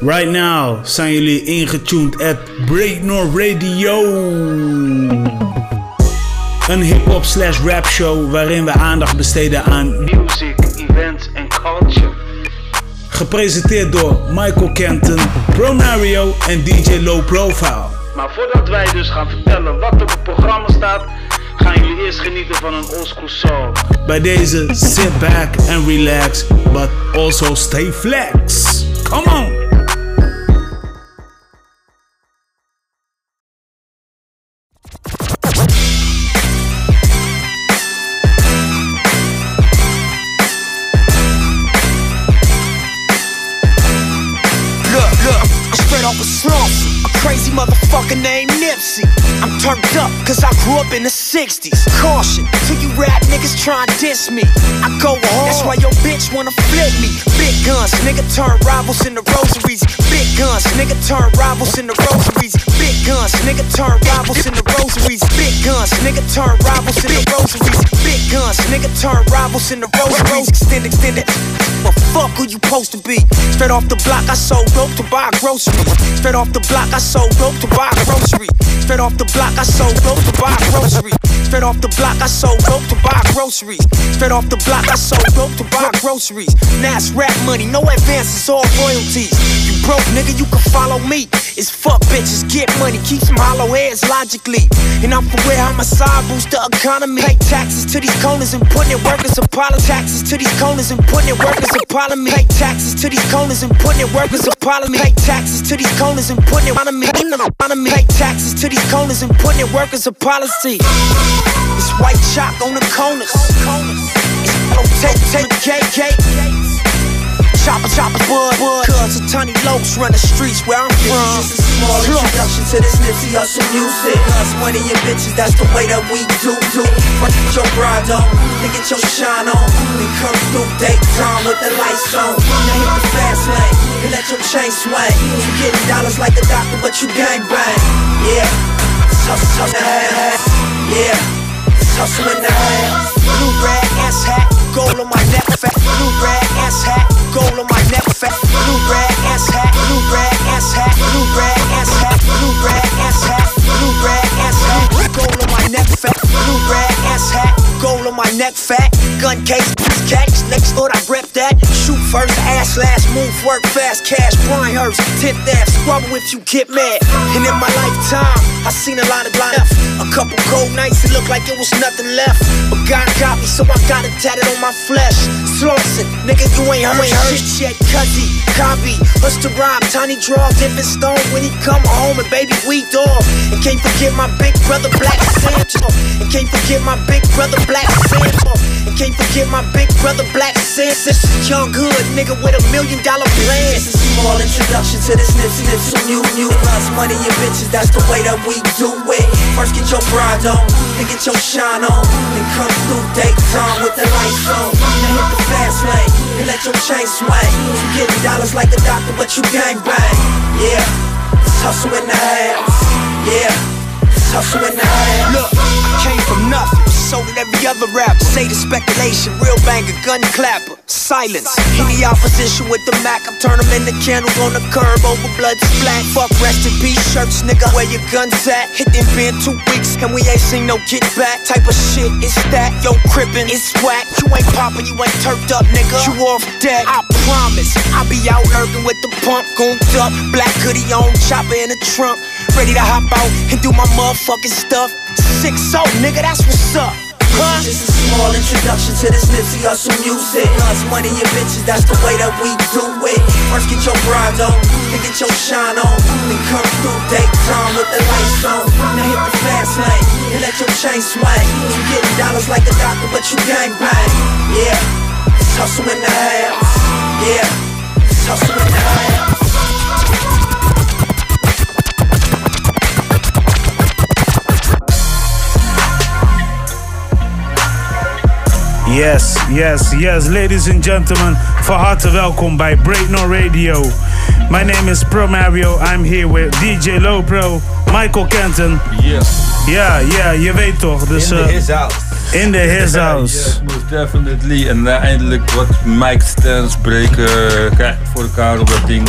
Right now zijn jullie ingetuned at Breaknor Radio. Een hip-hop slash rap show waarin we aandacht besteden aan music, events en culture. Gepresenteerd door Michael Kenton, Pronario en DJ Low Profile. Maar voordat wij dus gaan vertellen wat er op het programma staat, gaan jullie eerst genieten van een oldschool song. Bij deze sit back and relax, but also stay flex. Come on! Grew up in the 60s. Caution to you rap niggas try and diss me. I go hard. That's why your bitch wanna flip me. Big guns, nigga turn rivals into rosaries. Big guns, nigga turn rivals into rosaries. Big guns, nigga turn rivals into rosaries. Big guns, nigga turn rivals into rosaries. Big guns, nigga turn rivals into rosaries. Extend, extend it. But fuck who you supposed to be. Straight off the block, I sold dope to buy groceries. Straight off the block, I sold dope to buy groceries. Straight off the block, I sold dope to buy groceries. Straight off the block, I sold dope to buy groceries. Straight off the block, I sold dope to buy groceries. Now rap money, no advances, all royalties. You broke, nigga, you can follow me. It's fuck bitches, get money, keep some hollow heads logically. And I'm for where homicide boost the economy. Pay taxes to these corners and putting in workers Apollo. Taxes to these corners and putting in workers Apollo me. Pay taxes to these corners and putting in workers Apollo me. Pay taxes to these corners and putting in. On. Pay taxes to these corners and putting in workers a policy. It's white chalk on the corners. It's take, take, cake, cake. Chopper, chopper, bud, bud. Cuz a tiny lokes run the streets where I'm from. Just a small introduction to this Nipsey Hustle music. Us money and bitches, that's the way that we do do. Fuck your bride on, then get your shine on. Then come through daytime with the lights on. Now hit the fast lane and let your chain swing. You getting dollars like a doctor, but you gang bang. Yeah, hustle, hustle, ass. Yeah, it's hustle in the ass. Blue rag ass hat, gold on my neck fat. Blue rag ass hat, gold on my neck fat. Blue rag ass hat, blue rag ass hat, blue rag ass hat, blue rag ass hat, blue rag ass hat, gold on my neck fat. Blue rag ass hat, gold on my neck fat. Gun case, catch, next thought I rep that. Shoot first, ass last, move work fast, cash, Brian Hurst, tip that, squabble if you get mad. And in my lifetime, I seen a lot of life. A couple cold nights, it looked like it was nothing left. But God got me, so I got it tatted on my flesh. Slauson, nigga, you ain't heard, ain't heard shit yet. Cuzzy, copy, us to rob, tiny draw, different stone when he come home and baby we dog. And can't forget my big brother Black Santa. And can't forget my big brother Black Santa. And can't forget my big brother Black Santa. This is young hood, nigga with a million dollar plan. Just a small introduction to this Nipsey Nipsey new new us money and bitches. That's the way that we do it. First get your bride on, then get your shine on. Then come through daytime with the lights on. Then hit the fast lane, and let your chain swing You getting dollars like a doctor but you gang bang. Yeah, it's hustle in the house Yeah, it's hustle in the house Look, I came from nothing, so did every other rapper. Say the speculation, real banger, gun clapper, silence. Any opposition with the Mac, I turn them into candles on the curb over blood splat. Fuck rest in peace shirts, nigga, where your guns at? Hit them been two weeks, and we ain't seen no get back. Type of shit, it's that, yo, crippin', it's whack. You ain't poppin', you ain't turfed up, nigga. You off deck, I promise. I be out lurking with the pump, gooned up, black hoodie on, chopper in the trunk. Ready to hop out and do my motherfucking stuff. Six so, nigga, that's what's up. Huh? Just a small introduction to this Nipsey Hustle music. Us money and bitches, that's the way that we do it. First get your bride on, then get your shine on. Then come through daytime with the lights on. Now hit the fast lane and let your chain swing. You getting dollars like a doctor, but you gang bang. Yeah, it's hustle in the house. Yeah, it's hustle in the house. Yes, yes, yes, ladies and gentlemen. Van harte welkom bij Breakno Radio. My name is Pro Mario. I'm here with DJ Low Pro, Michael Kenton. Yes. Ja, ja, je weet toch. Dus, in eh, the his house. in the his house. Yes, most definitely. En eh, eindelijk wat mic stands breken. Krijg ik voor elkaar op dat ding.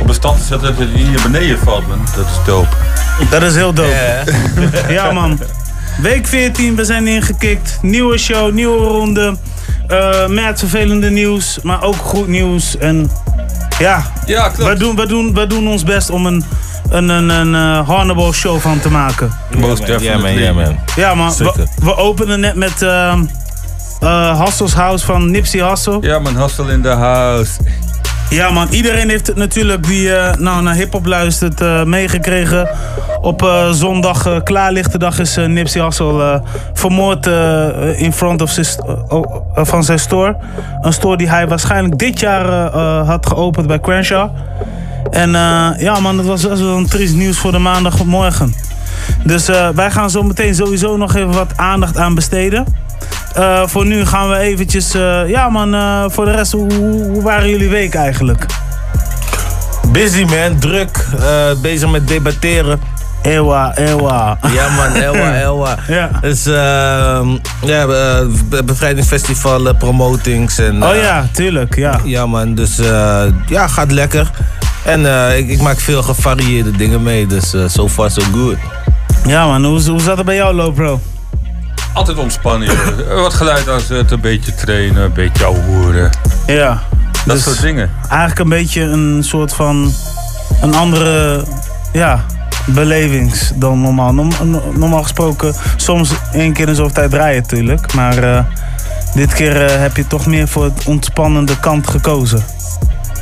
Op een stand zetten dat het hier beneden valt, man. Dat is dope. Dat is heel dope. Ja, man. Week 14, we zijn ingekikt. Nieuwe show, nieuwe ronde. Eh met vervelende nieuws, maar ook goed nieuws. En ja, Ja, klopt. we doen, we, doen, we doen ons best om een, een, een, een eh, Hannibal show van te maken. Most Ja man, definitely. ja man. Ja, man. We, Zeker. we openen net met ehm eh Hassel's House van Nipsey Hussle. Ja, man, hustle in the house. Ja man, iedereen heeft het natuurlijk die eh, nou, naar hip-hop luistert eh, meegekregen. Op eh, zondag, klaarlichte dag, is Nipsey Hussle eh, vermoord in front of oh, van zijn store. Een store die hij waarschijnlijk dit jaar had geopend bij Crenshaw. En ja man, dat was wel een triest nieuws voor de maandagmorgen. Dus wij gaan zo meteen sowieso nog even wat aandacht aan besteden. Eh, voor nu gaan we eventjes... eh, ja man, eh, voor de rest, hoe, waren jullie week eigenlijk? Busy man, druk. bezig met debatteren. Ewa, ewa. Ja man, Elwa, Elwa. Ja. Dus ehm ja, be- bevrijdingsfestival, promotings en... Oh ja, tuurlijk, ja. Ja man, dus eh, ja, gaat lekker. En ik, ik maak veel gevarieerde dingen mee, dus so far so good. Ja man, hoe, hoe zat het bij jou, Lopro? Altijd ontspannen. Wat geluid aanzetten, een beetje trainen, een beetje hoeren. Ja. Dat Dus soort dingen. Eigenlijk een beetje een soort van... Een andere, ja, belevings dan normaal. Norm- no- normaal gesproken, soms één keer in zoveel tijd draaien natuurlijk. Maar eh, dit keer eh, heb je toch meer voor het ontspannende kant gekozen.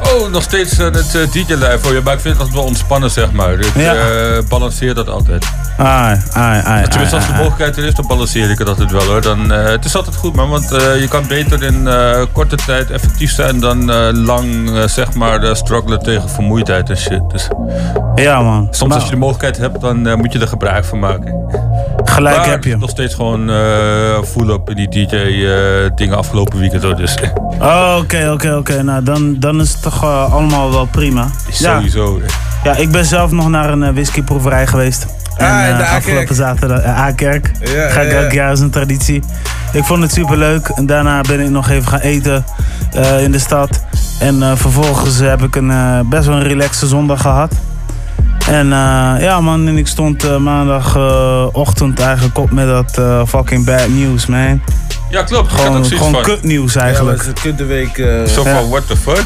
Oh, nog steeds eh, het eh, DJ-lijf voor je. Maar ik vind het altijd wel ontspannen, zeg maar. Ik Ja. eh, balanceer dat altijd. Ai, ai, ai. Tenminste, als de mogelijkheid er is, dan balanceer ik het altijd wel hoor. Dan, het is altijd goed, man. Want je kan beter in korte tijd effectief zijn dan lang, zeg maar, struggelen tegen vermoeidheid en shit. Dus Ja man. soms Maar als je de mogelijkheid hebt, dan moet je er gebruik van maken. Gelijk maar heb je. nog steeds gewoon full op in die DJ-dingen afgelopen weekend hoor. Dus Oh, Oké, oké, oké. Nou, dan, dan is het toch eh, allemaal wel prima. Ja, sowieso. ja, ik ben zelf nog naar een eh, whiskyproeverij geweest. En, Ah, de eh, afgelopen zaterdag, A-kerk. Ja, Ga ik elk jaar als een traditie. Ik vond het super leuk. En daarna ben ik nog even gaan eten in de stad. En vervolgens heb ik een best wel een relaxe zondag gehad. En ja man, en ik stond maandagochtend eigenlijk op met dat fucking bad news man. Ja, klopt. Gewoon, gewoon kutnieuws eigenlijk. Ja, het is een kutweek. eh Zo Ja. van, what the fuck?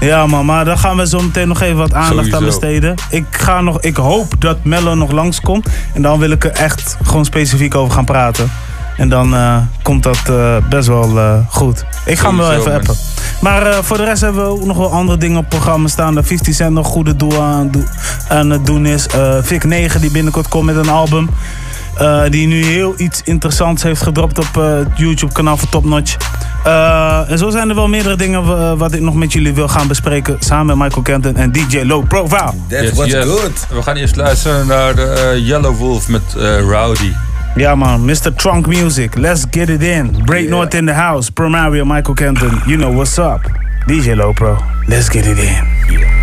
ja. Ja man, maar daar gaan we zo meteen nog even wat aandacht aan besteden. Ik, ga nog, ik hoop dat Mello nog langskomt. En dan wil ik er echt gewoon specifiek over gaan praten. En dan eh, komt dat eh, best wel eh, goed. Ik ga hem wel even man. appen. Maar eh, voor de rest hebben we ook nog wel andere dingen op het programma staan. Dat 50 Cent nog goede doel aan, aan het doen is. Eh Vic 9 die binnenkort komt met een album. Eh, die nu heel iets interessants heeft gedropt op eh, het YouTube kanaal van Top Notch. Eh, en zo zijn er wel meerdere dingen wat ik nog met jullie wil gaan bespreken. Samen met Michael Kenton en DJ Low Profile. That's Yes, what's yes. good. We gaan eerst luisteren naar de Yellow Wolf met eh, Rowdy. Ja man, Mr. Trunk Music. Let's get it in. Break North in the house. Pro Mario, Michael Kenton. You know what's up. DJ Low Pro. Let's get it in.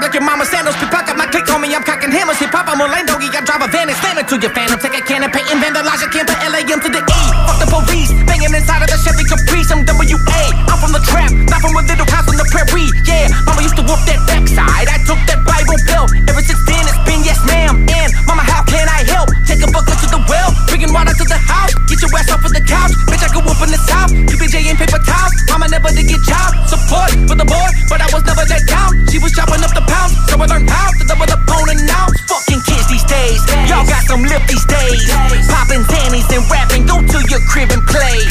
Like your mama sandals. Pick up my click me, I'm cocking hammers. Hip hop, I'm doggy. I drive a van and slam it to your phantom. Take a can and paint and vandalize your camper. LAM to the E. Fuck the police, banging inside of the Chevy Caprice. I'm WA. I'm from the trap, not from a little house on the prairie. Yeah, mama used to whoop that backside. I took that Bible pill. Ever since then, it's been yes, ma'am. And mama, how can I help? Take a bucket to the well, bringing water to the house. Get your ass off of the couch, never did get child support for the boy, but I was never let down. She was chopping up the pounds, so I learned how to double up on and out. Fucking kids these days, y'all got some lip these days. Popping zannies and rapping, go to your crib and play.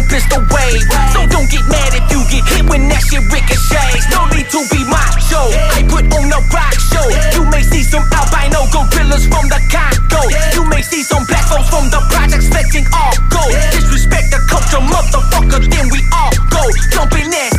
on pistol wave. So don't get mad if you get hit when that shit ricochets. No need to be macho. I put on the rock show. You may see some albino gorillas from the Congo. You may see some black folks from the projects fetching all gold. The motherfucker, then we all go. Jump in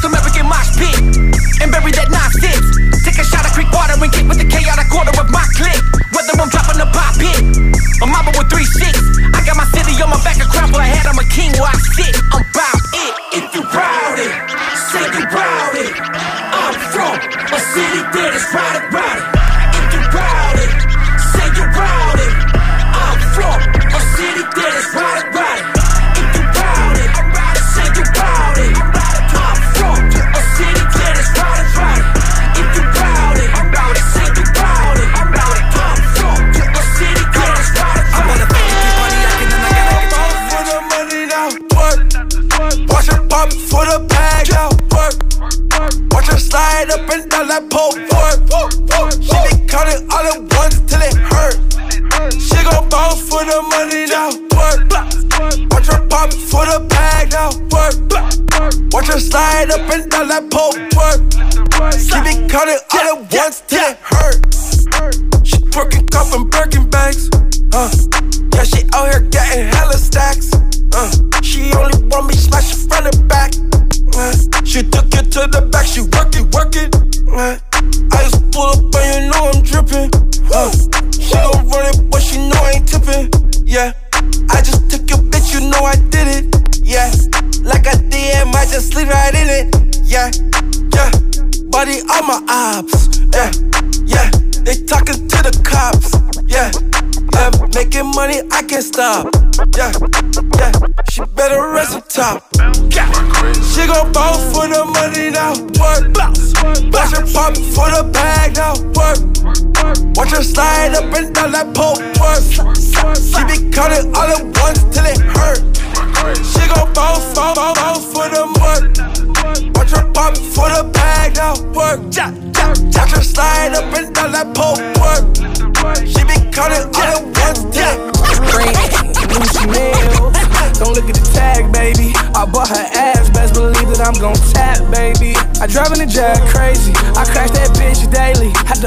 Stop. Yeah.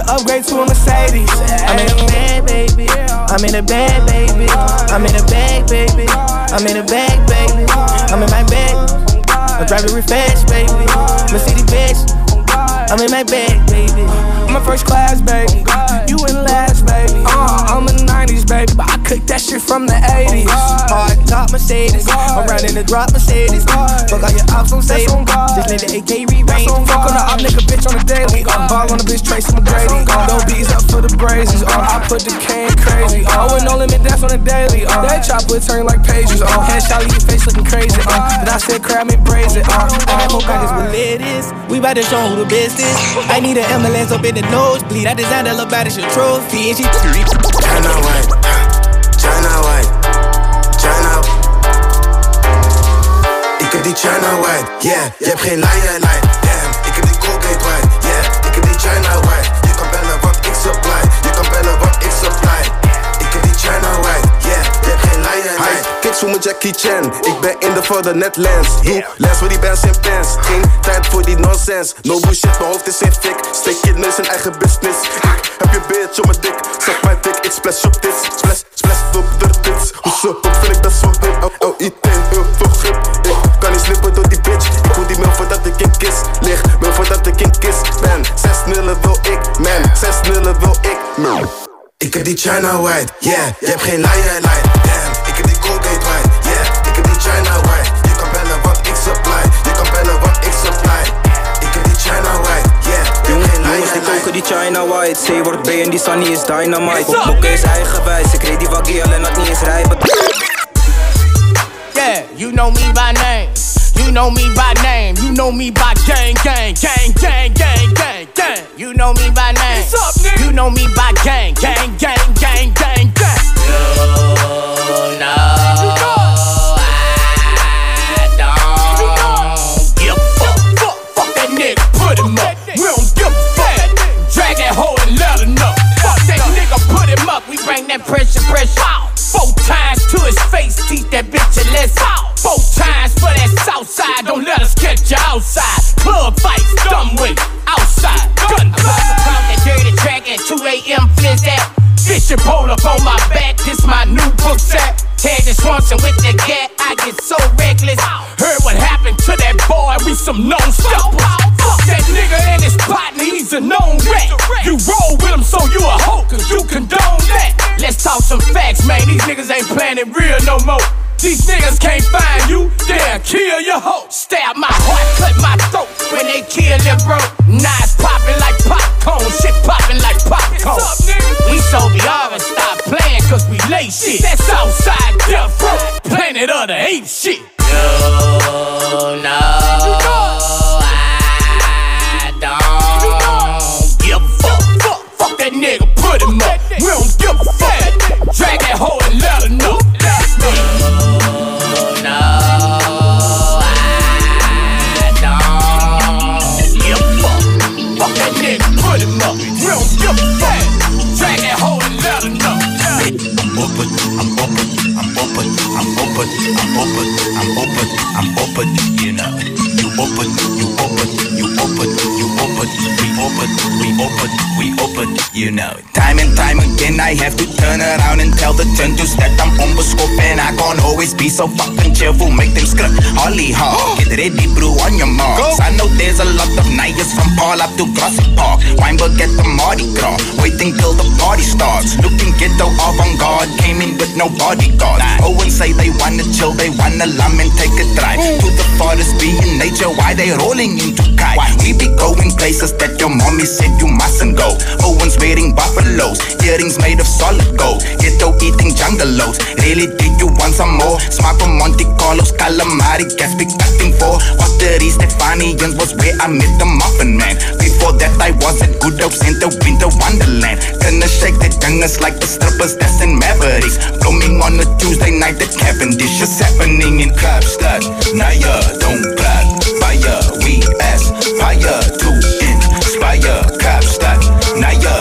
Upgrade to a Mercedes. I'm in a bag, baby. I'm in a bag, baby. I'm in a bag, baby. I'm in a bag, baby. I'm in my bag. I drive it real fast, baby. Mercedes bitch. I'm in my bag, baby. I'm a first class, baby. You in last, baby. Uh, I'm a 90s, baby, but I cooked that shit from the 80s. Hard top Mercedes. I'm riding the drop Mercedes. Fuck all your ops on Satan. Just let the AK re-range. Fuck on the op nigga bitch on the daily. Uh, ball on the bitch Tracy McGrady. No beats up for the brazies. Uh, I put the can crazy. Uh, with no limit, that's on the daily. Uh, that chopper turn like pages. Uh, headshot leave your face looking crazy. Uh, then I said crab me braise it. Uh, and that whole is what it is. We bout to show who the best is. I need an ambulance up in the nosebleed. I designed a little as your trophy. And she China white, China white, China. Ik heb die China white, yeah. Je hebt geen lion zo met Jackie Chan. Ik ben in de voor de netlens. Doe les voor die bands in pens. Geen tijd voor die nonsense. No bullshit, mijn hoofd is in fik. Steek je neus in eigen business. Ik heb je bitch op mijn dik. Zeg mijn dik, ik splash op dit. Splash, splash op de tits. Hoezo, wat vind ik best wel hip. Oh, oh, IT, heel veel grip. Ik kan niet slippen door die bitch. Ik wil die mail voordat ik in kiss lig. Mail voordat ik in kiss ben. Zes nullen wil ik, man. Zes nullen wil ik, man. Ik heb die China white, yeah. Je hebt geen lion die China White. C wordt B en die Sunny is dynamite. Bokken is eigenwijs. Ik reed die waggie alleen had niet eens rijden. Yeah, you know me by name. You know me by name. You know me by gang, gang, gang, gang, gang, gang. They rolling into Kai? We be going places that your mommy said you mustn't go. Owen's wearing buffaloes, earrings made of solid gold. Ghetto eating jungle loads. Really, did you want some more? Smart from Monte Carlos, calamari, Gatsby cutting for. Ottery, Stefanians was where I met the muffin man. Before that, I was at Good Hopes in the winter wonderland. Gonna shake the youngest like the strippers that's in Mavericks. Blooming on a Tuesday night at Cavendish. It's happening in Kapstad. Naya, don't brag. Fire, we aspire to inspire. Kapstad. Naya,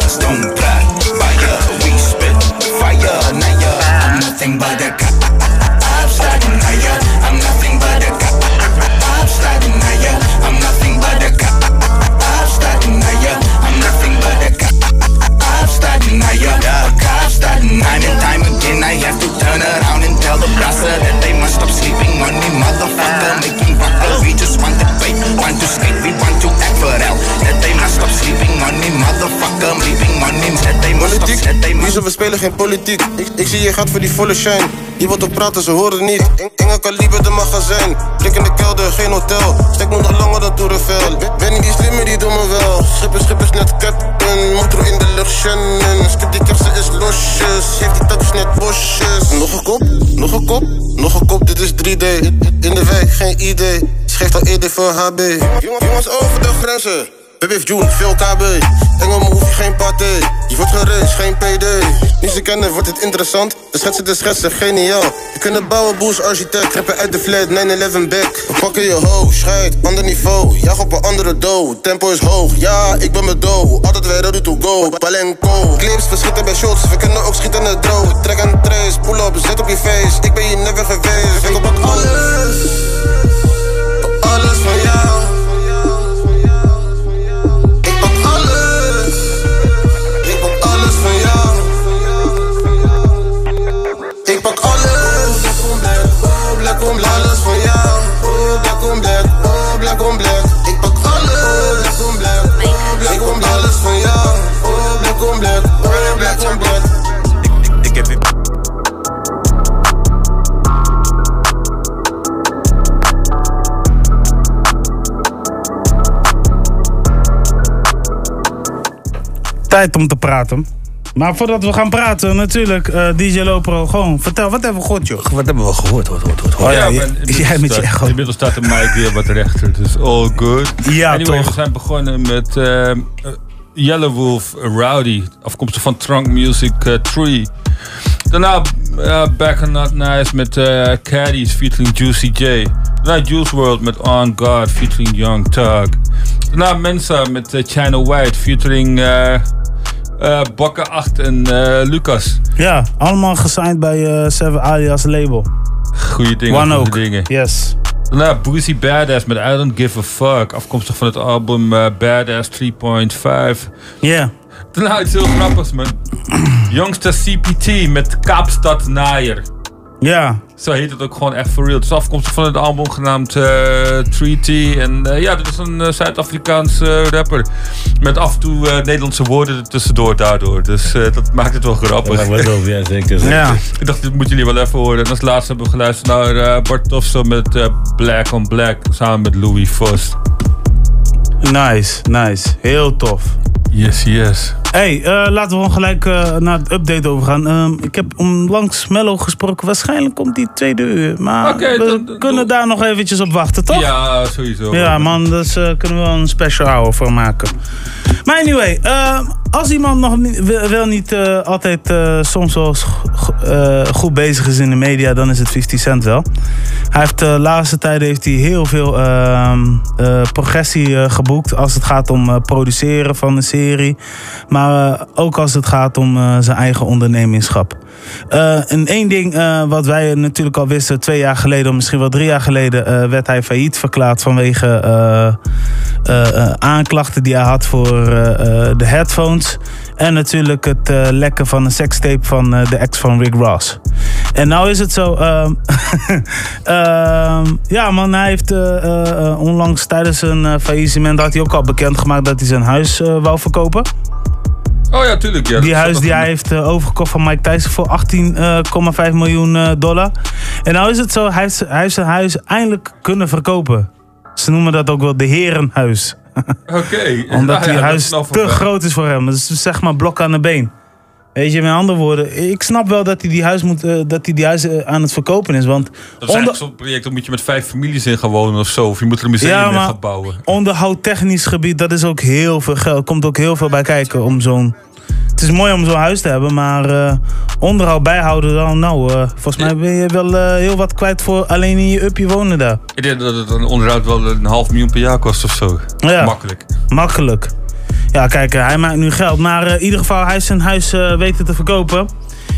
we spelen geen politiek. Ik, ik zie je gaat voor die volle shine. Je wilt ook praten, ze horen niet. Enge kaliber de magazijn. Blik in de kelder, geen hotel. Stek me nog langer dan Toerenvel. Ben- niet die slimme, die doen me wel. Schip is, schip is net captain. Motor in de lucht, Shannon. Skip die kersen is losjes. Heeft die tattoos net bosjes. Nog een kop, nog een kop, nog een kop. Dit is 3D. In de wijk, geen idee. Schrijft al eerder voor HB. Jongens over de grenzen. Baby heeft June, veel KB. Engel hoef je geen paté. Je wordt gerust, geen PD. Nu ze kennen, wordt het interessant. De schetsen, de schetsen, geniaal. Je kunt bouwen, boers, architect. Rappen uit de flat, 9-11 back. We pakken je hoog, scheid, ander niveau. Jag op een andere dough. Tempo is hoog, ja, ik ben mijn dough. Altijd weer ready to go. Palenko. Clips, we schieten bij shots. We kunnen ook schieten het droog. Trek en trace, pull up, zet op je face. Ik ben hier never geweest. Ik op. Alles Tijd om te praten. Maar voordat we gaan praten, natuurlijk, eh, DJ Lopro, gewoon vertel, wat hebben we gehoord, joh? Wat hebben we gehoord? Hoor, hoor, hoor. Oh ja, maar jij inmiddels met je staat- echo. Inmiddels staat de mic weer wat rechter, dus all good. Ja, anyway, toch. we zijn begonnen met eh, eh, Yellow Wolf Rowdy, afkomstig van Trunk Music eh, 3. Daarna Back and Not Nice met eh Caddies featuring Juicy J. Daarna Juice World met On God featuring Young Thug. Daarna Mensa met China White featuring eh eh Bakker 8 en eh, Lucas. Ja, allemaal gesigned bij eh Seven Alias label. Goeie dingen, One goede dingen. Yes. Daarna Boozy Badass met I Don't Give a Fuck. Afkomstig van het album Badass 3.5. Ja. Daarna iets heel grappigs, man. Youngster CPT met Kaapstad Naaier. Ja. Zo heet het ook gewoon echt for real. Het is afkomstig van het album genaamd eh, Treaty. En eh, ja, dit is een eh, Zuid-Afrikaanse rapper. Met af en toe eh, Nederlandse woorden er tussendoor daardoor. Dus eh, dat maakt het wel grappig. Ja, wat ook, ja, zeker. Ja. Ik dacht, dit moeten jullie wel even horen. En als laatste hebben we geluisterd naar eh, Bart Tofso met eh, Black on Black. Samen met Louis Vos. Nice, nice. Heel tof. Yes, yes. Hey, eh, laten we gewoon gelijk eh, naar het update overgaan. Ehm, ik heb onlangs Mello gesproken. Waarschijnlijk komt die tweede uur. Maar we dan- dan- kunnen daar nog eventjes op wachten, toch? Ja, sowieso. Ja, man, dus eh, kunnen we wel een special hour voor maken. Maar anyway, eh, als iemand nog wel, niet eh, altijd eh, soms wel eh, goed bezig is in de media, dan is het 50 Cent wel. Hij heeft de laatste tijden heeft hij heel veel ehm, eh, progressie geboekt als het gaat om produceren van een serie. Maar ook als het gaat om zijn eigen ondernemingschap. En één ding wat wij natuurlijk al wisten, twee jaar geleden, of misschien wel drie jaar geleden, werd hij failliet verklaard vanwege aanklachten die hij had voor de headphones. En natuurlijk het eh, lekken van een sekstape van eh, de ex van Rick Ross. En nou is het zo. ehm, ehm, ja, man, hij heeft eh, onlangs tijdens een faillissement had hij ook al bekendgemaakt dat hij zijn huis wou verkopen. Oh ja, tuurlijk. Ja. Die huis die hij heeft overgekocht van Mike Tyson voor 18,5 miljoen dollar. En nou is het zo, hij heeft, hij heeft zijn huis eindelijk kunnen verkopen. Ze noemen dat ook wel de herenhuis. Oké. Omdat ja, die dat huis is te groot is voor hem. Dus zeg maar blok aan de been. Weet je, met andere woorden, ik snap wel dat hij die huis, moet, eh, dat hij die huis eh, aan het verkopen is. Want Dat is onder, eigenlijk zo'n project, dan moet je met vijf families in gaan wonen of zo. Of je moet er een museum Ja, in gaan bouwen. onderhoudtechnisch gebied, dat is ook heel veel geld. Komt ook heel veel bij kijken om zo'n... Het is mooi om zo'n huis te hebben, maar eh, onderhoud bijhouden dan, nou, eh, volgens mij ben je wel eh, heel wat kwijt voor alleen in je upje wonen daar. Ik denk dat het een onderhoud wel een half miljoen per jaar kost of zo. Ja. Makkelijk. Makkelijk. Ja, kijk, hij maakt nu geld. Maar in ieder geval, hij heeft zijn huis weten te verkopen.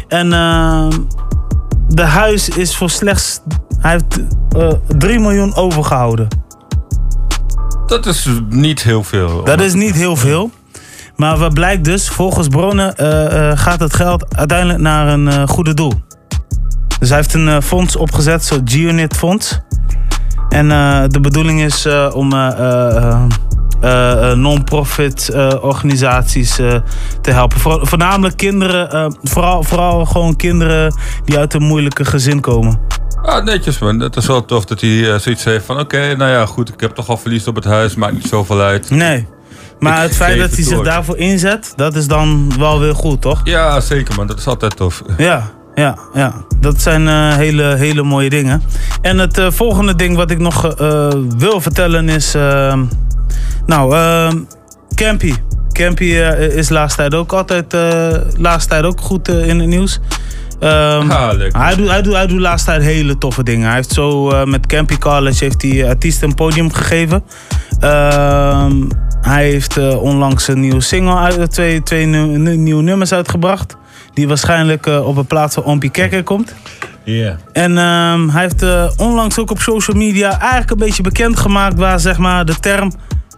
En de huis is voor slechts... Hij heeft eh 3 miljoen overgehouden. Dat is niet heel veel. Dat is niet heel veel. Maar wat blijkt dus, volgens bronnen eh, eh, gaat het geld uiteindelijk naar een eh, goede doel. Dus hij heeft een fonds opgezet, zo'n G-Unit fonds. En de bedoeling is om non-profit organisaties te helpen. Voor- voornamelijk kinderen, vooral, vooral gewoon kinderen die uit een moeilijke gezin komen. Ah, netjes man. Het is wel tof dat hij zoiets heeft van... Oké, nou ja, goed. Ik heb toch al verlies op het huis. Maakt niet zoveel uit. Nee. Maar Ik het feit dat hij zich daarvoor inzet, dat is dan wel weer goed, toch? Ja, zeker man. Dat is altijd tof. Ja, ja, ja. Dat zijn eh, hele, hele mooie dingen. En het eh, volgende ding wat ik nog eh, wil vertellen is... nou, Campy. Campy is laatst tijd ook altijd laatst tijd ook goed in het nieuws. Ah, lekker. hij, doet, hij, doet, hij doet laatst tijd hele toffe dingen. Hij heeft zo met Campy College heeft hij artiesten een podium gegeven. Ehm, hij heeft eh, onlangs een nieuwe single uit, twee, twee nu- nieuwe nummers uitgebracht. Die waarschijnlijk eh, op een plaats van Ompie Kekker komt. Ja. En ehm, hij heeft eh, onlangs ook op social media eigenlijk een beetje bekendgemaakt waar zeg maar de term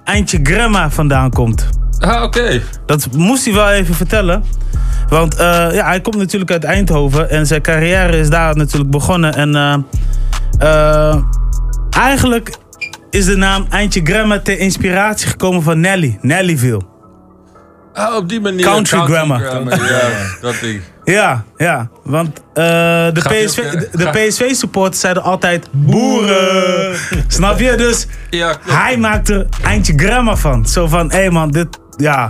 eindje grandma vandaan komt. Ah, oké. Dat moest hij wel even vertellen. Want eh, ja, hij komt natuurlijk uit Eindhoven en zijn carrière is daar natuurlijk begonnen. En eh, eh, eigenlijk is de naam Eindje Grandma ter inspiratie gekomen van Nelly, Nellyville. Ah, op die manier. Country grammar. Ja, dat ding. Ja, ja. Want eh, de, PSV, ook, eh, de, de gaat- PSV-supporters zeiden altijd boeren. Snap je? Dus Ja, hij maakt er Eindje Grandma van. Zo van, hé man, dit, ja,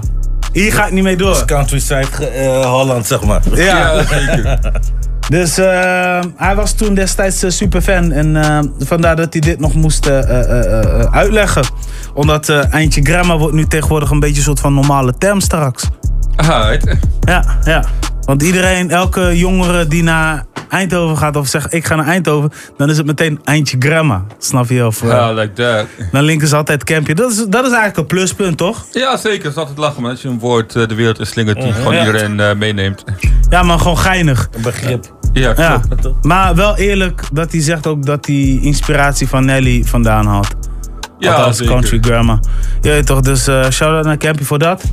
hier ga ik niet mee door. Countryside eh, Holland, zeg maar. Ja. Ja, zeker. Dus eh, hij was toen destijds uh, super fan. En eh, vandaar dat hij dit nog moest eh, eh, eh, eh, uitleggen. Omdat eh, eindje grandma wordt nu tegenwoordig een beetje een soort van normale term straks. Ah, right. Ja, ja. Want iedereen, elke jongere die naar Eindhoven gaat of zegt ik ga naar Eindhoven, dan is het meteen eindje grandma. Snap je? Of, eh, Ja, like that. Dan linken ze altijd campje. Dat is, dat is eigenlijk een pluspunt, toch? Ja, zeker. Het is altijd lachen, man. Als je een woord eh, de wereld in slingert die gewoon Ja. iedereen eh, meeneemt. Ja, maar gewoon geinig. Een begrip. Ja, Ja, klopt. maar wel eerlijk dat hij zegt ook dat hij inspiratie van Nelly vandaan had. Ja, zeker. country grammar. Weet toch, dus eh shout-out naar Campy voor dat.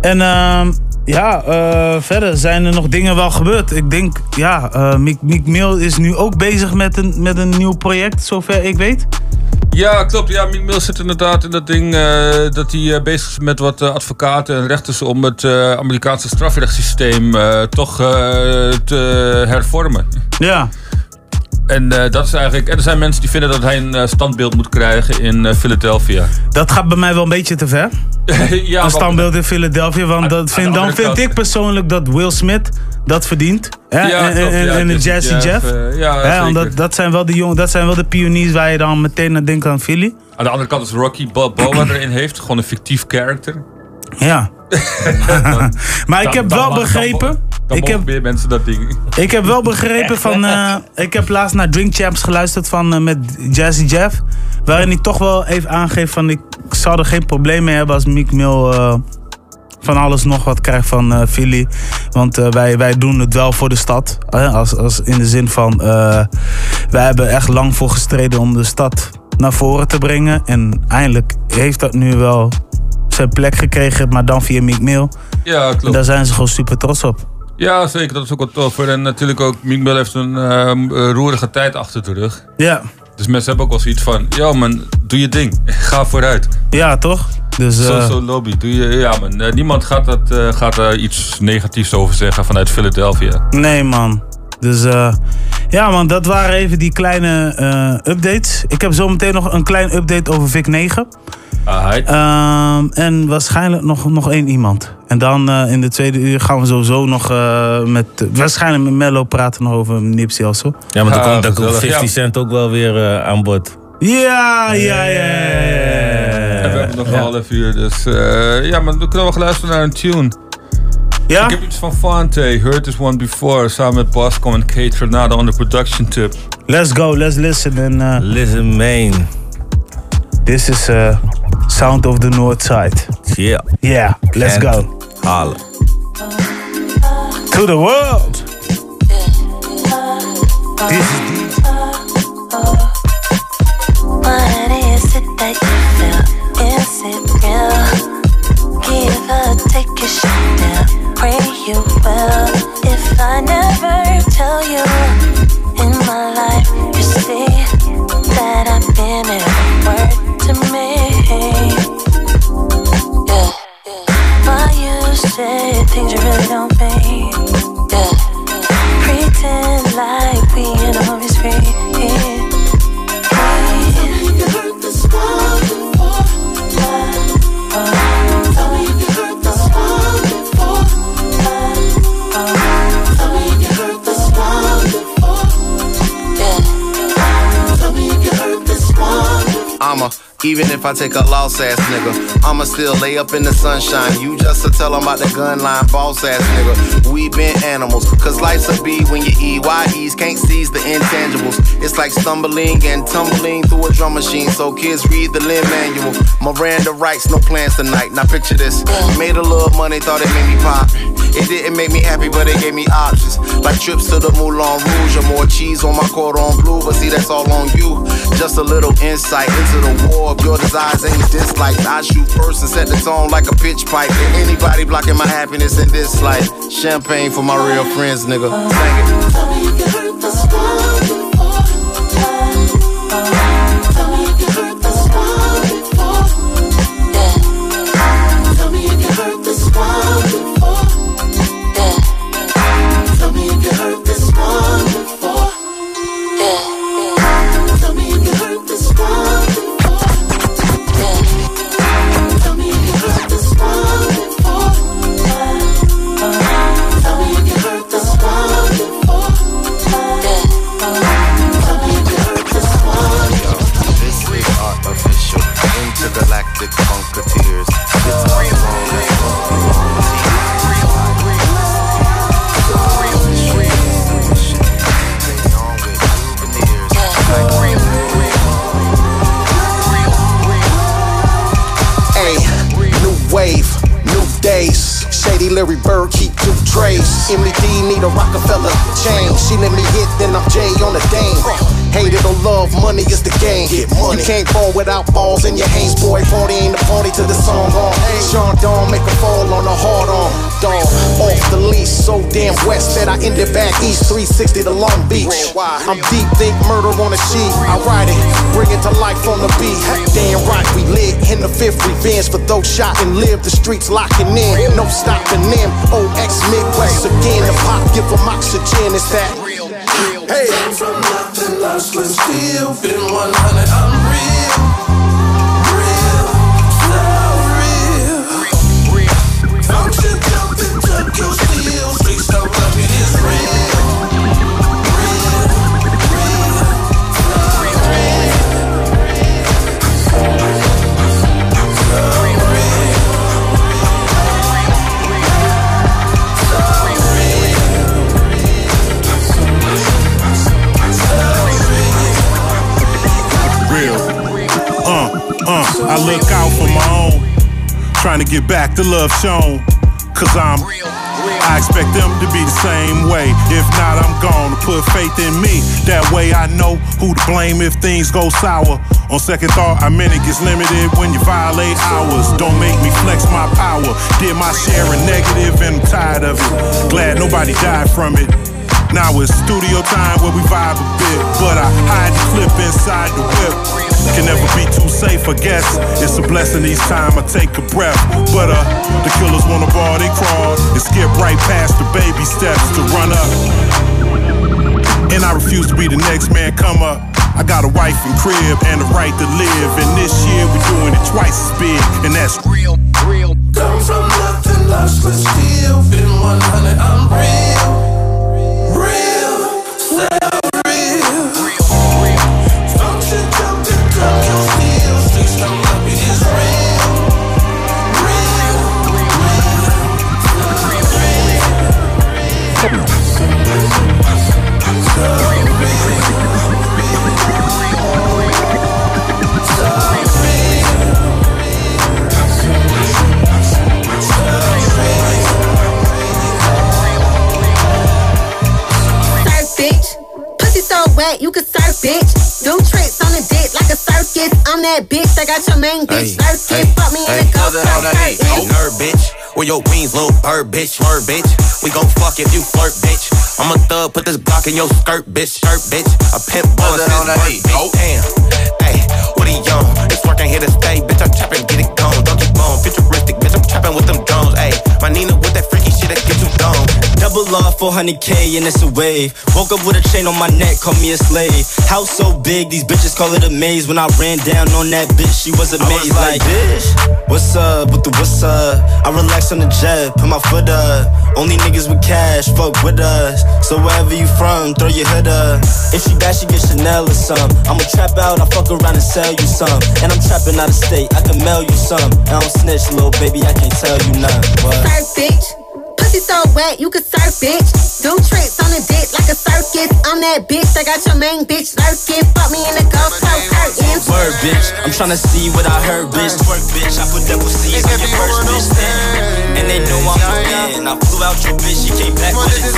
En ehm, ja, eh, verder zijn er nog dingen wel gebeurd. Ik denk, ja, eh Mick, Mick Mill is nu ook bezig met een, met een nieuw project, zover ik weet. Ja, klopt. Ja, Mick Mills zit inderdaad in dat ding eh, dat hij bezig is met wat advocaten en rechters om het Amerikaanse strafrechtssysteem toch te hervormen. Ja. En eh, dat is eigenlijk. En er zijn mensen die vinden dat hij een eh, standbeeld moet krijgen in eh, Philadelphia. Dat gaat bij mij wel een beetje te ver. ja, een standbeeld in Philadelphia. Want dat vind, dan vind kant- ik persoonlijk dat Will Smith dat verdient. Hè? Ja, en, en, ja, en de Jazzy Jazzy Jeff, Jeff. ja, Hè, zeker. omdat dat zijn wel de jongen, dat zijn wel de pioniers waar je dan meteen aan denkt aan Philly. Aan de andere kant is Rocky Balboa erin heeft. Gewoon een fictief character. Ja. maar ik Dan- heb wel begrepen. Dan Ik heb, meer mensen dat ding. ik heb wel begrepen van. eh, ik heb laatst naar Drink Champs geluisterd van, eh, met Jazzy Jeff. Waarin hij toch wel even aangeeft van ik zou er geen probleem mee hebben als Meek Mill eh, van alles nog wat krijgt van Philly. Want wij, wij doen het wel voor de stad. Hè? Als, als in de zin van wij hebben echt lang voor gestreden om de stad naar voren te brengen. En eindelijk heeft dat nu wel zijn plek gekregen, maar dan via Meek Mill. Ja, En klopt. daar zijn ze gewoon super trots op. Ja, zeker. Dat is ook wel tof. En natuurlijk ook, Mill heeft een ehm, eh, roerige tijd achter de rug. Ja. Dus mensen hebben ook wel zoiets van, ja man, doe je ding. Ga vooruit. Ja, toch? Dus, Zo, eh, zo lobby. Doe je, ja man, Eh, niemand gaat, dat, gaat daar iets negatiefs over zeggen vanuit Philadelphia. Nee, man. Dus ja, man, dat waren even die kleine updates. Ik heb zometeen nog een klein update over VIC 9. Ehm, en waarschijnlijk nog, nog één iemand. En dan eh, in de tweede uur gaan we sowieso nog eh, met... waarschijnlijk met Mello praten nog over Nipsey of zo. Ja, maar dan komt, dan komt gezellig. 50 Cent ook wel weer eh, aan bod. Ja, ja, ja, we hebben nog een half uur, dus eh, ja, maar dan kunnen we gaan luisteren naar een tune. Ja? Ik heb iets van Fante, Heard This One Before, samen met Bosco en Kate Tornado on the production tip. Let's go, let's listen. And, uh, listen, man. This is uh, Sound of the North Side. Yeah. Yeah, let's Kent. go. Halen. To the world. This is What is it that you feel? Is it real? Give or take a shot now. Pray you will. If I never tell you in my life, you see that I've been in Say things you really don't mean? Yeah. Pretend like we in a movie screen. I'ma, even if I take a loss ass nigga, I'ma still lay up in the sunshine. You just to tell 'em about the gun line, boss ass nigga. We been animals, cause life's a B when you EYEs can't seize the intangibles. It's like stumbling and tumbling through a drum machine, so kids read the limb manual. Miranda writes, no plans tonight. Now picture this. Made a little money, thought it made me pop. It didn't make me happy, but it gave me options. Like trips to the Moulin Rouge or more cheese on my cordon bleu. But see, that's all on you. Just a little insight into the war of your desires ain't dislikes. I shoot first and set the tone like a pitch pipe. And anybody blocking my happiness in this life. Champagne for my real friends, nigga. Sing it. Live. The streets locking in, no stopping them. OX Midwest again, the pop give them oxygen. It's that look out for my own. Trying to get back the love shown. Cause I'm. I expect them to be the same way. If not, I'm gone to put faith in me. That way I know who to blame if things go sour. On second thought, I mean it gets limited when you violate hours. Don't make me flex my power. Did my share of negative and I'm tired of it. Glad nobody died from it. Now it's studio time where we vibe a bit, but I hide the clip inside the whip. Can never be too safe, I guess. It's a blessing each time I take a breath. But uh, the killers wanna ball, they crawl and skip right past the baby steps to run up. And I refuse to be the next man come up. I got a wife and crib and the right to live. And this year we're doing it twice as big, and that's real, real. Come from nothing, lost but still been 100. I'm real, circus. I'm that bitch that got your main bitch lurking. Fuck me in the Cause ghost it on the hey, curtain. nerd bitch. Where your wings, little bird bitch, word bitch. We gon' fuck if you flirt, bitch. I'm a thug, put this Glock in your skirt, bitch, shirt, bitch. A pimp boss is work, bitch. Damn, hey, what he on? It's working here to stay, bitch. I'm trapping, get it gone. Don't keep on, futuristic, bitch. I'm trapping with them drones, hey. My Nina 400k and it's a wave. Woke up with a chain on my neck, call me a slave. House so big, these bitches call it a maze. When I ran down on that bitch, she was amazed. Was like, bitch, what's up with the what's up? I relax on the jet, put my foot up. Only niggas with cash, fuck with us. So wherever you from, throw your hood up. If she bad, she get Chanel or some. I'ma trap out, I fuck around and sell you some. And I'm trapping out of state, I can mail you some. I don't snitch, little baby, I can't tell you nothing. What? Surf, bitch. Pussy so wet, you can surf, bitch. Do tricks on the dick like a circus. I'm that bitch that got your main bitch lurking. Fuck me in the ghost curtain. Word, bitch. I'm tryna see what I heard, bitch. Twerk, bitch. I put double C's in your first bitch. Damn. And they know I'm the man. I flew out your bitch, she came back with it.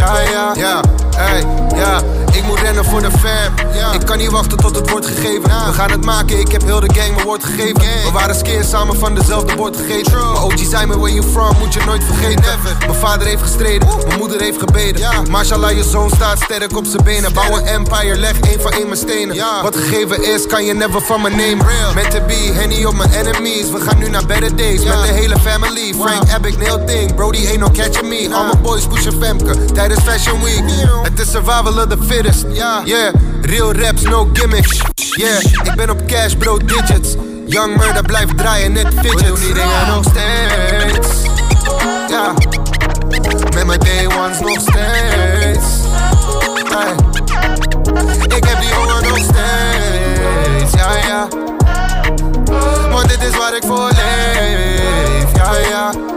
Ja, ja, ja, hey, ja. Ik moet rennen voor de fam. Ik kan niet wachten tot het wordt gegeven. We gaan het maken, ik heb heel de gang mijn woord gegeven. We waren skeer samen van dezelfde bord gegeten. Mijn OG zei me, where you from, moet je nooit vergeten. Mijn vader heeft gestreden, mijn moeder heeft gebeden. Mashallah, je zoon staat sterk op zijn benen. Bouw een empire, leg één voor één mijn stenen. Wat gegeven is, kan je never van me nemen. Met de B, Henny op mijn enemies. We gaan nu naar better days met de hele family. Frank, Epic, Neil Ting, Brody ain't no catching me. All my boys pushen Femke tijdens Fashion Week. Het is survival of the fittest. Yeah, real raps, no gimmicks. Yeah, ik ben op cash, bro, digits. Young murder blijft draaien, net fidgets. We doen die dingen nog steeds. Ja, met mijn day ones nog steeds. Hey. Ik heb die honger nog steeds. Ja, ja. Want dit is waar ik voor leef. Ja, ja.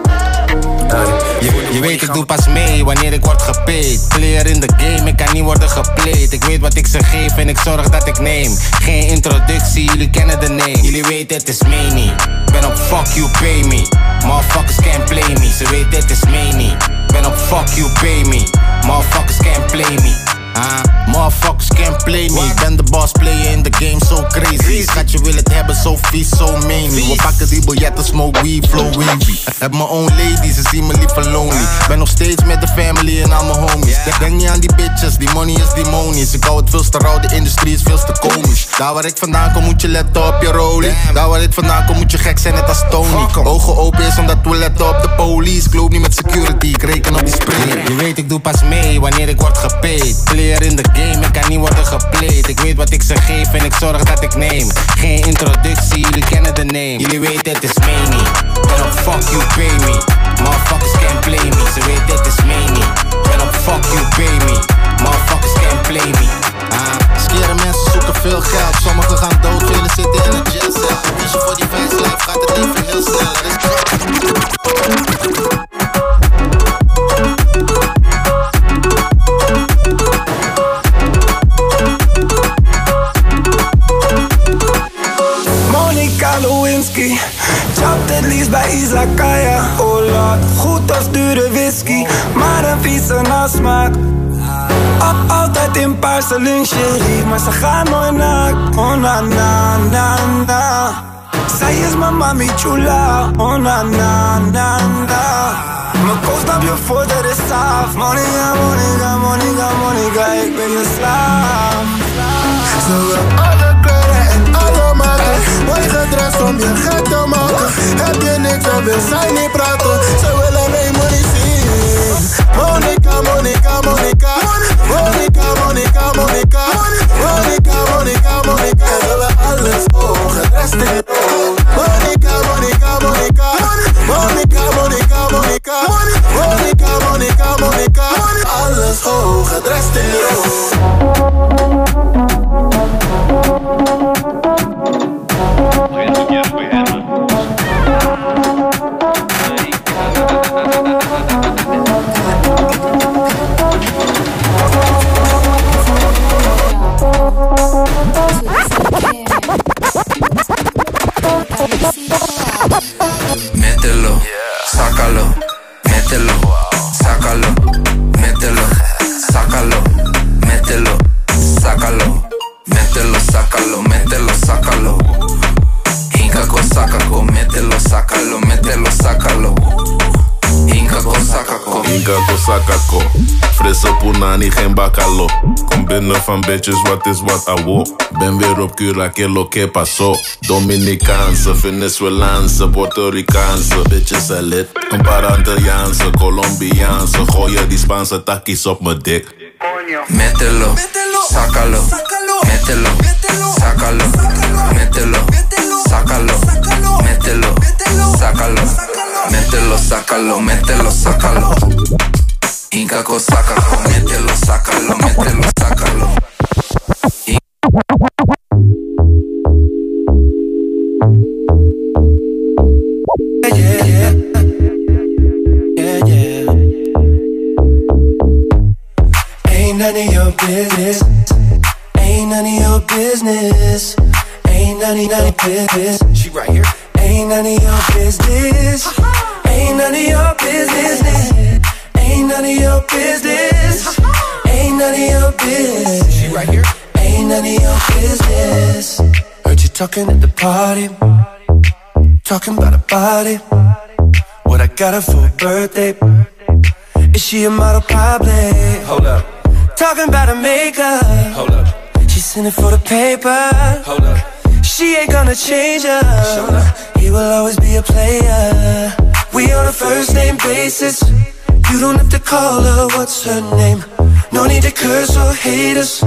Je, weet ik doe pas mee wanneer ik word gepaid. Player in de game, ik kan niet worden geplayed. Ik weet wat ik ze geef en ik zorg dat ik neem. Geen introductie, jullie kennen de name. Jullie weten het is mee niet. Ben op fuck you, pay me. Motherfuckers can't play me. Ze weten het is mee niet. Ben op fuck you, pay me. Motherfuckers can't play me. Ah, motherfuckers can't play me. Ik ben de boss player in the game, so crazy. Schatje wil het hebben, zo vies, zo mean. We pakken die biljetten, smoke weed, flow wavy. Heb mijn own lady, ze zien me liever lonely. Ben nog steeds met de family en al mijn homies. Denk niet aan die bitches, die money is demonisch. Ik hou het veel te rauw, de industrie is veel te komisch. Daar waar ik vandaan kom, moet je letten op je rolie. Daar waar ik vandaan kom, moet je gek zijn, net als Tony. Ogen open is omdat we letten op de police. Ik loop niet met security, ik reken op die spray. Je weet, ik doe pas mee wanneer ik word gepaid. Player in de game, ik kan niet worden geplayed. Ik weet wat ik ze geef en ik zorg dat ik neem. Geen introductie, jullie kennen de name. Jullie weten het is. Ben op fuck you, pay me. Motherfuckers can't play me. Ze weten het is. Ben op fuck you, pay me. Motherfuckers can't play me. Ah, mensen zoeken veel geld. Sommigen gaan dood, velen zitten in een jailcel. Kies je voor die fans life, gaat het leven heel snel. Lewinsky Chapt het liefst bij Izakaya. Oh lord, goed of dure whisky. Maar een vieze nasmaak. Al- Altijd in paarse lingerie Maar ze gaan nooit naakt Oh na na na na. Zij is mijn mami chula. Oh na na na na. Mijn koosnap je voor de is af Monica, Monica, Monica, Monica Ik ben je slaaf. Ze wil je niks en wil zij niet praten Ze willen alleen money zien Monica, Monica, Monica Monica, Monica, Monica Monica, Monica, Monica Ze willen alles het rest in rood Monica, Monica, Monica Monica, Monica, Monica Monica, Monica, Monica Alles het rest in bitches, what is what I want. Ven ver oscura que lo que pasó. Dominicanse, Puerto Puertoricaanse, bitches are lit. Comparanteriaanse, Colombiaanse, gooi die Spaanse takkies op mijn dik. Mételo, sácalo, mételo, sácalo, mételo, sácalo, mételo, sácalo, mételo, sácalo, mételo, sácalo. metelo, sácalo, mételo, sácalo, mételo, sácalo. Business. She right here. Uh-huh. Ain't none of your business. Ain't none of your business. Ain't none of your business. Ain't none of your business. She right here. Ain't none of your business. Heard you talking at the party. Talking about a body. What I got her for a birthday. Is she a model? Probably. Hold up. Talking about her makeup. Hold up. She's in it for the paper. Hold up. She ain't gonna change up. He will always be a player. We on a first name basis. You don't have to call her. What's her name? No need to curse or hate us.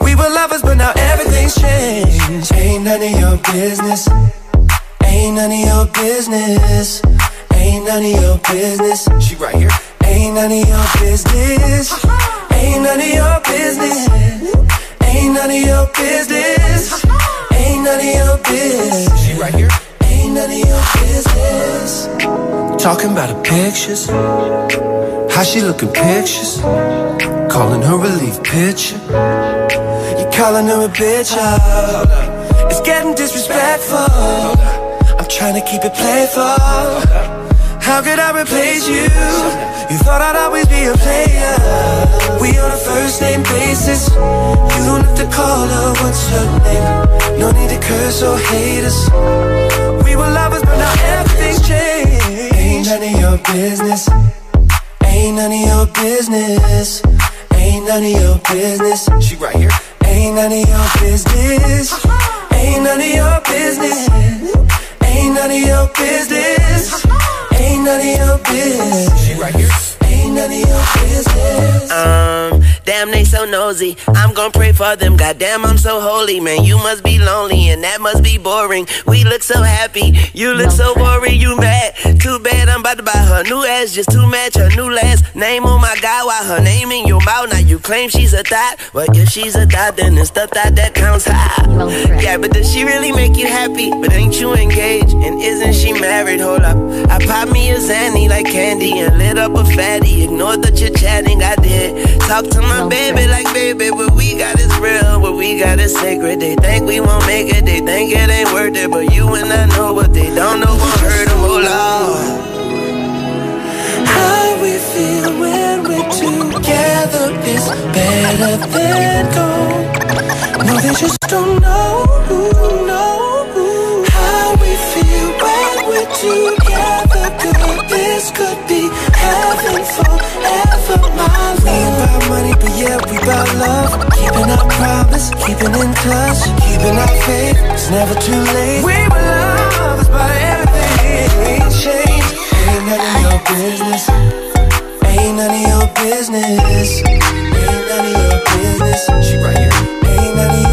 We were lovers, but now everything's changed. Ain't none of your business. Ain't none of your business. Ain't none of your business. She right here. Ain't none of your business. Uh-huh. Ain't none of your business. Ain't none of your business. Ain't none of your business. She right here. Ain't none of your business. Talking about her pictures, how she looking pictures. Calling her relief picture. You calling her a bitch, oh. It's getting disrespectful. I'm trying to keep it playful. How could I replace you? You thought I'd always be a player. We on a first name basis. You don't have to call her what's her name. No need to curse or hate us. We were lovers, but now everything's changed. Ain't none of your business. Ain't none of your business. Ain't none of your business. She right here. Ain't none of your business. Uh-huh. Ain't none of your business. Ain't none of your business. None of your business. She right here. Ain't none of your business. Um, damn, they so nosy. I'm gonna pray for them. Goddamn, I'm so holy, man. You must be lonely, and that must be boring. We look so happy, you look so worried. You mad? Too bad I'm about to buy her new ass just to match her new last name. Oh my God, why her name in your mouth? Now you claim she's a thought. Well, if she's a thought, then it's the thought that counts. Ha. Yeah, but does she really make you happy? But ain't you engaged? And isn't she married? Hold up. I pop me a Zanny like candy and lit up a fatty. Ignore that you're chatting I did. Talk to my baby like baby, what we got is real, what we got is sacred. They think we won't make it, they think it ain't worth it, but you and I know what they don't know won't hurt them. Oh Lord. How we feel when we're together is better than gold. No, they just don't know, know how we feel when we're together. This could be heaven forever, my love. We about money, but yeah, we about love. Keeping our promise, keeping in touch, keeping our faith. It's never too late. We were lovers, everything. Ain't none of your business. Ain't none of your business. Ain't none of your business. She right here. Ain't none of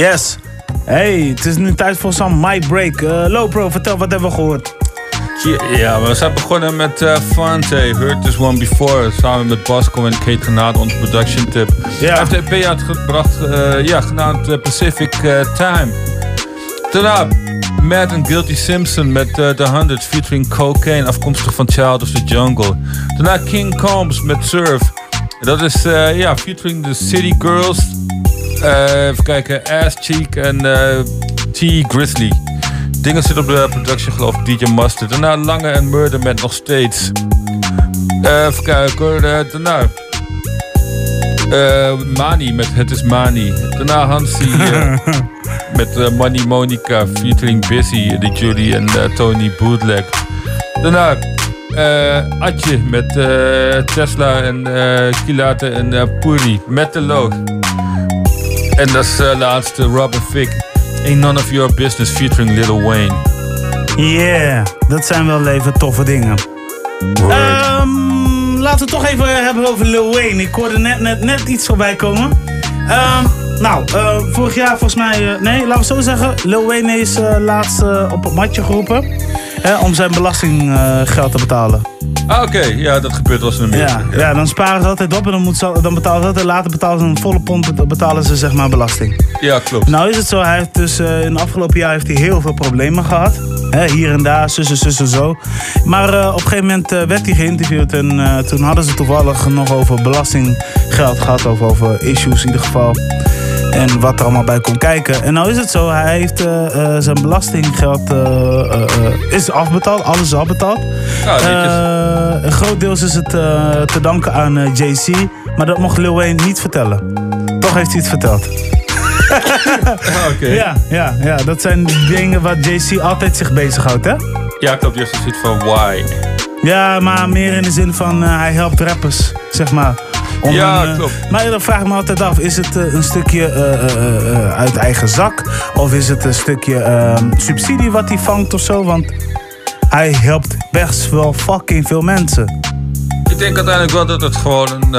Yes. Hey, het is nu tijd voor zo'n mic break. Uh, Lopro, vertel wat hebben we gehoord? Ja, ja, we zijn begonnen met uh, Fante, Heard This One Before, samen met Basco en Kate Granade, onze production tip. Hij heeft de EP uitgebracht, uh, ja, genaamd uh, Pacific Time. Daarna Mad and Guilty Simpson met The Hundreds featuring Cocaine, afkomstig van Child of the Jungle. Daarna King Combs met Surf. Dat is, ja, featuring the City Girls, even kijken, Ass Cheek en T Grizzly. Dingen zitten op de production geloof ik, DJ Mustard. Daarna Lange en Murder met nog steeds. Uh, even kijken uh, daarna. Uh, Mani met Het is Mani. Daarna Hansi met Money Monica featuring Busy, de Julie en Tony Bootleg. Daarna Atje met Tesla en Kilate en Puri met de loog. En dat is de laatste Robin Fick. Ain't None of Your Business featuring Lil Wayne. Yeah, dat zijn wel even toffe dingen. Um, laten we het toch even hebben over Lil Wayne. Ik hoorde net, net, net iets voorbij komen. Um, nou, uh, vorig jaar volgens mij... Uh, nee, laten we zo zeggen. Lil Wayne is uh, laatst op het matje geroepen. om zijn belastinggeld te betalen. Ah, oké. Okay. Ja, dat gebeurt als een ja, ja. ja, dan sparen ze altijd op en dan, moet ze, dan betalen ze altijd. Later betalen ze een volle pond, betalen ze zeg maar belasting. Ja, klopt. Nou is het zo, hij heeft dus uh, in het afgelopen jaar heeft hij heel veel problemen gehad. Hè, hier en daar, zussen, zussen, zo. Maar uh, op een gegeven moment uh, werd hij geïnterviewd en toen hadden ze toevallig nog over belastinggeld gehad. Of over issues in ieder geval. En wat er allemaal bij kon kijken. En nou is het zo, hij heeft uh, uh, zijn belastinggeld uh, is afbetaald. Alles is afbetaald. Ja, grootdeels is het te danken aan JC. Maar dat mocht Lil Wayne niet vertellen. Toch heeft hij het verteld. okay. ja, ja, ja, dat zijn dingen waar JC altijd zich bezighoudt, hè? Ja, klopt. Je ziet van why. Ja, maar meer in de zin van hij helpt rappers, zeg maar. Om ja, een, klopt. Maar dan vraag ik me altijd af, is het uh, een stukje uh, uit eigen zak? Of is het een stukje ehm, subsidie wat hij vangt of zo? Want hij helpt best wel fucking veel mensen. Ik denk uiteindelijk wel dat het gewoon een,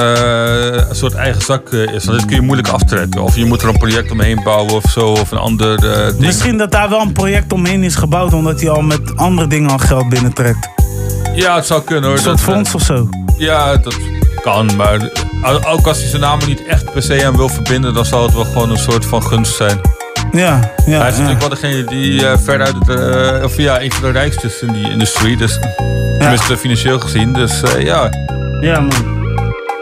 een soort eigen zak is. Want dit kun je moeilijk aftrekken. Of je moet er een project omheen bouwen of zo. Of een ander ding. Misschien dat daar wel een project omheen is gebouwd. Omdat hij al met andere dingen al geld binnentrekt. Ja, het zou kunnen hoor. Een soort fonds of zo. Ja, dat, kan. Maar ook als hij zijn naam niet echt per se aan wil verbinden, dan zal het wel gewoon een soort van gunst zijn. Ja, ja. hij is ja. natuurlijk wel degene die eh, ver uit het, eh, of ja, een van de rijkste is in die industrie. Dus, tenminste financieel gezien. Dus eh, ja. Ja, man.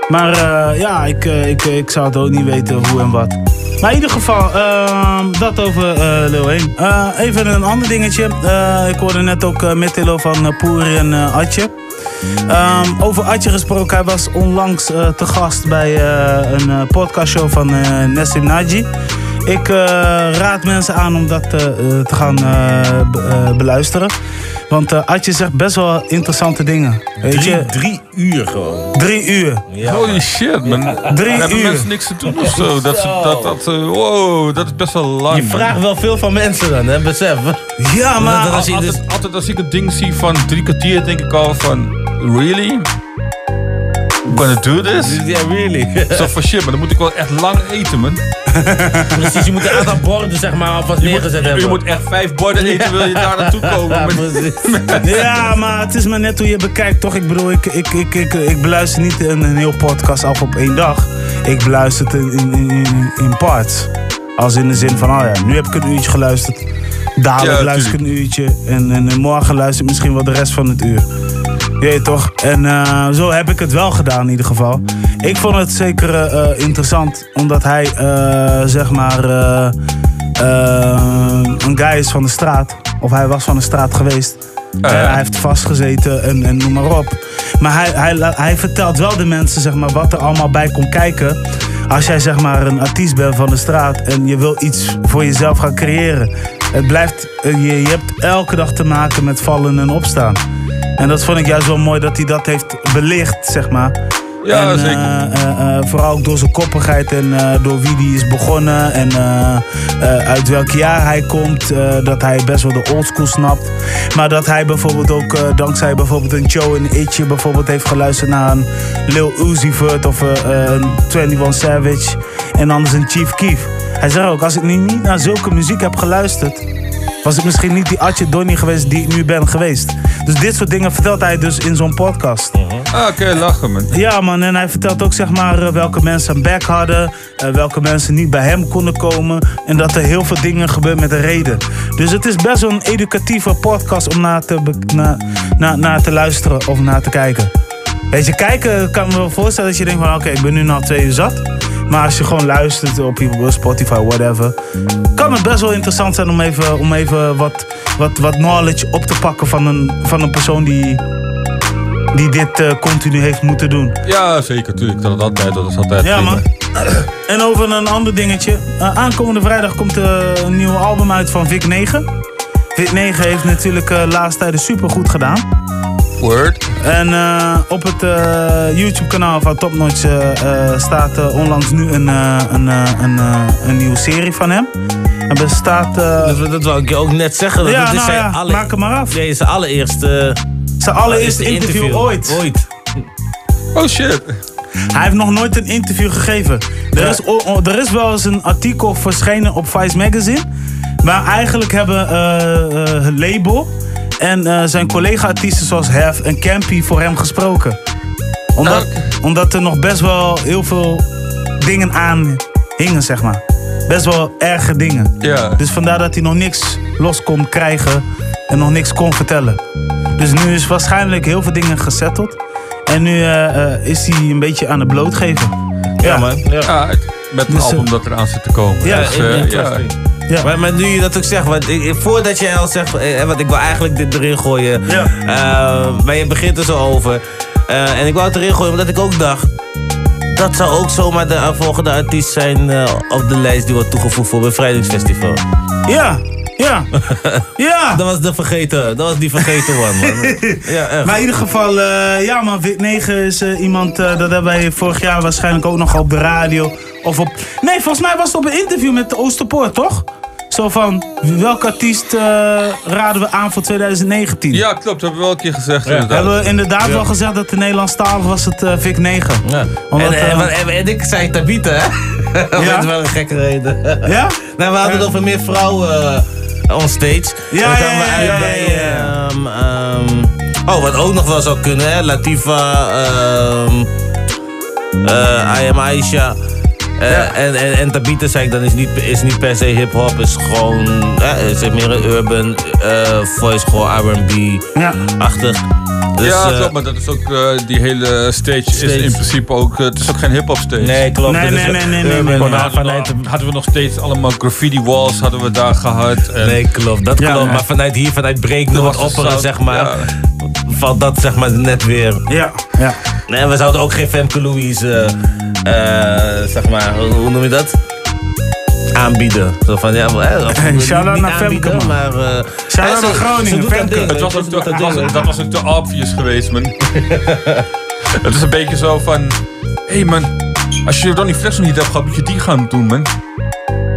Maar ja, ik, ik, ik zou het ook niet weten hoe en wat. Maar in ieder geval, ehm, dat over Lil 1. Eh, even een ander dingetje. Eh, ik hoorde net ook uh, van uh, Poeri en Atje. Ehm, over Atje gesproken, hij was onlangs te gast bij een podcastshow van Nessim Naji. Ik raad mensen aan om dat te gaan be- beluisteren. Want eh Atje zegt best wel interessante dingen. Weet Drie, je? drie uur gewoon. Drie uur. Holy shit, man. Drie hebben uur. mensen niks te doen of zo. Dat, dat, dat, eh, wow, dat is best wel lang. Je man. vraagt wel veel van mensen dan, hè? Besef. Ja, maar Dat als je altijd, dus- altijd als ik een ding zie van drie kwartier, denk ik al van, really? I'm gonna do this? Ja, really. Zo van shit, maar dan moet ik wel echt lang eten, man. Precies, je moet een aantal borden zeg maar alvast neergezet hebben. Je moet echt vijf borden eten, wil je daar naartoe komen. Ja, Met- precies. Ja, maar het is maar net hoe je bekijkt, toch? Ik bedoel, ik, ik, ik, ik, ik beluister niet een, een heel podcast af op één dag. Ik beluister het in, in, in, in parts. Als in de zin van, oh ja, nu heb ik een uurtje geluisterd. Dadelijk Ja, luister ik een uurtje. En, en, en morgen luister ik misschien wel de rest van het uur. Je weet toch? En eh, zo heb ik het wel gedaan in ieder geval. Ik vond het zeker eh, eh, interessant, omdat hij, zeg maar, een guy is van de straat. Of hij was van de straat geweest. Ah, ja. hij heeft vastgezeten en, en noem maar op. Maar hij, hij, hij vertelt wel de mensen zeg maar, wat er allemaal bij komt kijken. Als jij zeg maar, een artiest bent van de straat en je wil iets voor jezelf gaan creëren. Het blijft, je, je hebt elke dag te maken met vallen en opstaan. En dat vond ik juist wel mooi dat hij dat heeft belicht, zeg maar. Ja, En, zeker. eh, vooral ook door zijn koppigheid en door wie die is begonnen. En uit welk jaar hij komt. dat hij best wel de oldschool snapt. Maar dat hij bijvoorbeeld ook dankzij bijvoorbeeld een Joe en Itje bijvoorbeeld heeft geluisterd naar een Lil Uzi Vert of een 21 Savage. En anders een Chief Keef. Hij zegt ook, als ik nu niet naar zulke muziek heb geluisterd was ik misschien niet die Atje Donnie geweest die ik nu ben geweest. Dus dit soort dingen vertelt hij dus in zo'n podcast. Ah, oké, lachen, man. Ja man, en hij vertelt ook zeg maar eh, welke mensen een back hadden. eh, welke mensen niet bij hem konden komen. En dat er heel veel dingen gebeuren met een reden. Dus het is best wel een educatieve podcast om naar te, be- na, na, naar te luisteren of naar te kijken. Weet je, kijken kan me wel voorstellen dat je denkt van oké, ik ben nu na twee uur zat. Maar als je gewoon luistert op Spotify, whatever. Kan het best wel interessant zijn om even, om even wat, wat, wat knowledge op te pakken van een, van een persoon die, die dit eh, continu heeft moeten doen. Ja, zeker, tuurlijk. Dat is altijd, dat is altijd Ja, man. En over een ander dingetje. Eh, aankomende vrijdag komt eh, een nieuw album uit van Vic 9. Vic 9 heeft natuurlijk eh laatst tijden super goed gedaan. Word. En eh, op het eh, YouTube-kanaal van Top Notch eh, staat onlangs nu een, eh, een, eh, een, een nieuwe serie van hem. En bestaat... eh, Dat, dat wou ik je ook net zeggen. Dat Ja, dit nou zijn ja, alle- maak hem maar af. Nee, is zijn allereerste... Zijn allereerste interview ooit. Ooit. Oh shit. Hij heeft nog nooit een interview gegeven. Er, is, er is wel eens een artikel verschenen op Vice Magazine. Maar eigenlijk hebben eh, eh, het label en eh, zijn collega-artiesten zoals Hef en Campy voor hem gesproken. Omdat, omdat er nog best wel heel veel dingen aan hingen, zeg maar. Best wel erge dingen. Ja. Dus vandaar dat hij nog niks los kon krijgen en nog niks kon vertellen. Dus nu is waarschijnlijk heel veel dingen gesetteld. En nu eh, eh, is hij een beetje aan het blootgeven. Ja, man. Ja, met een Dus, album dat eraan zit te komen. Ja, Dus, eh, interesting. Ja. Maar, maar nu je dat ook zegt, want ik, voordat jij al zegt, eh, want ik wil eigenlijk dit erin gooien, Ja. eh, maar je begint er zo over. Eh, en ik wou het erin gooien omdat ik ook dacht, dat zou ook zomaar de eh, volgende artiest zijn eh, op de lijst die wordt toegevoegd voor Bevrijdingsfestival. Ja, ja, ja. Dat was de vergeten, dat was die vergeten one, man. Ja, echt. Maar in ieder geval, eh, ja man, Vic 9 is eh, iemand, eh, dat hebben wij vorig jaar waarschijnlijk ook nog op de radio. Of op, nee, volgens mij was het op een interview met de Oosterpoort, toch? Zo van, welke artiest eh, raden we aan voor 2019? Ja, klopt. Dat hebben we wel een keer gezegd. We inderdaad. hebben inderdaad Ja. wel gezegd dat de Nederlandstalig was het eh, Vic 9. Ja. Omdat, en, en, eh, en, en ik zei Tabita, hè? Dat Ja? is wel een gekke reden. Ja? Nou, we hadden het over meer vrouwen eh, on stage. Ja, ja, we ja, ja, bij, ja. ehm, ehm, oh, wat ook nog wel zou kunnen, hè? Latifa, ehm, eh I Am Aisha. Eh, en, en, en Tabita zei ik dan is niet, is niet per se hip-hop, is gewoon. eh, is meer een urban eh, voice, gewoon RB-achtig. Dus, ja, eh, klopt, maar dat is ook, eh, die hele stage, Stage. is in principe ook, het is ook geen hip-hop stage. Nee, klopt. Nee, nee, nee, nee, hadden, we nog, steeds allemaal graffiti walls hadden we daar gehad. En Nee, klopt. Dat Ja, klopt. ja. Maar vanuit hier, vanuit Opperen, zout, zeg maar, ja. valt dat zeg maar net weer. Ja, ja. Nee, we zouden ook geen Femke Louise, eh, eh, zeg maar, hoe hoe noem je dat? Aanbieden. Zo van, ja, maar, Shout-out naar Femke, man. Maar, eh, Shout-out naar ze- Groningen, Femke. ding, Het was ook te, haar was, dat was ook te obvious geweest, man. het is een beetje zo van... Hé hey man, als je Ronnie Flex nog niet hebt gehad, moet je die gaan doen, man.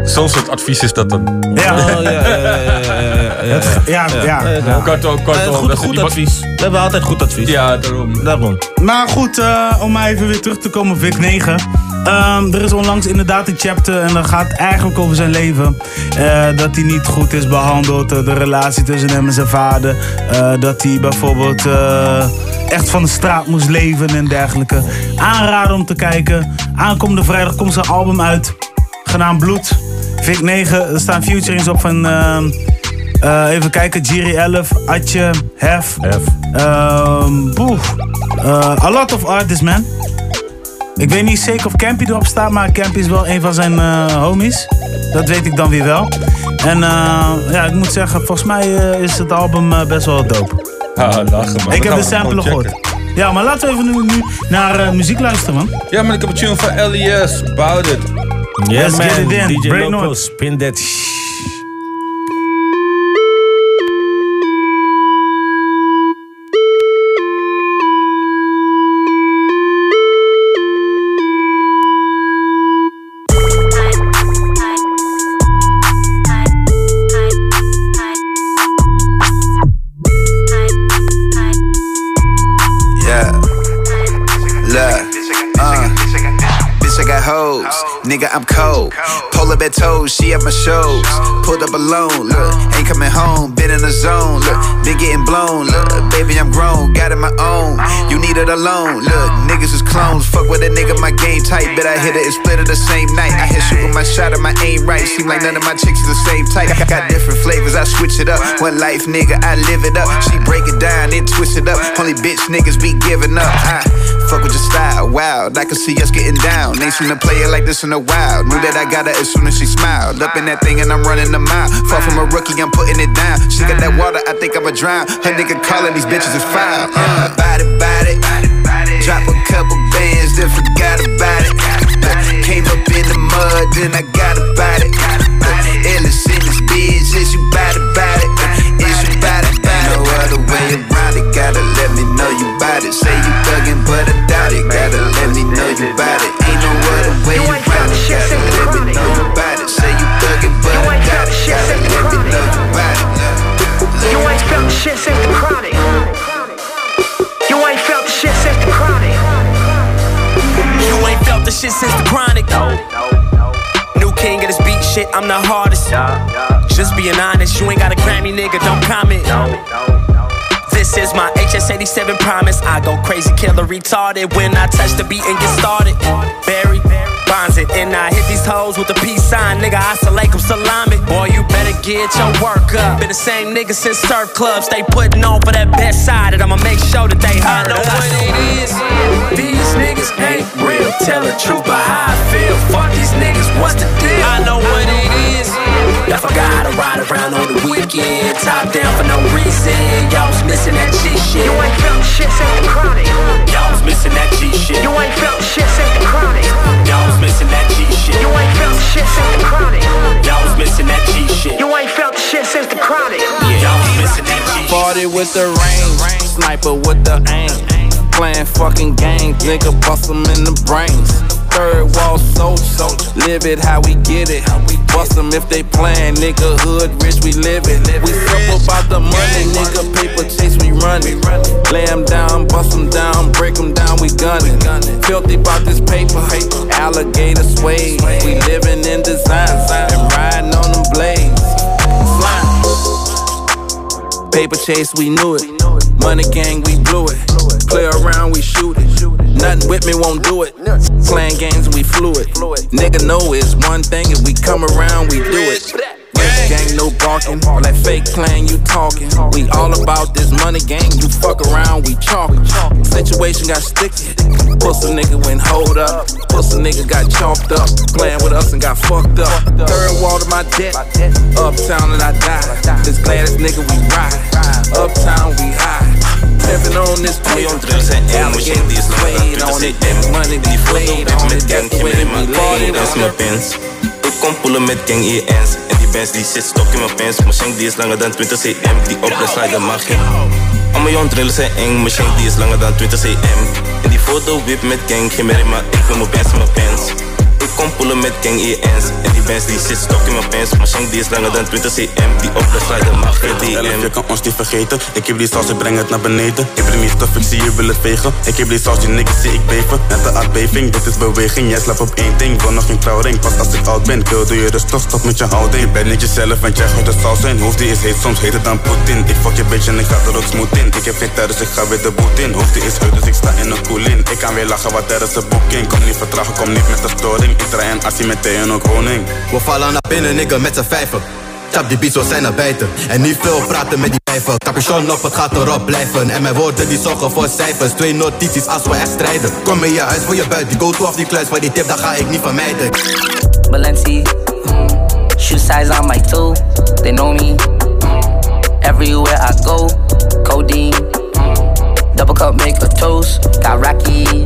Zo'n soort advies is dat dan. Ja. Oh, ja, ja, ja, ja, ja, ja, Ja, ja. ja. Kortom, kortom. Eh, dat goed, is goed iemand- advies. We hebben altijd goed advies. Ja, daarom. Daarom. Maar goed, eh, om maar even weer terug te komen op Vic 9. Ehm, er is onlangs inderdaad een chapter en dat gaat eigenlijk over zijn leven. Eh, dat hij niet goed is behandeld, eh, de relatie tussen hem en zijn vader. Eh, dat hij bijvoorbeeld eh, echt van de straat moest leven en dergelijke. Aanraden om te kijken. Aankomende vrijdag komt zijn album uit, genaamd Bloed. Vic 9, er staan featurings op van... ehm, eh, even kijken, Jiri 11, Atje, Hef. Ehm, boef. Eh, a lot of artists, man. Ik weet niet zeker of Campy erop staat, maar Campy is wel een van zijn eh, homies. Dat weet ik dan weer wel. En eh, ja, ik moet zeggen, volgens mij eh, is het album best wel dope. Ja, lachen man. ik heb de sample gehoord. Ja, maar laten we even nu, nu naar eh, muziek luisteren, man. Ja, maar ik heb een tune van LES, About It. Let's man. get it in. DJ Loco, North. spin that shh. Need it alone, look. Niggas is clones. Fuck with a nigga, my game tight. Bet I hit it and split it the same night. I hit shooting my shot and my aim right. Seem like none of my chicks is the same type. Got different flavors, I switch it up. One life, nigga, I live it up. She break it down, then twist it up. Only bitch niggas be giving up. I fuck with your style, wild. I can see us getting down. Ain't seen a player like this in a while. Knew that I got her as soon as she smiled. Up in that thing and I'm running the mile. Far from a rookie, I'm putting it down. She got that water, I think I'ma drown. Her nigga calling these bitches is foul. Uh, body, body. Drop a couple bands, then forgot about it. Came up in the mud, then I got about it. Illest in this bitch, is you bad about it? Other way around it. Gotta let me know you bout it. Say you thuggin', but I doubt it. Gotta let me know you bout it. Ain't no other way around it. Gotta let me know you bout it. Say you thuggin', but I doubt it. Gotta let me know you bout it. You ain't felt the shit since the chronic. You ain't felt the shit since the chronic. You ain't felt the shit since the chronic. New king of this beat shit, I'm the hardest. Just being honest, you ain't got a Grammy, nigga, don't comment. This is my HS87 promise. I go crazy, killer, retarded when I touch the beat and get started. Barry bonds it, and I hit these hoes with a peace sign, nigga. Assalamualaikum salami. Boy, you better get your work up. Been the same nigga since surf clubs. They putting on for that best side, and I'ma make sure that they heard. I know what it is. These niggas ain't real. Tell the truth, but how I feel. Fuck these niggas, what's the deal? I know what it is. Y'all forgot how to ride around on the weekend. Top down for no reason. Y'all was missing that G shit. You ain't felt the shit since the chronic. Y'all was missing that G shit. You ain't felt the shit since the chronic. Y'all was missing that G shit. You ain't felt the shit since the chronic. Y'all was missing that G shit. You ain't felt the shit since the chronic. Y'all was missing that G shit. Party with the rain, sniper with the aim. Playing fucking games, nigga bust 'em in the brains. Third wall soldier, live it how we get it. Bust them if they playin', nigga. Hood rich, we live it. We simple about the money, nigga. Paper chase, we run it. Lay 'em down, bust 'em down, break 'em down, we gun it. Filthy about this paper, alligator suede. We living in design and riding on them blades. Flying. Paper chase, we knew it. Money gang, we blew it. Play around, we shoot it. Nothing With me won't do it. Playing games, we fluid. Nigga know it's one thing, if we come around, we do it. Gang no barking, All that fake playing, you talking. We all about this money gang, you fuck around, we chalking. Situation got sticky, pussy nigga went hold up. Pussy nigga got chalked up, playing with us and got fucked up. Third wall to my debt, uptown and I die. This gladdest nigga we ride, uptown we high. Living on this Miljoen drugs en één machine die is langer dan 20 cm Die foto wip met gang, geen meer in mijn pins Ik kom poelen met gang EN's En die bands die zit stok in mijn pants Mijn shank die is langer dan 20 cm Die op de slide mag je Al mijn jong drillen zijn eng Mijn shank die is langer dan 20 cm En die foto wip met gang, geen meer in mijn Ik wil mijn bands en mijn pants ik kom poelen met gang EN's En die bands die zit stok in mijn pants. Mijn shank die is langer dan 20 cm Die op de slide mag je DM Je kan ons niet vergeten. Ik heb die saus, ik breng het naar beneden. Ik breng niet stof, ik zie je wil het vegen. Ik heb die saus, die niggas zie ik beven. Net een aardbeving, dit is beweging. Jij slaapt op één ding, wil nog geen trouwring. Pas als ik oud ben, kill doe je dus toch stop met je houding. Je bent niet jezelf, want jij gaat de saus zijn. Hoofd die is heet, soms heter dan Poetin. Ik fuck je bitch en ik ga er ook smooth in. Ik heb geen tijd, dus ik ga weer de boot in. Hoofd die is heut, dus ik sta in een koelin. Ik kan weer lachen, wat er is een boeking Kom niet vertragen, kom niet met de storing Ik draai een assie met thee en ook honing We vallen naar binnen, nigga, met z'n vijven. Tap die beats, we zijn naar buiten. En niet veel praten met die wijven. Capuchon op, het gaat erop blijven. En mijn woorden die zorgen voor cijfers. Twee notities als we echt strijden. Kom in je huis voor je buit. Die go-to of die kluis. Maar die tip, dat ga ik niet vermijden. Balenci. Shoe size on my toe. They know me. Everywhere I go. Codeine. Double cup make a toast. Got Rocky.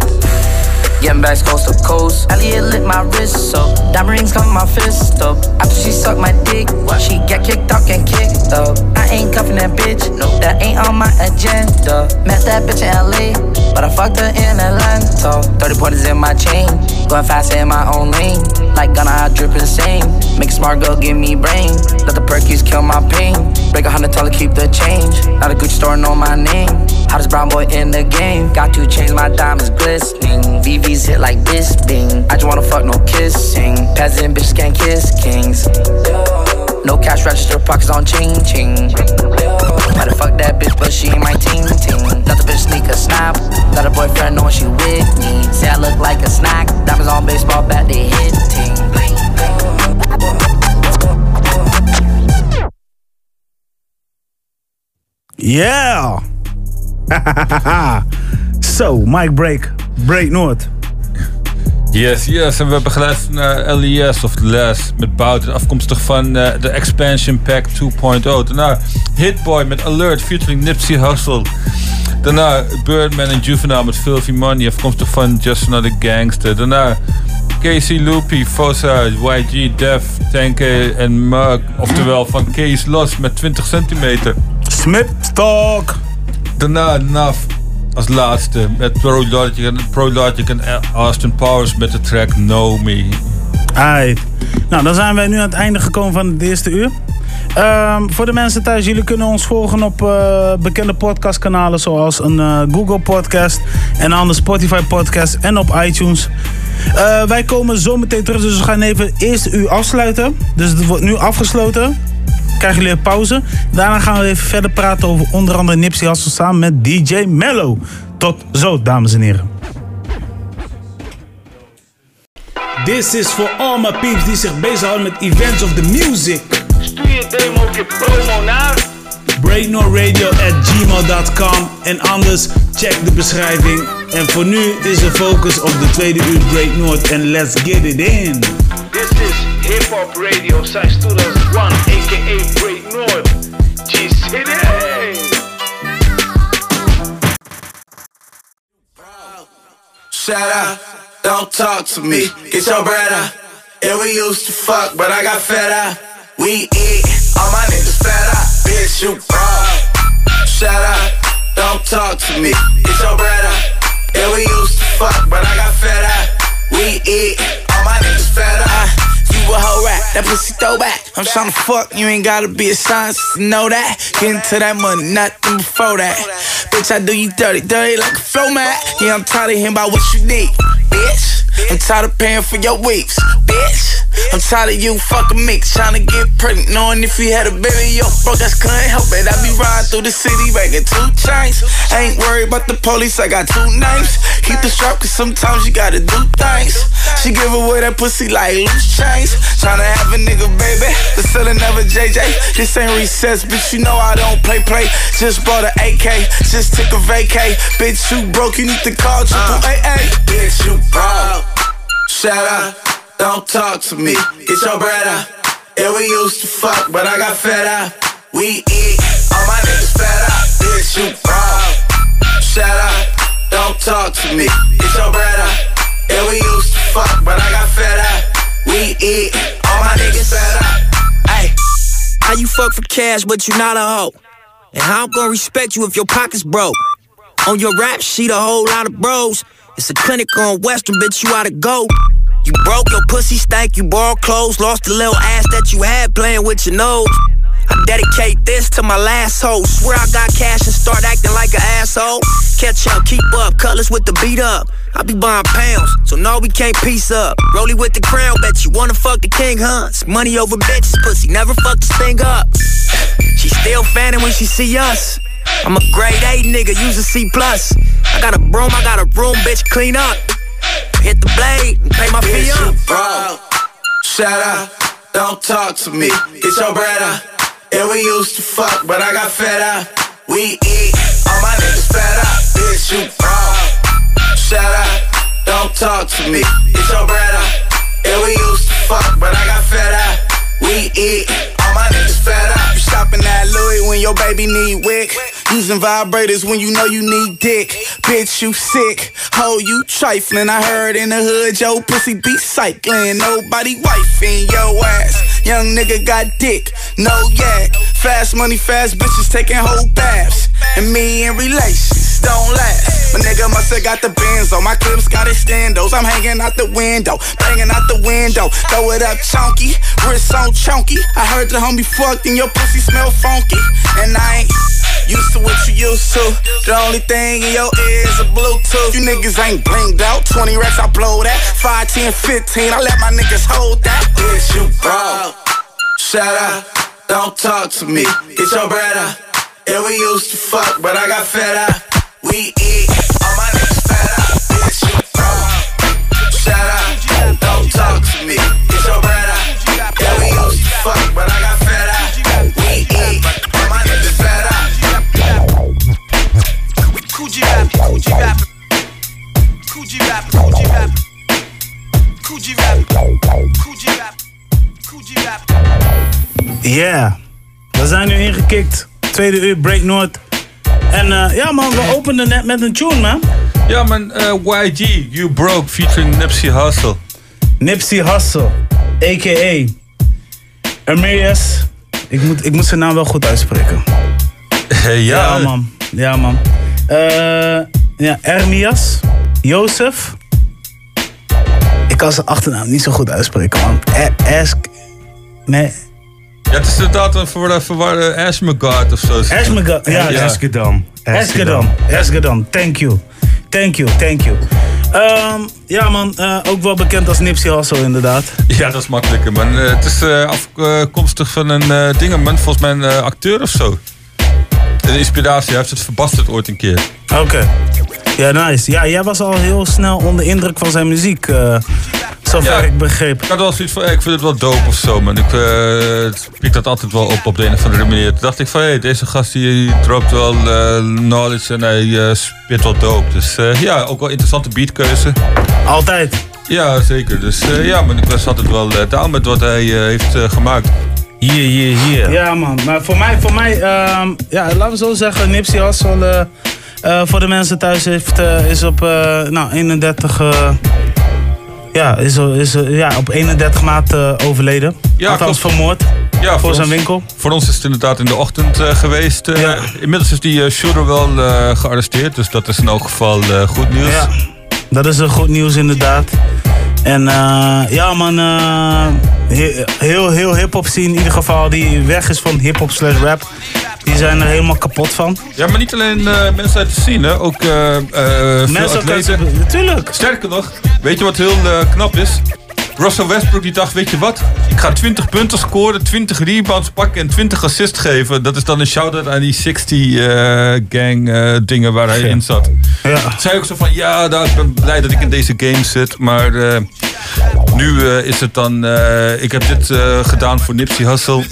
Getting back coast to coast. Elliot lit my wrist up. Diamond rings come my fist up. After she sucked my dick, she get kicked out and kicked up. I ain't cuffing that bitch. No, that ain't on my agenda. Met that bitch in LA, but I fucked her in Atlanta. 30 pointers in my chain. Going fast in my own lane. Like Gunna, I drip insane. Make a smart girl give me brain. Let the perkies kill my pain. Break a hundred, dollar, keep the change. Not a Gucci store, know my name. Hottest brown boy in the game. Got two chains, my diamonds glistening. VVs hit like this, bing. I just wanna fuck, no kissing. Peasant bitches can't kiss kings. No cash register, pockets on ching ching. Might fuck that bitch, but she ain't my team team. Let the bitch sneak a snap. Got a boyfriend knowing she with me. Say I look like a snack. Diamonds on baseball bat, they hitting. Yeah! Zo, Mike Break. Break Noord. Yes, yes. En we hebben geluisterd naar LES of Les met Bouten. Afkomstig van eh, de Expansion Pack 2.0. Daarna Hitboy met Alert featuring Nipsey Hussle. Daarna Birdman en Juvenile met Filthy Money. Afkomstig van Just Another Gangster. Daarna Casey Loopy, Fossa, YG, Def, Tanke en Mug. Oftewel van Case Los met 20 centimeter. Smith Talk. Daarna Naf als laatste met Pro Logic en, Pro en Austin Powers met de track Know Me. Aight. Nou, dan zijn wij nu aan het einde gekomen van het eerste uur. Ehm, voor de mensen thuis, jullie kunnen ons volgen op eh, bekende podcastkanalen zoals een eh, Google Podcast en een andere Spotify Podcast en op iTunes. Eh, wij komen zo meteen terug, dus we gaan even het eerste uur afsluiten. Dus het wordt nu afgesloten. Krijgen jullie een pauze. Daarna gaan we even verder praten over onder andere Nipsey Hussle samen met DJ Mello. Tot zo, dames en heren. This is for all my peeps die zich bezighouden met events of the music. Stuur je demo of je promo naar BreakNoRadio at gmail.com en anders check de beschrijving. En voor nu is de focus op de tweede uur Break North en let's get it in. This is Hip Hop Radio since 2001, aka Break North. G-City. Shout out, don't talk to me. Get your bread out. Yeah, we used to fuck, but I got fed up. We eat, all my niggas fed up, Bitch, you broad. Shout out, don't talk to me. Get your bread out. Yeah, we used to fuck, but I got fed up. We eat, all my niggas fed out. Hoe rat, that pussy throwback. I'm tryna fuck, you ain't gotta be a scientist to know that. Get into that money, nothing before that. Bitch, I do you dirty, dirty like a flow mat. Yeah, I'm tired of hearing about what you need, bitch. I'm tired of paying for your weeks, bitch. I'm tired of you fucking mix, tryna get pregnant, knowing if you had a baby, yo, broke ass couldn't help it. I be riding through the city, banging two chains. Ain't worried about the police, I got two names. Keep the strap, cause sometimes you gotta do things. She give away that pussy like loose chains. Tryna have a nigga, baby, the selling never JJ. This ain't recess, bitch, you know I don't play play. Just bought an AK, just took a vacay. Bitch, you broke, you need to call triple AA. Bitch, you broke. Shut up, don't talk to me. Get your bread up. Yeah, we used to fuck, but I got fed up. We eat, all my niggas fed up. Bitch, you broke. Shut up, don't talk to me. Get your bread up. Yeah, we used to fuck, but I got fed up. We eat, all my niggas fed up. Hey, how you fuck for cash, but you not a hoe? And how I'm gonna respect you if your pocket's broke? On your rap sheet, a whole lot of bros. It's a clinic on Western, bitch, you oughta go. You broke your pussy stank, you borrowed clothes, lost the little ass that you had playing with your nose. I dedicate this to my last hoe. Swear I got cash and start acting like an asshole. Catch up, keep up, colors with the beat up. I be buying pounds, so no, we can't piece up. Rolly with the crown, bet you wanna fuck the king hunts. Money over bitches, pussy, never fuck this thing up. She still fanning when she see us. I'm a grade A nigga, use a C plus. I got a broom, I got a room, bitch, clean up. Hit the blade and pay my fee up. broke. Shut up, don't talk to me. Get your bread up. Yeah, we used to fuck, but I got fed up. We eat, all my niggas fed up. Bitch, you broke. Shut up, don't talk to me. Get your bread up. Yeah, we used to fuck, but I got fed up. We eat, all my niggas fed up. You shopping at Louis when your baby need wick. Using vibrators when you know you need dick. Bitch, you sick. Ho, you trifling. I heard in the hood, your pussy be cycling. Nobody wifing your ass. Young nigga got dick, no yak. Fast money, fast bitches taking whole baths. And me in relations, don't last. My nigga must have got the bins on. My clips got extendos. I'm hanging out the window, banging out the window. Throw it up chunky, wrist on chunky. I heard the homie fucked and your pussy smell funky. And I ain't used to what you used to. The only thing in your ear is a Bluetooth. You niggas ain't blinged out. 20 racks, I blow that. 5, 10, 15, I let my niggas hold that. Bitch, you broke. Shut up, don't talk to me. Get your bread up. Yeah, we used to fuck, but I got fed up. We eat, all my niggas fed up. Bitch, you broke. Shut up, don't talk to me. Get your bread up. Yeah, we used to fuck, but I got fed up. We eat, all my niggas fed up. Coogee rap, Coogee rap, Coogee rap, Coogee rap, Coogee rap, Coogee rap, Coogee rap. Yeah, we zijn nu ingekikt. Tweede uur Break Noord. En eh, ja man, we openden net met een tune man. Ja man, eh, YG, You Broke, featuring Nipsey Hussle. Nipsey Hussle, a.k.a. Amirius. Ik moet, ik moet zijn naam wel goed uitspreken. ja. man. Ja man. Eh, ja, Ermias. Jozef. Ik kan zijn achternaam niet zo goed uitspreken man. Esk... Nee. Ja, het is inderdaad een verwarde, verwarde Ashmegard of zo. Ashmegard, ja. Eskedam. Eskedam. Eskedam, thank you. Thank you, thank you. Ehm, ja man, eh, ook wel bekend als Nipsey Hussle inderdaad. Ja, dat is makkelijker, man. Eh, het is eh, afkomstig van een dingeman, volgens mij een acteur of zo. Inspiratie, hij heeft het verbasterd ooit een keer. Oké. Ja, nice. Ja, jij was al heel snel onder indruk van zijn muziek. eh zover Ja. ik begreep. Ik had wel zoiets van, ik vind het wel dope of zo, man. Ik eh piek dat altijd wel op op de een of andere manier. Toen dacht ik van, hé, hey, deze gast die dropt wel eh, knowledge en hij spit wel dope. Dus eh, ja, ook wel interessante beatkeuze. Altijd? Ja, zeker. Dus eh, ja, maar ik was altijd wel uh, down met wat hij eh, heeft gemaakt. Hier, hier, hier. Ja man, maar voor mij, voor mij ehm, ja, laten we zo zeggen, Nipsey Hussle... eh, voor de mensen thuis heeft, eh, is op eh, nou, 31... eh, ja, is, is, ja, op 31 maart overleden. Ja, Althans klopt. vermoord. Ja, voor zijn ons- winkel. Voor ons is het inderdaad in de ochtend geweest. Inmiddels is die shooter wel gearresteerd, dus dat is in elk geval goed nieuws. Ja, dat is een goed nieuws inderdaad. En eh, ja man, eh, he- heel, heel hip-hop scene in ieder geval die weg is van hip-hop slash rap. Die zijn er helemaal kapot van. Ja, maar niet alleen eh, mensen uit de scene, hè. ook veel Mensen uit- atleten. Natuurlijk. Sterker nog, weet je wat heel knap is? Russell Westbrook die dacht, weet je wat? Ik ga 20 punten scoren, 20 rebounds pakken en 20 assists geven. Dat is dan een shout-out aan die 60 eh, gang eh, dingen waar hij in zat. Ja. Zei ook zo van, ja, nou, ik ben blij dat ik in deze game zit. Maar eh, nu is het dan, ik heb dit gedaan voor Nipsey Hussle.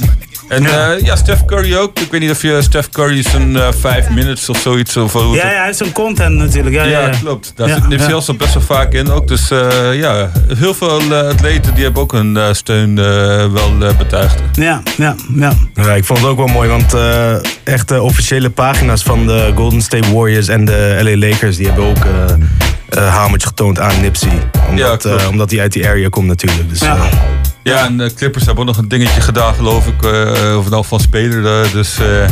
En ja. ja, Steph Curry ook. Ik weet niet of je Steph Curry zijn 5 minutes of zoiets. Of, Ja, ja, hij heeft zijn content natuurlijk. Ja, ja, ja, klopt. Daar zit Nipsey best wel vaak in ook. Dus ja, heel veel atleten die hebben ook hun eh, steun eh, wel eh, betuigd. Ja, ja, ja. Ja, ik vond het ook wel mooi, want eh echt de officiële pagina's van de Golden State Warriors en de LA Lakers, die hebben ook hamertje getoond aan Nipsey. Omdat, eh, omdat hij uit die area komt natuurlijk. Dus, Ja. Ja, en de Clippers hebben ook nog een dingetje gedaan, geloof ik. eh of nou van speler. dus, eh,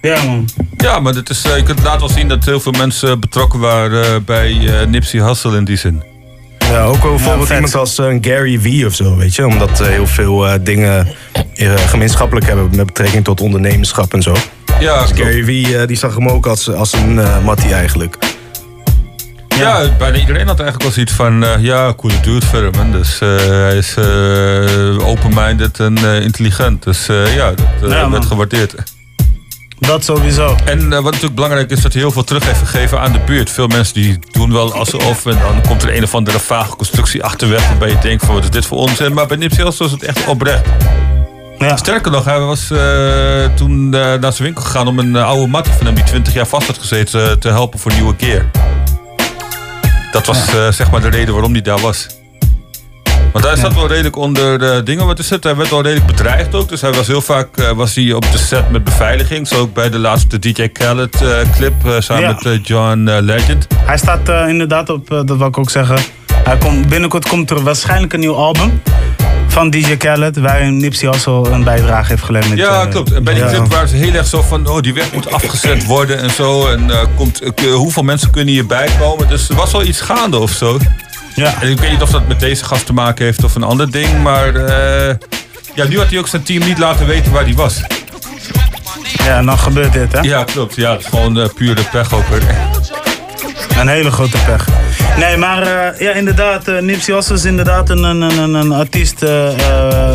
ja, man. Ja, maar dit is, je kunt laten wel zien dat heel veel mensen betrokken waren bij eh, Nipsey Hussle in die zin. Ja, ook wel bijvoorbeeld vet. iemand als een Gary Vee of zo, weet je. Omdat eh, heel veel eh, dingen eh, gemeenschappelijk hebben met betrekking tot ondernemerschap en zo. Ja, dus Gary Vee eh, die zag hem ook als, als een eh mattie eigenlijk. Ja, bijna iedereen had eigenlijk wel zoiets van, eh, ja, coole dude verder, man. Dus eh, hij is eh, open-minded en eh, intelligent. Dus eh, ja, dat eh, Ja, werd gewaardeerd. Dat sowieso. En eh, wat natuurlijk belangrijk is, dat hij heel veel terug heeft gegeven aan de buurt. Veel mensen die doen wel alsof en dan komt er een of andere vage constructie achterweg waarbij je denkt van wat is dit voor onzin. Maar bij Nipsey Hussle was het echt oprecht. Sterker nog, hij was eh, toen eh, naar zijn winkel gegaan om een oude mattie van hem die 20 jaar vast had gezeten te helpen voor nieuwe keer. Dat was zeg maar de reden waarom hij daar was. Want hij zat wel redelijk onder de dingen. Wat is het? Hij werd wel redelijk bedreigd ook. Dus hij was heel vaak eh, was hij op de set met beveiliging. Zo ook bij de laatste DJ Khaled eh, clip eh, samen met John Legend. Hij staat inderdaad op, dat wil ik ook zeggen. Hij komt, binnenkort komt er waarschijnlijk een nieuw album van DJ Khaled, waarin Nipsey Hussle een bijdrage heeft geleverd. Ja, klopt. En bij die ja. clip waren ze heel erg zo van... oh, die weg moet afgezet worden en zo. En komt, hoeveel mensen kunnen hierbij komen? Dus er was wel iets gaande of zo. Ja. En ik weet niet of dat met deze gast te maken heeft of een ander ding. Maar eh, ja, nu had hij ook zijn team niet laten weten waar hij was. Ja, en dan gebeurt dit, hè? Ja, klopt. Ja, het is gewoon eh, pure pech ook. Een hele grote pech. Nee, maar eh, ja, inderdaad, eh, Nipsey Hussle is inderdaad een, een, een, een artiest eh,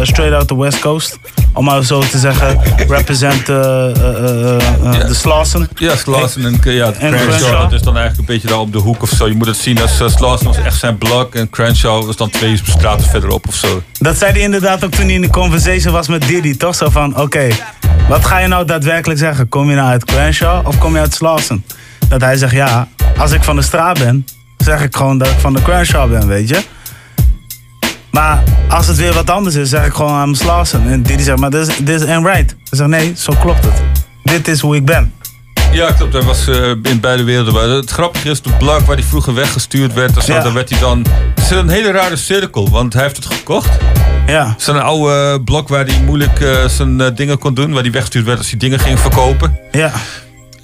straight out the West Coast. Om maar zo te zeggen, represent de Slauson. Ja, Slauson en, ja, En Crenshaw, dat is dan eigenlijk een beetje daar op de hoek of zo. Je moet het zien als uh, Slauson was echt zijn blok en Crenshaw was dan twee straten verderop of zo. Dat zei hij inderdaad ook toen hij in de conversation was met Diddy, toch? Zo van, oké, wat ga je nou daadwerkelijk zeggen? Kom je nou uit Crenshaw of kom je uit Slauson? Dat hij zegt, ja, als ik van de straat ben, zeg ik gewoon dat ik van de Crenshaw ben, weet je? Maar als het weer wat anders is, zeg ik gewoon aan Slauson. En Diddy zegt, maar dit is, dit is ain't right. Hij zegt, nee, zo klopt het. Dit is hoe ik ben. Ja, klopt. Hij was eh, in beide werelden. Maar het grappige is, de blok waar hij vroeger weggestuurd werd, zo, daar werd hij dan... Het is een hele rare cirkel, want hij heeft het gekocht. Ja. Zo'n oude blok waar hij moeilijk eh, zijn eh, dingen kon doen. Waar hij weggestuurd werd als hij dingen ging verkopen. Ja.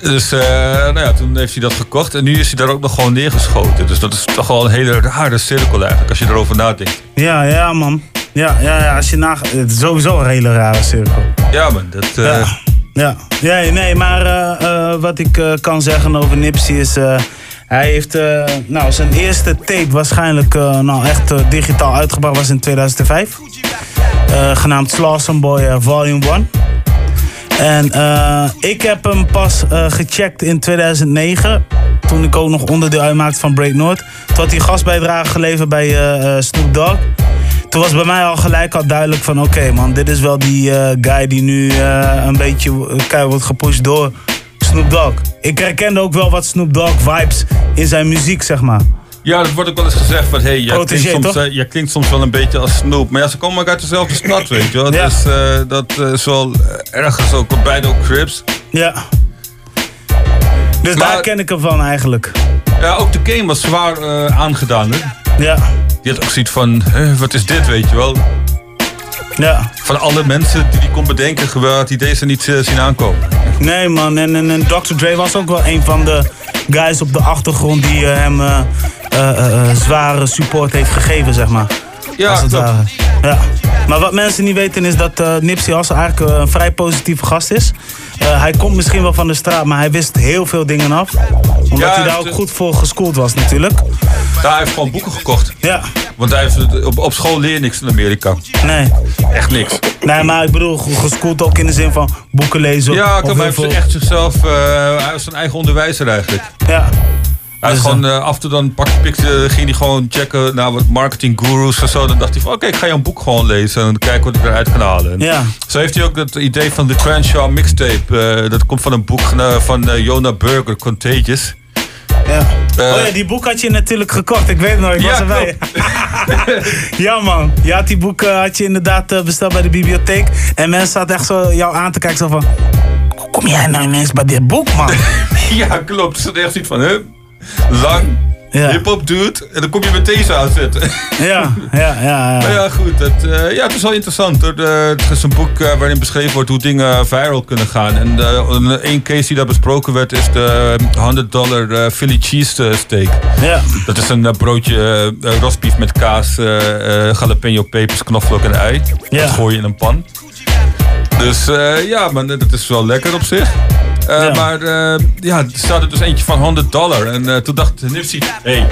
Dus eh, nou ja, toen heeft hij dat gekocht. En nu is hij daar ook nog gewoon neergeschoten. Dus dat is toch wel een hele rare cirkel eigenlijk, als je erover nadenkt. Ja, ja, man. Ja, ja, ja als je nagaat, het is sowieso een hele rare cirkel. Ja, man. Dat, eh, Ja. Nee, maar eh, wat ik kan zeggen over Nipsey is... hij heeft nou, zijn eerste tape waarschijnlijk nou, echt digitaal uitgebracht was in 2005. Eh, genaamd Slauson Boy Volume 1. En eh, ik heb hem pas eh, gecheckt in 2009. Toen ik ook nog onderdeel uitmaakte van Break North. Toen had hij gastbijdrage geleverd bij eh, Snoop Dogg. Toen was bij mij al gelijk al duidelijk van... oké man, dit is wel die guy die nu een beetje keihard wordt gepusht door Snoop Dogg. Ik herkende ook wel wat Snoop Dogg vibes in zijn muziek, zeg maar. Ja, dat wordt ook wel eens gezegd van, hey, jij, Protégé, klinkt soms, eh, jij klinkt soms wel een beetje als Snoop. Maar ja, ze komen ook uit dezelfde stad, weet je wel. Ja. Dus eh, dat eh, is wel ergens ook, op beide ook Crips. Ja. Dus daar ken ik hem van eigenlijk. Ja, ook de game was zwaar aangedaan, hè? Ja. Die had ook zoiets van, wat is dit, weet je wel? Ja. Van alle mensen die hij kon bedenken, had hij deze niet eh, zien aankomen. Nee man, en, en, en Dr. Dre was ook wel een van de guys op de achtergrond die eh, hem eh, zware support heeft gegeven, zeg maar. Ja, Als het ware. Ja. Maar wat mensen niet weten is dat eh Nipsey Hussle eigenlijk eh, een vrij positieve gast is. eh, hij komt misschien wel van de straat, maar hij wist heel veel dingen af. Omdat Ja, hij daar ook goed voor geschoold was natuurlijk. Daar hij heeft gewoon boeken gekocht. Ja. Want hij heeft, op, op school leer je niks in Amerika. Nee. Echt niks. Nee, maar ik bedoel, ge- geschoold ook in de zin van boeken lezen. Ja, of klopt, hij heeft echt zichzelf... eh, hij was zijn eigen onderwijzer eigenlijk. Ja. Hij Dus, gewoon eh, af en toe dan pak, pikte, ging hij gewoon checken naar wat marketing gurus en zo. Dan dacht hij van oké, ik ga jouw boek gewoon lezen en kijken wat ik eruit kan halen. En Ja. Zo heeft hij ook het idee van de Crenshaw mixtape. eh, dat komt van een boek eh, van eh, Jonah Burger, Contagious. Ja. Eh, oh ja, die boek had je natuurlijk gekocht. Ik weet het nog, ik Ja, was erbij. ja man, je had die boek eh, had je inderdaad eh, besteld bij de bibliotheek. En mensen zaten echt zo jou aan te kijken zo van... Hoe kom jij nou ineens bij dit boek man? ja, klopt. Is echt zoiets van, hè? Lang, hip-hop dude. En dan kom je met deze aanzetten. ja, ja, ja. ja. Maar ja, goed. Het, eh, ja, het is wel interessant. Hoor. De- het is een boek eh, waarin beschreven wordt hoe dingen viral kunnen gaan. En eh, een case die daar besproken werd is de 100 dollar Philly cheese steak. Ja. Dat is een broodje rostbief met kaas, jalapeno pepers, knoflook en ei. Ja. Dat gooi je in een pan. Dus ja, maar dat is wel lekker op zich. Eh, Maar eh, ja, er staat er dus eentje van 100 dollar. En eh, toen dacht Nipsey, hey,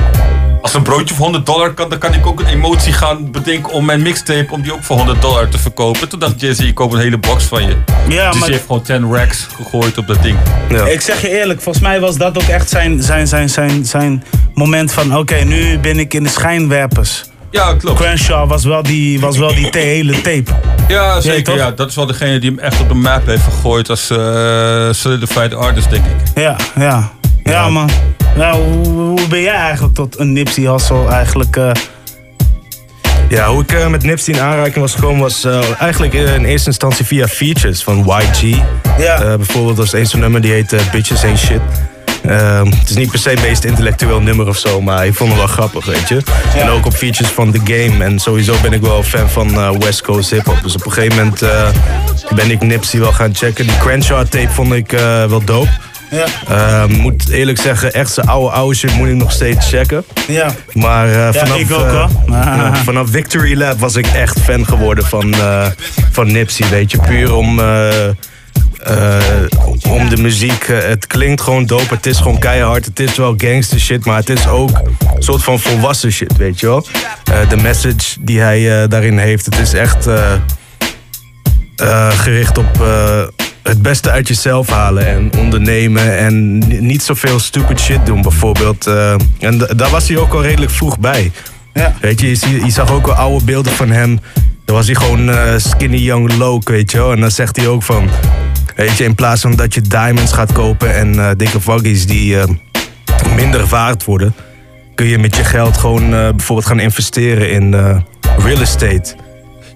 als een broodje voor 100 dollar kan, dan kan ik ook een emotie gaan bedenken om mijn mixtape, om die ook voor 100 dollar te verkopen. Toen dacht Jay-Z, ik koop een hele box van je. Ja, dus maar- hij heeft gewoon 10 racks gegooid op dat ding. Ik zeg je eerlijk, volgens mij was dat ook echt zijn, zijn, zijn, zijn, zijn moment van... Oké, nu ben ik in de schijnwerpers. Ja, klopt. Crenshaw was wel die, was wel die hele tape. Ja, Ja, zeker. Ja, dat is wel degene die hem echt op de map heeft gegooid als eh solidified artist, denk ik. Ja, ja. Ja, man. Nou, hoe, hoe ben jij eigenlijk tot een Nipsey Hussle eigenlijk... eh, Ja, hoe ik eh, met Nipsey in aanraking was gekomen was eigenlijk in eerste instantie via features van YG. Ja. Eh, bijvoorbeeld was er eens zo'n nummer die heet Bitches Ain't Shit. Ehm, het is niet per se het meest intellectueel nummer of zo, maar ik vond het wel grappig, weet je. En ook op features van The Game. En sowieso ben ik wel fan van eh, West Coast hip-hop. Dus op een gegeven moment eh, ben ik Nipsey wel gaan checken. Die Crenshaw tape vond ik eh, wel dope. Ja. Ehm, moet eerlijk zeggen, echt zijn oude oude shit moet ik nog steeds checken. Ja. Maar vanaf, ik ook, vanaf Victory Lab was ik echt fan geworden van, van Nipsey. Weet je, puur om, eh, om de muziek. Eh, het klinkt gewoon dope, het is gewoon keihard. Het is wel gangster shit, maar het is ook een soort van volwassen shit, weet je wel. Eh, de message die hij daarin heeft, het is echt gericht op het beste uit jezelf halen en ondernemen en ni- niet zoveel stupid shit doen bijvoorbeeld. en da- daar was hij ook al redelijk vroeg bij. Ja. Weet je, je, zag ook wel oude beelden van hem. Dan was hij gewoon skinny young loke, weet je wel. En dan zegt hij ook van, weet in plaats van dat je diamonds gaat kopen en eh, dikke vaggies die eh, minder waard worden, kun je met je geld gewoon eh, bijvoorbeeld gaan investeren in real estate.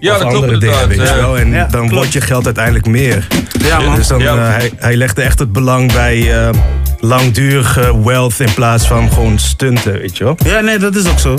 Ja, of dat klopt andere dingen, weet je wel. En ja, dan klopt. wordt je geld uiteindelijk meer. Ja, man. Dus dan, Ja. eh, hij, hij legde echt het belang bij eh, langdurige wealth in plaats van gewoon stunten, weet je wel. Ja, nee, dat is ook zo.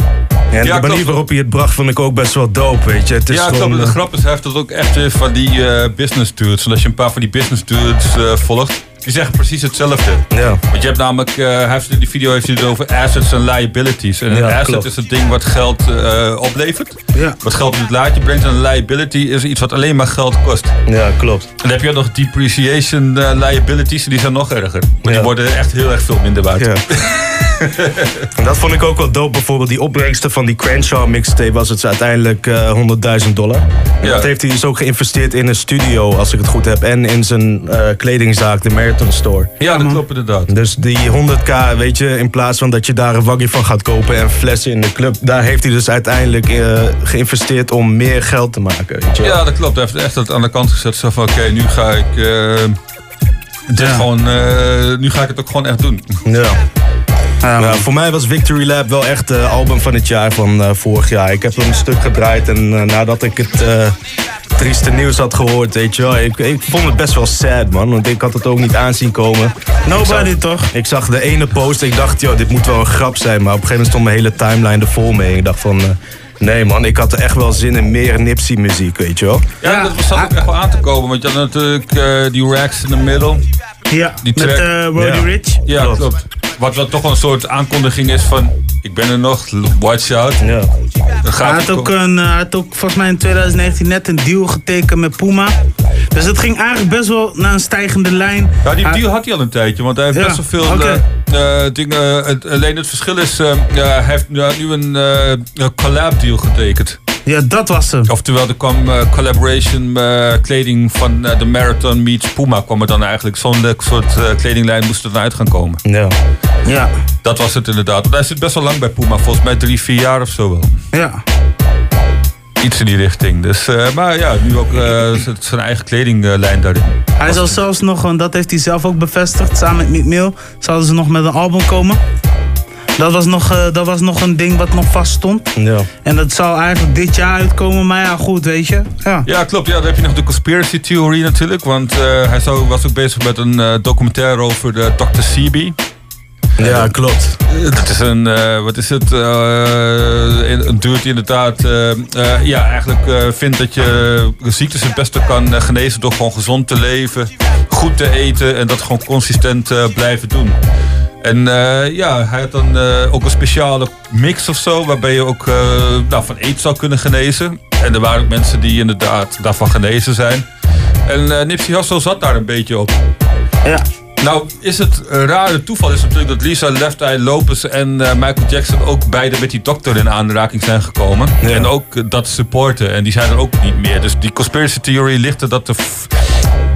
En Ja, de manier waarop hij het bracht vond ik ook best wel dope, weet je. Het is ja, gewoon, klopt. De eh, grap is, hij heeft dat ook echt weer van die eh, business dudes. En als je een paar van die business dudes eh, volgt, die zeggen precies hetzelfde. Ja. Want je hebt namelijk, eh, heeft in die video heeft hij het over assets en liabilities. En een Ja, asset klopt. is het ding wat geld eh, oplevert. Ja. Wat geld in het laadje brengt. En een liability is iets wat alleen maar geld kost. Ja, klopt. En dan heb je ook nog depreciation eh, liabilities, die zijn nog erger. Maar die worden echt heel erg veel minder waard. Dat vond ik ook wel dope. Bijvoorbeeld die opbrengsten van die Crenshaw mixtape was het uiteindelijk eh 100.000 dollar. En Ja. dat heeft hij dus ook geïnvesteerd in een studio, als ik het goed heb. En in zijn eh, kledingzaak, de Marathon Store. Ja, dat klopt inderdaad. Dus die 100k, weet je, in plaats van dat je daar een waggie van gaat kopen en flessen in de club, daar heeft hij dus uiteindelijk eh, geïnvesteerd om meer geld te maken. Weet je. Ja, dat klopt. Hij heeft echt het aan de kant gezet. Zo van, oké, nu ga ik... eh, dit gewoon, eh, nu ga ik het ook gewoon echt doen. Ja. Ja, voor mij was Victory Lab wel echt het album van het jaar van eh, vorig jaar. Ik heb hem een stuk gedraaid en eh, nadat ik het eh, trieste nieuws had gehoord, weet je wel. Ik, ik vond het best wel sad, man. Want ik had het ook niet aanzien komen. Nobody Ik zag- toch? Ik zag de ene post, ik dacht, joh, dit moet wel een grap zijn. Maar op een gegeven moment stond mijn hele timeline er vol mee. Ik dacht van, nee man, ik had er echt wel zin in meer Nipsey muziek, weet je wel. Ja, dat zat ook echt wel aan te komen. Want je had natuurlijk eh, die racks in de middle. Ja, Die met track. eh Roddy Ja. Rich. Ja, klopt. Wat wel toch wel een soort aankondiging is van... Ik ben er nog, watch out. Ja. Hij gaat had ook, een, eh, had ook volgens mij in 2019 net een deal getekend met Puma. Dus het ging eigenlijk best wel naar een stijgende lijn. Ja, die deal had hij al een tijdje, want hij heeft Ja, best wel veel oké. eh, eh, dingen. Alleen het verschil is, eh, ja, hij heeft nu een eh, een collab deal getekend. Ja, dat was hem. Oftewel, er kwam eh, collaboration eh, kleding van eh, de Marathon meets Puma kwam er dan eigenlijk. Zo'n soort kledinglijn moest er dan uit gaan komen. Ja. Ja. Dat was het inderdaad. Want hij zit best wel lang bij Puma, volgens mij drie, vier jaar of zo wel. Ja. Iets in die richting. Dus, maar ja, nu ook zijn eigen kledinglijn daarin. Hij zal zelfs nog, want dat heeft hij zelf ook bevestigd, samen met Meek Mill, zouden ze nog met een album komen. Dat was nog, eh, dat was nog een ding wat nog vast stond. Ja. En dat zou eigenlijk dit jaar uitkomen, maar ja, goed, weet je. Ja, Ja, klopt. Ja, dan heb je nog de conspiracy theorie natuurlijk. Want eh, hij zou, was ook bezig met een eh, documentaire over de Dr. Sebi. Ja, klopt. Het is een, eh, wat is het? eh, een dude die inderdaad, eh, eh, ja, eigenlijk eh, vindt dat je ziektes het beste kan genezen door gewoon gezond te leven, goed te eten en dat gewoon consistent eh, blijven doen. En eh, ja, hij had dan eh, ook een speciale mix of zo, waarbij je ook eh, nou, van aids zou kunnen genezen. En er waren ook mensen die inderdaad daarvan genezen zijn. En Nipsey Hussle zat daar een beetje op. Ja. Nou, is het een rare toeval is natuurlijk dat Lisa Left Eye Lopez en Michael Jackson ook beide met die dokter in aanraking zijn gekomen. En ook dat supporten. En die zijn er ook niet meer. Dus die conspiracy theory ligt er dat de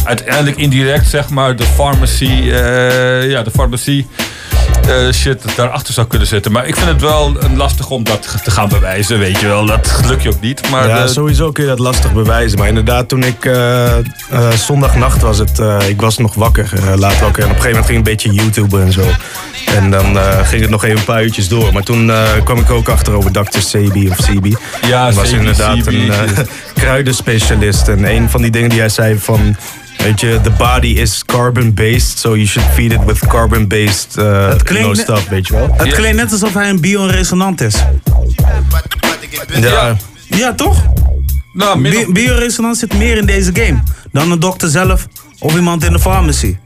uiteindelijk indirect, zeg maar, de pharmacy, eh, ja, de farmacie eh, shit daarachter zou kunnen zitten. Maar ik vind het wel een lastig om dat te gaan bewijzen, weet je wel. Dat lukt je ook niet. Maar ja, de- sowieso kun je dat lastig bewijzen. Maar inderdaad, toen ik eh, zondagnacht was het, ik was nog wakker, laat wakker. En op een gegeven moment ging ik een beetje YouTuben en zo. En dan ging het nog even een paar uurtjes door. Maar toen kwam ik ook achter over Dr. Sebi of Sebi. Ja, Hij was inderdaad een kruidenspecialist. En een van die dingen die hij zei van... Weet je, the body is carbon-based, so you should feed it with carbon-based uh, no stuff, weet je wel. Het klinkt net alsof hij een bioresonant is. Ja. Ja, toch? Nou, Bi- bioresonant zit meer in deze game dan een dokter zelf of iemand in de pharmacy.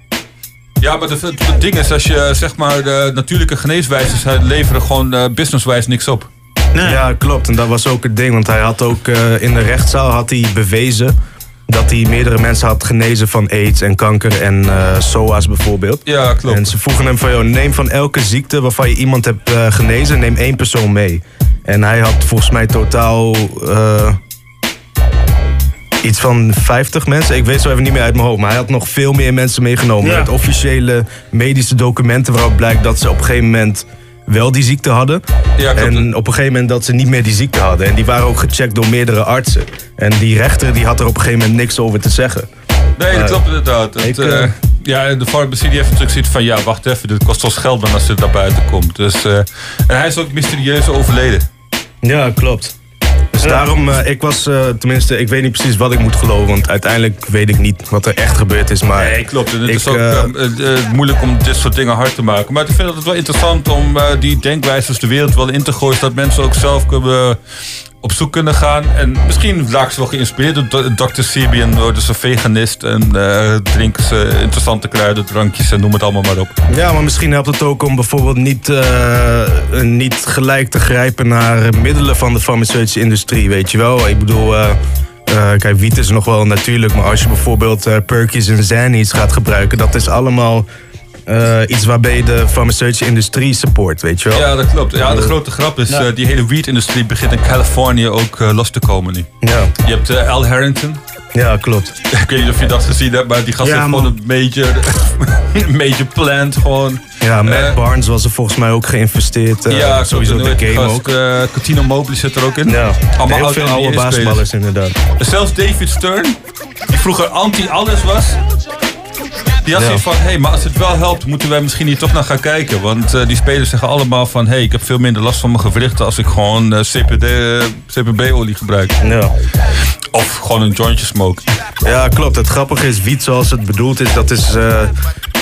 Ja, maar het, ding is, als je zeg maar de natuurlijke geneeswijzes eh, leveren gewoon eh, businesswijs niks op. Ja, klopt. En dat was ook het ding. Want hij had ook eh, in de rechtszaal had hij bewezen dat hij meerdere mensen had genezen van aids en kanker en eh SOA's bijvoorbeeld. Ja, klopt. En ze vroegen hem van, joh, neem van elke ziekte waarvan je iemand hebt eh, genezen, neem één persoon mee. En hij had volgens mij totaal eh, iets van 50 mensen. Ik weet zo even niet meer uit mijn hoofd. Maar hij had nog veel meer mensen meegenomen. Ja. Met officiële medische documenten waarop blijkt dat ze op een gegeven moment wel die ziekte hadden. en op een gegeven moment dat ze niet meer die ziekte hadden. En die waren ook gecheckt door meerdere artsen. En die rechter die had er op een gegeven moment niks over te zeggen. Nee, dat Maar klopt inderdaad. Het, ik, eh, eh, ja, en de farmacie die heeft natuurlijk zoiets van... ja, wacht even, dit kost ons geld dan als het naar buiten komt. Dus, eh, en hij is ook mysterieus overleden. Ja, klopt. Dus daarom, eh, ik was, eh, tenminste, ik weet niet precies wat ik moet geloven. Want uiteindelijk weet ik niet wat er echt gebeurd is. Maar Nee, klopt. En het ik, is ook eh, eh, eh, eh, moeilijk om dit soort dingen hard te maken. Maar ik vind het wel interessant om die denkwijzes de wereld wel in te gooien. Zodat mensen ook zelf kunnen, op zoek kunnen gaan. En misschien raken ze wel geïnspireerd door Dr. Sebi en door dus een veganist. En eh, drinken ze interessante kruidendrankjes en noem het allemaal maar op. Ja, maar misschien helpt het ook om bijvoorbeeld niet, eh, niet gelijk te grijpen naar middelen van de farmaceutische industrie, weet je wel. Ik bedoel, eh, kijk, wiet is nog wel natuurlijk, maar als je bijvoorbeeld Perkies en Xannies gaat gebruiken, dat is allemaal eh, iets waarbij je de farmaceutische industrie support, weet je wel. Ja, dat klopt. Ja, de grote grap is, Ja. eh, die hele weed-industrie begint in Californië ook eh, los te komen nu. Ja. Je hebt Al Harrington. Ja, klopt. Ik weet niet of je dat gezien hebt, maar die gast Ja, heeft gewoon een major, major plant gewoon. Ja, Matt Barnes was er volgens mij ook geïnvesteerd. ja, sowieso de game gast? ook. Coutinho Mobley zit er ook in. Ja, Allemaal heel veel oude basketballers inderdaad. Zelfs David Stern, die vroeger anti-alles was. Die had Ja. zoiets van, hé, hey, maar als het wel helpt, moeten wij misschien hier toch naar gaan kijken. Want eh, die spelers zeggen allemaal van, hé, hey, ik heb veel minder last van mijn gewrichten als ik gewoon eh, CPD, eh, CPB-olie gebruik. Ja. Of gewoon een jointje smoke. Ja, klopt. Het grappige is, wiet zoals het bedoeld is, dat is eh,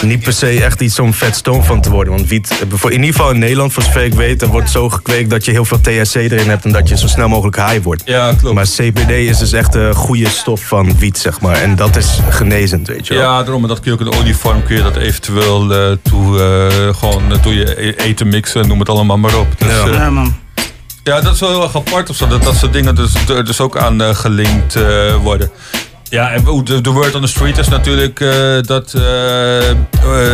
niet per se echt iets om vet stoom van te worden. Want wiet, in ieder geval in Nederland, voor zover ik weet, er wordt zo gekweekt dat je heel veel THC erin hebt en dat je zo snel mogelijk high wordt. Ja, klopt. Maar CBD is dus echt een goede stof van wiet, zeg maar. En dat is genezend, weet je wel. Ja, daarom. En dat kun je ook in olievorm kun je dat eventueel eh, toe, eh, gewoon eh, door je e- eten mixen, noem het allemaal maar op. Dus, Ja. Ja, man. Ja, dat is wel heel erg apart of zo. Dat dat soort dingen dus, dus ook aan gelinkt worden. Ja, en de, de word on the street is natuurlijk dat,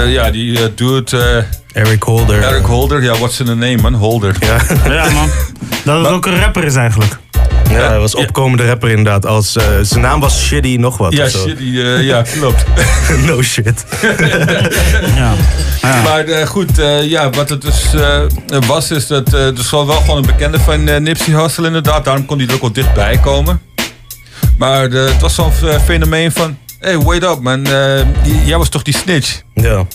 ja, die dude... Eric Holder. Eric Holder, ja, what's in the name, man? Holder. Ja, Ja, man. Dat het ook een rapper is eigenlijk. Ja, hij was opkomende rapper inderdaad. Als, eh, zijn naam was Shitty nog wat. Ja. Shitty, eh, ja, klopt. no shit. ja. Maar eh, goed, eh, ja, wat het dus eh, was, is dat eh er zal wel gewoon een bekende van eh, Nipsey Hussle inderdaad. Daarom kon hij er ook wel dichtbij komen. Maar eh, het was zo'n eh, fenomeen van, hey, wait up man, eh, jij was toch die snitch? Ja.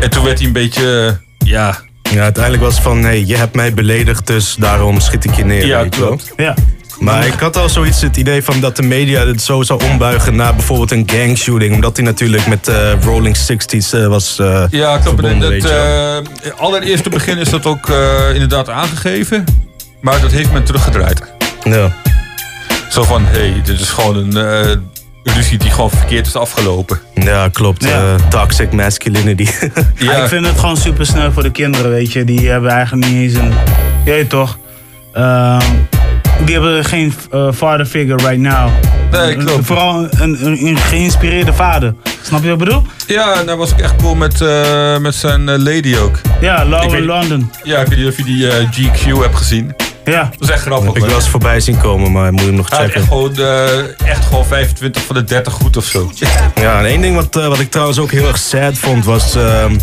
En toen werd hij een beetje, eh, ja... Ja, uiteindelijk was het van, hey, je hebt mij beledigd, dus daarom schiet ik je neer. Ja, klopt. Ja. Maar ik had al zoiets het idee van dat de media het zo zou ombuigen naar bijvoorbeeld een gangshooting. Omdat hij natuurlijk met eh, Rolling 60s eh, was eh Ja, ik klopt. En het je wel. eh, allereerste begin is dat ook eh, inderdaad aangegeven. Maar dat heeft men teruggedraaid. Ja. Zo van, hé, hey, dit is gewoon een eh, ruzie die gewoon verkeerd is afgelopen. Ja, klopt. Ja. toxic masculinity. Ja. Ik vind het gewoon super snel voor de kinderen, weet je. Die hebben eigenlijk niet eens een. Je toch? Ehm, die hebben geen eh, father figure right now. Nee, klopt. Vooral een, een, een geïnspireerde vader. Snap je wat ik bedoel? Ja, en daar was ik echt cool met, eh, met zijn eh, lady ook. Ja, weet- in London. Ja, ik weet niet of je die eh, GQ hebt gezien. Ja. Dat is echt grappig. Ik eens voorbij zien komen, maar moet je hem nog checken. echt gewoon, eh, echt gewoon 25 van de 30 goed of zo. Ja, en één ding wat, eh, wat ik trouwens ook heel erg sad vond was... ehm,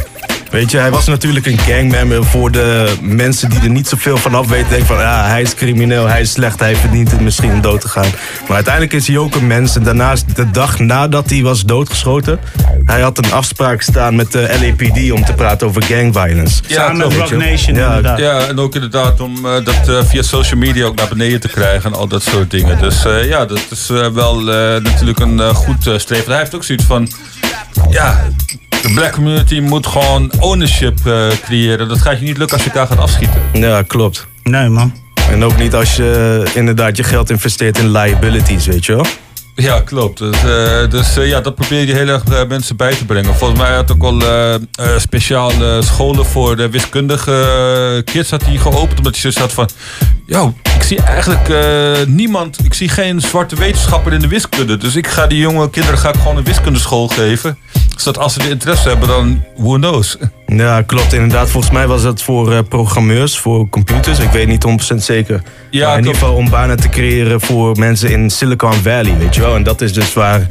weet je, hij was natuurlijk een gangmember voor de mensen die er niet zoveel van af weten. Denken van, ja, hij is crimineel, hij is slecht, hij verdient het misschien om dood te gaan. Maar uiteindelijk is hij ook een mens. En daarnaast, de dag nadat hij was doodgeschoten... hij had een afspraak staan met de LAPD om te praten over gang violence. klopt. Weet je wel. ja, Ja, en ook inderdaad om eh, dat eh, via social media ook naar beneden te krijgen en al dat soort dingen. Dus eh, ja, dat is eh, wel eh, natuurlijk een goed streven. Hij heeft ook zoiets van, ja, de black community moet gewoon ownership eh, creëren. Dat gaat je niet lukken als je elkaar gaat afschieten. Ja, klopt. Nee, man. En ook niet als je eh, inderdaad je geld investeert in liabilities, weet je wel. Ja, klopt. Dus, eh, dus eh, ja, dat probeer je heel erg eh, mensen bij te brengen. Volgens mij had ook al speciale scholen voor de wiskundige kids had hij geopend. Omdat zoiets had van... Yo, ik zie eigenlijk niemand... Ik zie geen zwarte wetenschapper in de wiskunde. Dus ik ga die jonge kinderen ga ik gewoon een wiskundeschool geven. Zodat als ze de interesse hebben, dan who knows. Ja, klopt. Inderdaad, volgens mij was dat voor eh, programmeurs, voor computers. Ik weet niet 100% zeker. Ja, maar in ieder geval om banen te creëren voor mensen in Silicon Valley, weet je wel. En dat is dus waar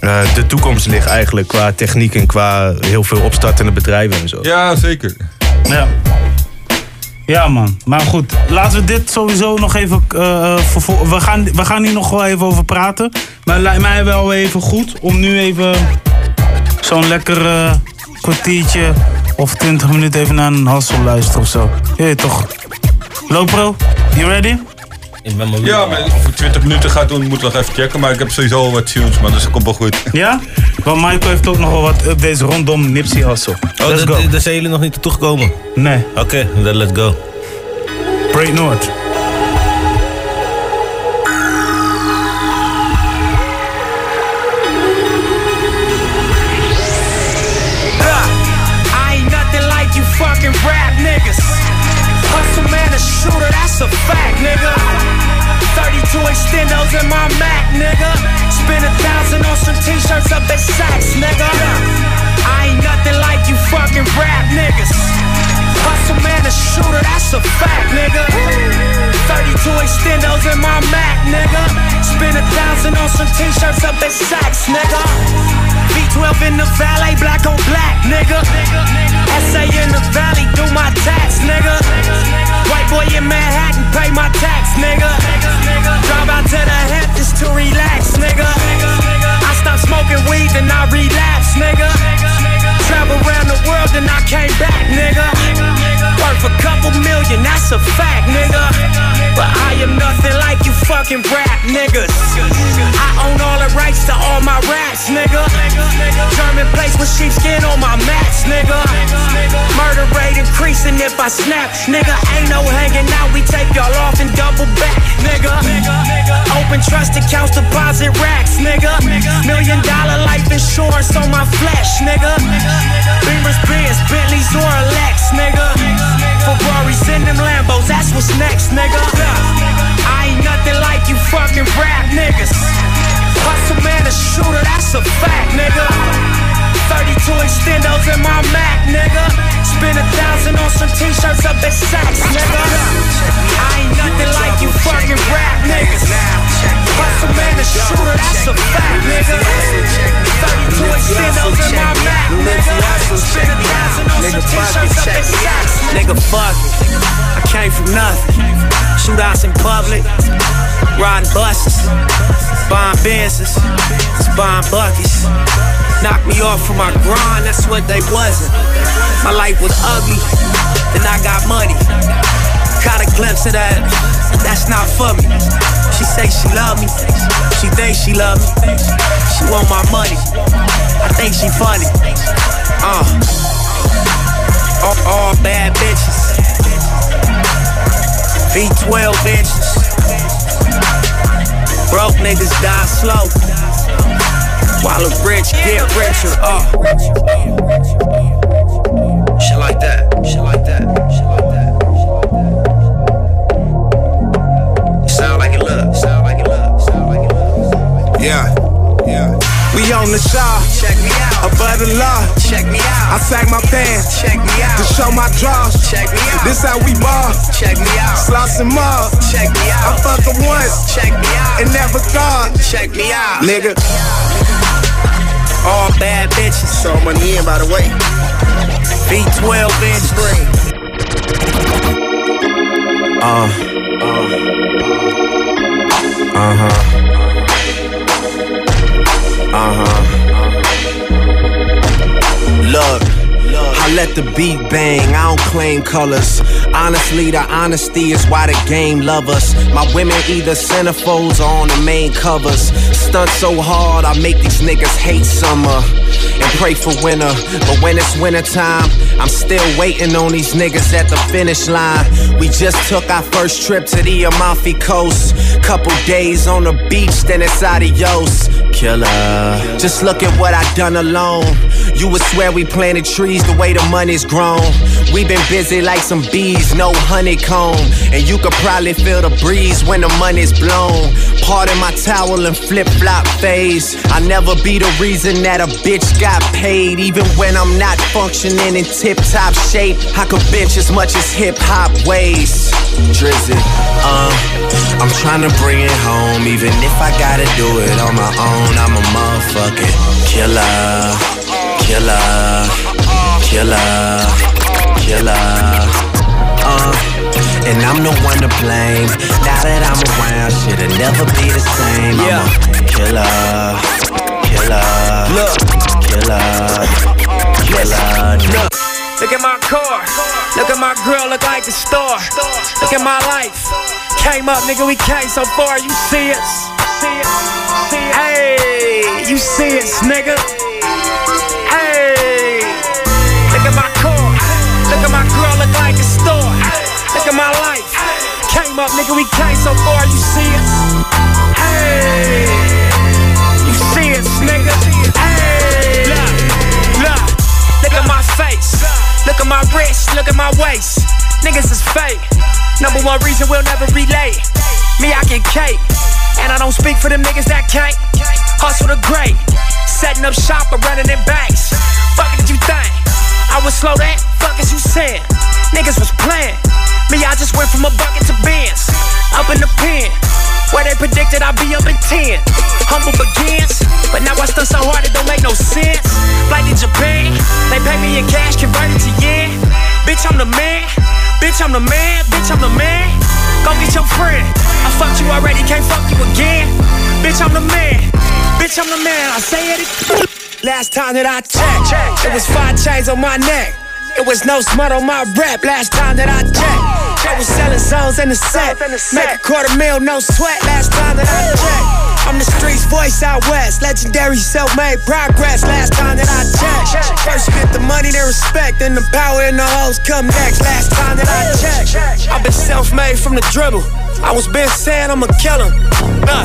eh, de toekomst ligt eigenlijk qua techniek en qua heel veel opstartende bedrijven en zo. Ja, zeker. Ja. Ja, man. Maar goed, laten we dit sowieso nog even. eh, vervol- we, gaan, we gaan hier nog wel even over praten. Maar het lijkt mij wel even goed om nu even zo'n lekker eh, kwartiertje of twintig minuten even naar een hassel luisteren of zo. Je weet toch? Lopro, you ready? Ik ben maar Ja, maar of ik 20 minuten ga doen, moet ik nog even checken. Maar ik heb sowieso al wat tunes, man. Dus dat komt wel goed. Ja? Want Michael heeft ook nog wel wat updates rondom Nipsey Hussle. Oh, Let's daar- go. daar zijn jullie nog niet naartoe gekomen? Nee. Oké, then let's go. Break North. A fact, nigga. 32 extendos in my Mac, nigga. Spend a thousand on some t-shirts up at Saks, nigga. I ain't nothing like you fucking rap niggas. Hustle man, a shooter, that's a fact, nigga. 32 extendos in my Mac, nigga. Spend a thousand on some t-shirts up at Saks, nigga. V12 in the valet, black on black, nigga. SA in the valley, do my tax, nigga. White boy in Manhattan, pay my tax, nigga. Drive out to the Hamptons to relax, nigga. I stopped smoking weed and I relapsed, nigga. Travel around the world and I came back, nigga. Worth a couple million, that's a fact, nigga. But I am nothing like you fucking rap niggas. I own all the rights to all my raps, nigga. German place with sheepskin on my mats, nigga. Murder rate increasing if I snap, nigga. Ain't no hanging out, we take y'all off and double back, nigga. Open trust accounts, deposit racks, nigga. Million dollar life insurance on my flesh, nigga. Beamers, Benz, Bentleys, or Lex, nigga. Ferraris in them Lambos, that's what's next, nigga. I ain't nothing like you fucking rap niggas. Hustle man, a shooter, that's a fact, nigga. 32 extendos in my Mac, nigga. Spend a thousand on some t-shirts up at Saks, nigga. I ain't nothing like you fucking rap niggas. Hustle man, a shooter, that's a fact, nigga. 32 extendos in my Mac, nigga. Spend a thousand on some t-shirts up at Saks, Nigga, fuck it. I came from nothing. Shootouts in public, riding buses, buying Benzes, buying buckets. Knocked me off from my grind, that's what they wasn't. My life was ugly, then I got money. Caught a glimpse of that, that's not for me. She say she love me, she think she love me. She want my money, I think she funny. Uh, all, all bad bitches. V12 bitches. Broke niggas die slow. While the rich get richer. Uh. Shit like that. Shit like that. Shit like that. Sound like it look. Sound like it look. Sound like it look. Yeah, yeah. We on the shop. Check me out. Above the law. Check me out. I sag my pants. Check me out. To show my draws. Check me out. This how we ball. Check me out. Slots and mob. Check me out. I fuck her once. Check me out. And never thought. Check me out. Nigga. All bad bitches. Throw money in by the way. V12 bitches. Uh, uh Uh huh. Uh huh. Look, I let the beat bang, I don't claim colors. Honestly, the honesty is why the game love us. My women either centerfolds or on the main covers. Stunt so hard, I make these niggas hate summer and pray for winter. But when it's winter time, I'm still waiting on these niggas at the finish line. We just took our first trip to the Amalfi Coast. Couple days on the beach, then it's adios. Killer. Just look at what I done alone. You would swear we planted trees the way the money's grown. we been busy like some bees, no honeycomb. And you could probably feel the breeze when the money's blown. Pardon my towel and flip flop phase. I never be the reason that a bitch got paid. Even when I'm not functioning in tip top shape, I could bench as much as hip hop weighs. Drizzy, uh, I'm trying to bring it home. Even if I gotta do it on my own, I'm a motherfucking killer, killer, killer, killer. Uh, and I'm the one to blame. Now that I'm around, shit'll never be the same. I'm a killer, killer, Look. killer, killer. Look, look at my car. Look at my girl, look like a star. Look at my life. Came up, nigga, we came so far. You see us? Hey, you see us, nigga? Hey, look at my car. Look at my girl, look like. Look at my life. Came up, nigga, we came so far. You see us? Hey, you see us, nigga? Hey, look, look, look at my face. Look at my wrist, look at my waist. Niggas is fake. Number one reason we'll never relate. Me, I get cake. And I don't speak for them niggas that can't. Hustle the great. Setting up shop or running in banks. Fuck did you think? I was slow that? Fuck is you saying? Niggas was playing. Me, I just went from a bucket to bins. Up in the pen. Where they predicted I'd be up in 10. Humble begins, but now I stunt so hard it don't make no sense. Flight to Japan, they pay me in cash, converted to yen. Bitch, I'm the man. Bitch, I'm the man. Bitch, I'm the man. Go get your friend. I fucked you already, can't fuck you again. Bitch, I'm the man. Bitch, I'm the man. I say it. Last time that I checked, it was five chains on my neck. It was no smut on my rap. Last time that I checked, I was selling zones in the set. Make a quarter mil, no sweat. Last time that I checked. I'm the streets voice out west, legendary self-made progress. Last time that I checked, first get the money, then respect, then the power and the hoes come next. Last time that I checked, I've been self-made from the dribble. I was been saying I'm a killer. Uh,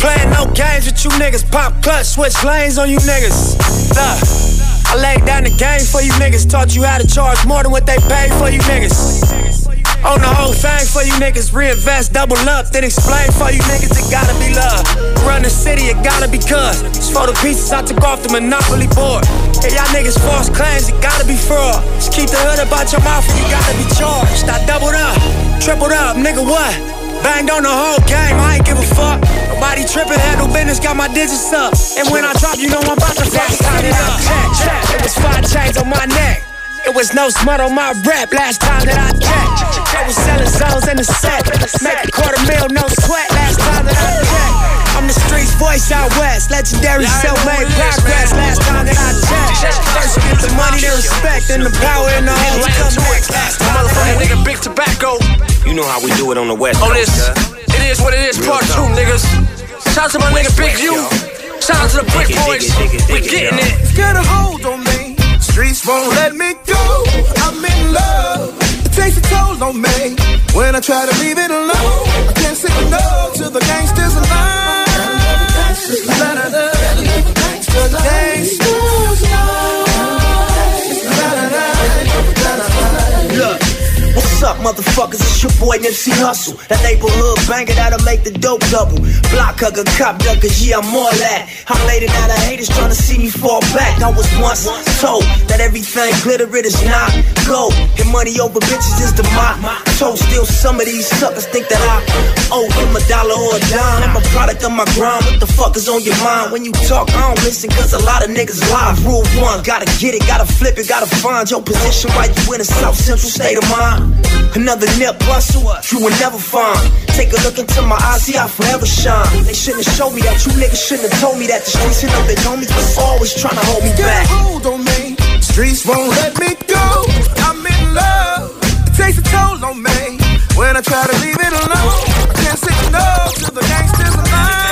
playing no games with you niggas, pop clutch, switch lanes on you niggas. Uh, I laid down the game for you niggas, taught you how to charge more than what they paid for you niggas. On the whole thing for you niggas, reinvest, double up, then explain for you niggas it gotta be love. Run the city, it gotta be cuz. It's for the pieces I took off the monopoly board. Hey, y'all niggas false claims, it gotta be fraud. Just keep the hood about your mouth and you gotta be charged. I doubled up, tripled up, nigga what? Banged on the whole game, I ain't give a fuck. Nobody tripping, handle business, got my digits up. And when I drop, you know I'm about to fuck it up. Check, check, it was five chains on my neck. It was no smut on my rap last time that I checked. I was selling zones in the set. Make a quarter mil, no sweat last time that I checked. I'm the streets voice out west. Legendary self-made progress last time that I checked. First get the money, the respect, and the power in the whole come next. Last time Motherfucking nigga, big tobacco. You know how we do it on the West Oh, Coast, this, huh? it is what it is, part two, niggas. Shout out to my nigga Big U. Shout out to the Brick Boys. We getting it. Get a hold on me. Streets won't let me go. I'm in love. It takes a toll on me. When I try to leave it alone, I can't say no to the gangsters alive. Look, what's up, motherfuckers? It's your boy Nipsey Hustle. That neighborhood banger that'll make the dope double. Block hugger, cop duckers, yeah, I'm all that. I'm it out of haters trying to see me fall back. I was once told that everything glitter, it is not gold. And money over bitches is the motto. Still, some of these suckers think that I owe them a dollar or a dime. I'm a product of my grind. What the fuck is on your mind? When you talk, I don't listen, cause a lot of niggas lie. Rule one, gotta get it, gotta flip it, gotta find your position right you in a South Central state of mind. Another nip bustle, you will never find. Take a look into my eyes, see I forever shine. They shouldn't have showed me that, you niggas shouldn't have told me that. The streets and their homies was always trying to hold me Get back. hold on me. Streets won't let me go. I'm in love. It takes a toll on me. When I try to leave it alone, I can't say no to the gangsters Got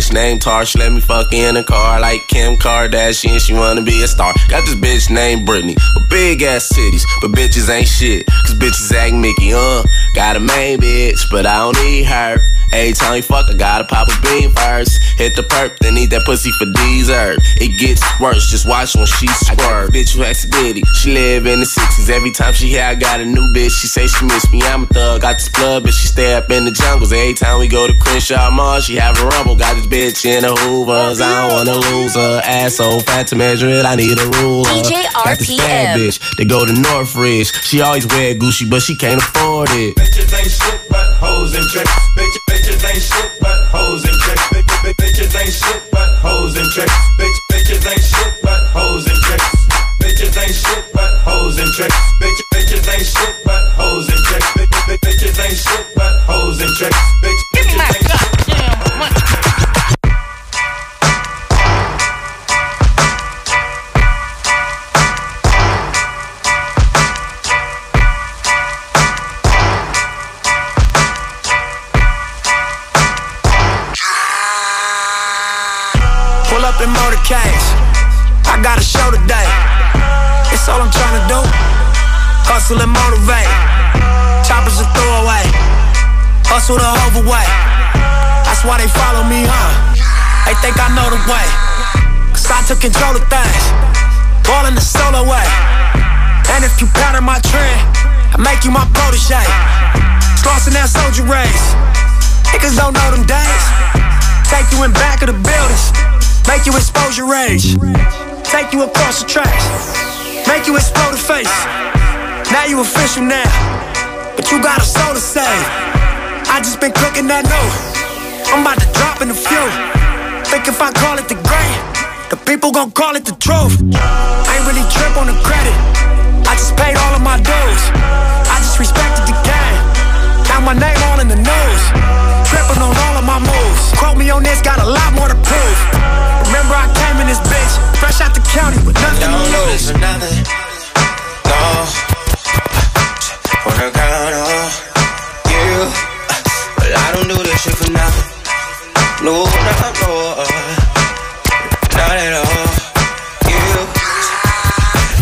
bitch named Tarsh, let me fuck in a car like Kim Kardashian. She wanna be a star. Got this bitch named Brittany, with big ass titties, but bitches ain't shit. Cause bitches act Mickey, uh. Got a main bitch, but I don't need her. Every time we fuck, I gotta pop a bean first. Hit the perp, then eat that pussy for dessert. It gets worse, just watch when she squirt. Bitch who has Diddy, she live in the 60s. Every time she hear I got a new bitch, she say she miss me. I'm a thug, got this blood, but she stay up in the jungles. Every time we go to Crenshaw Mall, she have a rumble. Got this bitch in the Hoovers, I don't wanna lose her. Ass so fat to measure it, I need a ruler. DJ Got this bad bitch, they go to Northridge. She always wear Gucci, but she can't afford it. Bitches ain't shit but hoes and tricks. Bitch, bitches ain't shit but hoes and tricks. Bitch, bitch, bitches ain't shit but hoes and tricks. Bitch, bitches ain't shit but hoes and tricks. Bitches ain't shit but hoes and tricks. Bitch, bitches ain't shit but hoes and tricks. Bitch, bitch, bitches ain't shit but hoes and tricks. Motorcades. I got a show today. It's all I'm trying to do. Hustle and motivate. Choppers a throwaway. Hustle the overweight. That's why they follow me, huh? They think I know the way. Cause I took control of things. All in the solo way. And if you pattern my trend, I make you my protege. Crossing that soldier race. Niggas don't know them days. Take you in back of the buildings. Make you expose your rage. Take you across the tracks. Make you explode the face. Now you official now. But you got a soul to save. I just been cooking that new. I'm about to drop in a few. Think if I call it the great, the people gon' call it the truth. I ain't really trip on the credit. I just paid all of my dues. I just respected the game. Now my name all in the news. Tripping on all of my moves. Quote me on this, got a lot more to prove. Remember I came in this bitch, fresh out the county with nothing to Don't do lose. this for nothing. No. Wanna count on you. But I don't do this shit for nothing. No, not no. Not at all. You.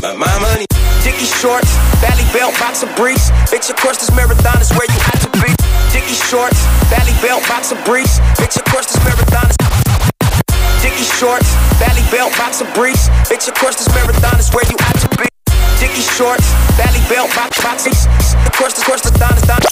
But my money. Dickie shorts, belly belt, boxer briefs. Bitch, of course this marathon is where you Dickie shorts, belly belt, boxer briefs. Bitch, of course this marathon is. shorts, belly belt, boxer briefs. Bitch, course, this marathon is where you ought to be. Dicky shorts, belly belt, box boxes. Course, of course, the don don.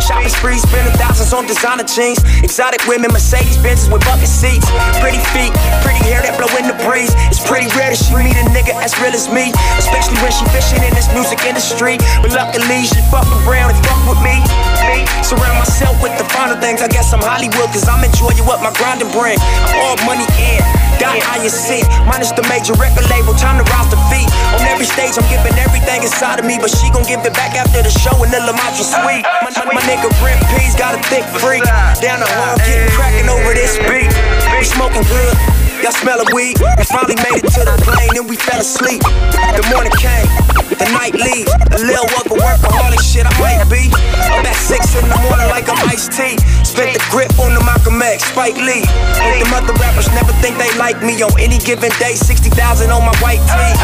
Shopping sprees, spending thousands on designer jeans. Exotic women, Mercedes Benzes with bucket seats. Pretty feet, pretty hair that blow in the breeze. It's pretty rare that she meet a nigga as real as me, especially when she fishing in this music industry. But luckily, she fucking brown and fuck with me. Me, surround myself with the finer things. I guess I'm Hollywood, cause I'm enjoying what my grinding bring. I'm all money in, die how you see. Minus the major record label, time to rouse the feet. On every stage, I'm giving everything inside of me, but she gon' give it back after the show in the Lamatra suite. My, my, my nigga Brent P's got a thick freak. Down the hall, getting cracking over this beat. We smoking good. Y'all smell a weed. We finally made it to the plane, then we fell asleep. The morning came, the night leaves. A little work of workaholic shit I might be. Up at six in the morning like I'm iced tea. Spent the grip on the Malcolm X, Spike Lee. But them other rappers never think they like me. On any given day, 60,000 on my white tee.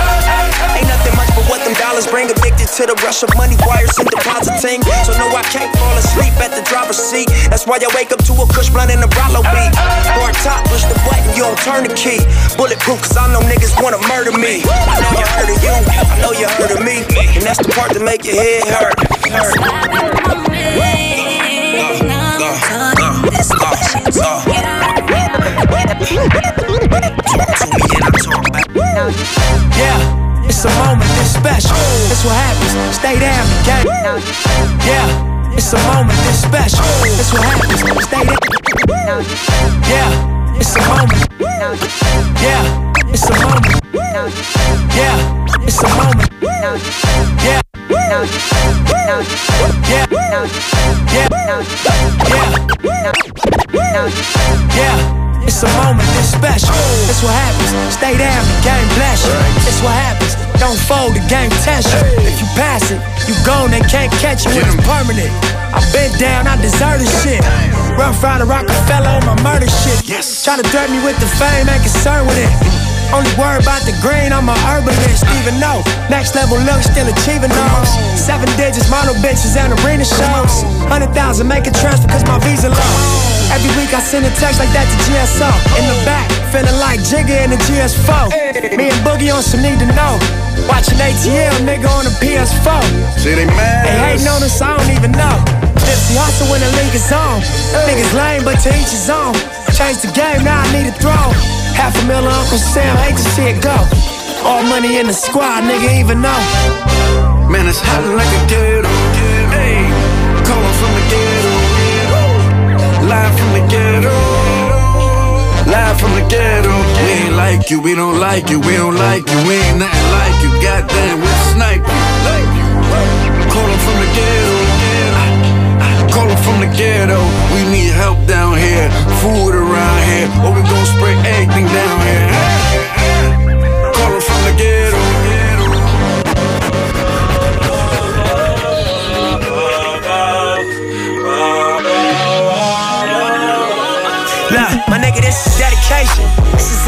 Ain't nothing much but what them dollars bring. Addicted to the rush of money wires and depositing. So no, I can't fall asleep at the driver's seat. That's why I wake up to a kush blunt and a Rollo beat. Hard top, push the button, you don't turn the key. Bulletproof, cause I know niggas wanna murder me. I know you heard of you, I know you heard of me. And that's the part that make your head hurt. Yeah, it's a moment, it's special. That's what happens. Stay down, gang. Yeah, it's a moment, it's special. That's what happens. Stay down. Yeah, it's a moment. Yeah, it's a moment. Yeah, it's a moment. Yeah. Yeah. Yeah. Yeah. It's a moment, it's special. That's what happens. Stay down, the game bless you. That's what happens. Don't fold, the game test you. If you pass it, you gone, they can't catch you. It's permanent. I've been down, I deserve this shit. Rough Rider Rockefeller on my murder shit. Yes. Try to threaten me with the fame, ain't concerned with it. Only worry about the green, I'm a herbalist, even though next level look still achieving those. Seven digits, model bitches and arena shows. Hundred thousand make a transfer cause my visa low. Every week I send a text like that to GSO. In the back, feeling like Jigga in the GS4. Me and Boogie on some need to know. Watching ATL, nigga on the PS4. See they mad. They hating on us, I don't even know. Nipsey hustle when the league is on. Niggas lame, but to each his own. Change the game, now I need a throne. Half a million Uncle Sam, hate to see it go. All money in the squad, nigga even know. Man, it's hot like a ghetto. Hey, calling from the ghetto. Live from the ghetto. Live from the ghetto. We ain't like you, we don't like you, we don't like you, we ain't nothing like you. Goddamn, we'll snipe you. Calling from the ghetto. From the ghetto. We need help down here, food around here, or we gon' spray everything down here. Calling from the ghetto. Look, my nigga, this is dedication.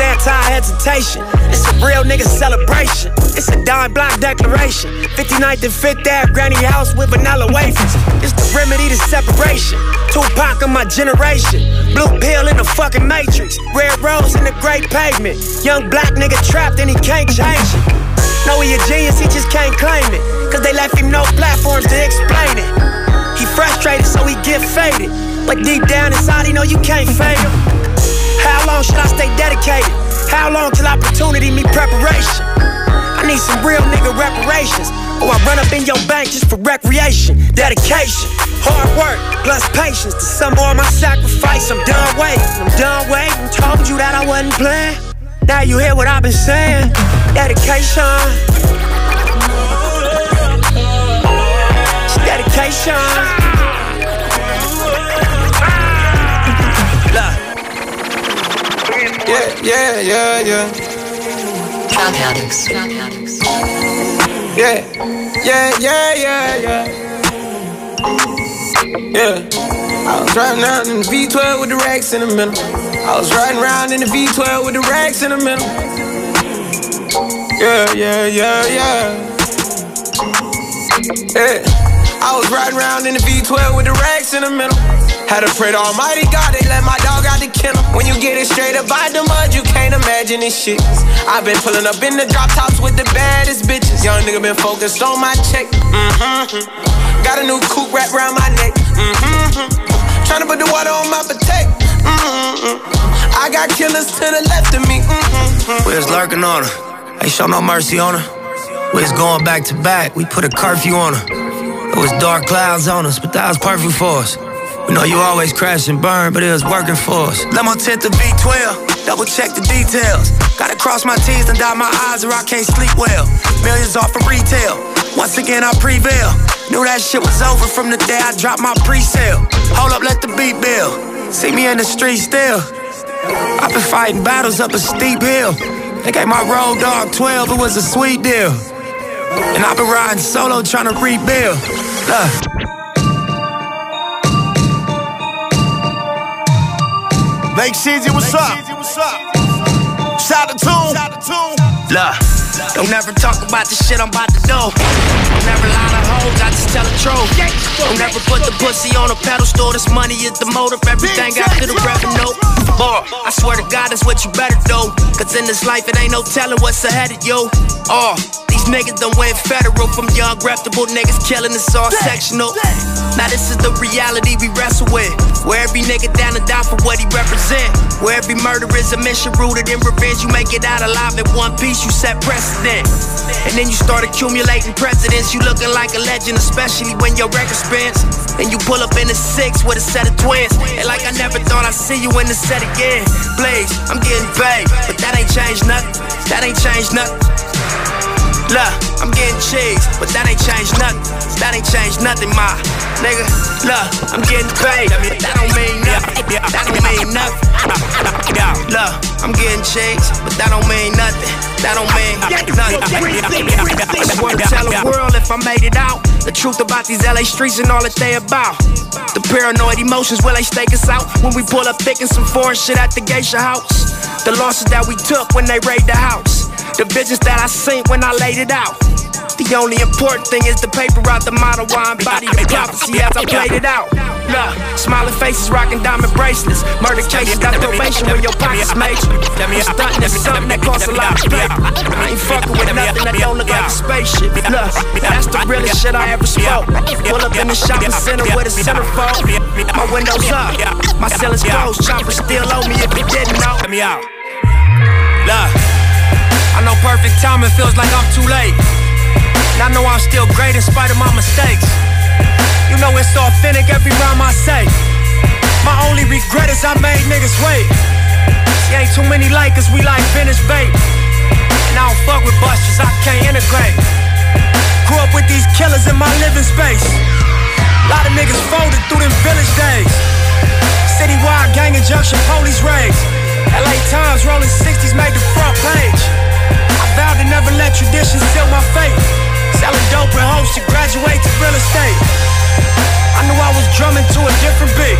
Anti-hesitation. This a real nigga celebration. It's a dime block declaration. 59th and 5th Ave, granny house with vanilla wafers. It's the remedy to separation. Tupac of my generation. Blue pill in the fucking matrix. Red rose in the great pavement. Young black nigga trapped and he can't change it. Know he a genius, he just can't claim it. Cause they left him no platforms to explain it. He frustrated, so he get faded. But deep down inside, he know you can't fade him. How long should I stay dedicated? How long till opportunity meet preparation? I need some real nigga reparations. Or I run up in your bank just for recreation. Dedication, hard work, plus patience. To some more of my sacrifice, I'm done waiting. I'm done waiting. Told you that I wasn't playing. Now you hear what I've been saying. Dedication. Dedication. Yeah, yeah, yeah, yeah. Drug addicts. Drug addicts. Yeah, yeah, yeah, yeah, yeah. Yeah. I was riding around in the V12 with the racks in the middle. I was riding around in the V12 with the racks in the middle. Yeah, yeah, yeah, yeah. Yeah. I was riding around in the V12 with the racks in the middle. Had to pray to Almighty God, they let my dog out the kennel. When you get it straight up out the mud, you can't imagine this shit. I've been pulling up in the drop tops with the baddest bitches. Young nigga been focused on my check. Mm-hmm. Got a new coupe wrapped around my neck. Mm-hmm. Tryna put the water on my potato. Mm-hmm. I got killers to the left of me. Mm-hmm. We was lurking on her. Ain't show no mercy on her. We was going back to back. We put a curfew on her. It was dark clouds on us, but that was perfect for us. We know you always crash and burn, but it was working for us. Let my tent to V12, double check the details. Gotta cross my T's and dot my I's or I can't sleep well. Millions off of retail. Once again, I prevail. Knew that shit was over from the day I dropped my pre-sale. Hold up, let the beat build. See me in the street still. I've been fighting battles up a steep hill. They gave my road dog 12, it was a sweet deal. And I've been riding solo trying to rebuild. Look. Lake Shizzy, what's up? Shout out to Tune. Look, don't never talk about the shit I'm about to do. Don't never lie to hoes, I just tell the truth. Don't never put the pussy on a pedestal. This money is the motive, everything after the revenue. Boy, I swear to God, that's what you better do. Cause in this life, it ain't no telling what's ahead of you. Oh, niggas done went federal from young, reputable niggas killing us all sectional. Now this is the reality we wrestle with. Where every nigga down to die for what he represent. Where every murder is a mission rooted in revenge. You make it out alive in one piece, you set precedent. And then you start accumulating presidents. You looking like a legend, especially when your record spins. And you pull up in a six with a set of twins. And like I never thought I'd see you in the set again. Blaze, I'm getting paid, but that ain't changed nothing. That ain't changed nothing. Look, I'm getting cheese, but that ain't changed nothing. That ain't changed nothing, my nigga. Look, I'm getting paid, but that don't mean nothing. That don't mean nothing. Look, I'm getting cheese, but that don't mean nothing. That don't mean nothing. I to tell the world if I made it out. The truth about these LA streets and all that they about. The paranoid emotions, will they stake us out? When we pull up thick and some foreign shit at the geisha house. The losses that we took when they raided the house. The visions that I seen when I laid it out. The only important thing is the paper out the model why I embody the prophecy as I played it out. Look, smiling faces rocking diamond bracelets. Murder cases got probation when your pockets major. I'm stunting at something that costs a lot of paper. I ain't fucking with nothing that don't look like a spaceship. Look, that's the realest shit I ever spoke. Pull up in the shopping center with a centerfold. My windows up, my ceiling's closed. Chopper still owe me if you didn't know. Let me out. Look. I know perfect timing feels like I'm too late. And I know I'm still great in spite of my mistakes. You know it's authentic every rhyme I say. My only regret is I made niggas wait. See, ain't too many Lakers, we like vintage bait. And I don't fuck with busters, I can't integrate. Grew up with these killers in my living space. Lot of niggas folded through them village days. Citywide gang injunction, police raids. LA Times rolling 60s made the front page. Tradition seal my fate. Selling dope in hopes to graduate to real estate. I knew I was drumming to a different beat.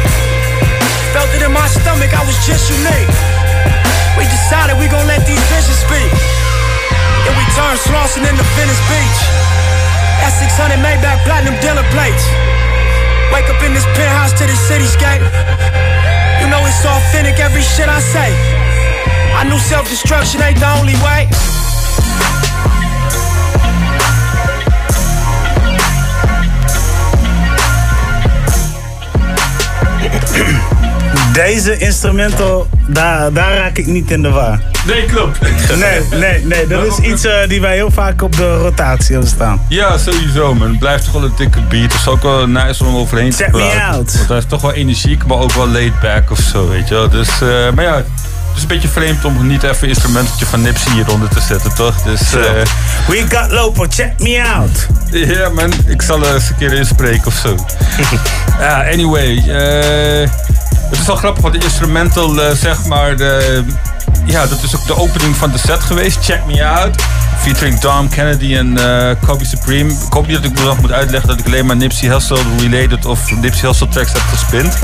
Felt it in my stomach, I was just unique. We decided we gon' let these visions speak. Then we turned Slauson into Venice Beach. S600 Maybach Platinum dealer plates. Wake up in this penthouse to the cityscape. You know it's authentic, every shit I say. I knew self-destruction ain't the only way. Deze instrumental, daar, daar raak ik niet in de war. Nee, klopt. Nee, nee, nee. Dat is iets eh, die wij heel vaak op de rotatie hebben staan. Ja, sowieso, man. Het blijft toch wel een dikke beat. Het is ook wel nice om overheen Check te me praten. out. Want hij is toch wel energiek, maar ook wel laid back of zo, weet je wel. Dus, eh, maar ja, het is een beetje vreemd om niet even een instrumentetje van Nipsey hieronder te zetten, toch? Dus, eh, We got Lopo, check me out. Ja, man. Ik zal er eens een keer inspreken of zo. ja, anyway. eh, het is wel grappig, want de instrumental, eh, zeg maar... De, ja, dat is ook de opening van de set geweest. Check Me Out. Featuring Dom Kennedy en eh, Kobe Supreme. Ik hoop niet dat ik nog moet uitleggen dat ik alleen maar Nipsey Hussle related of Nipsey Hussle tracks heb gespind.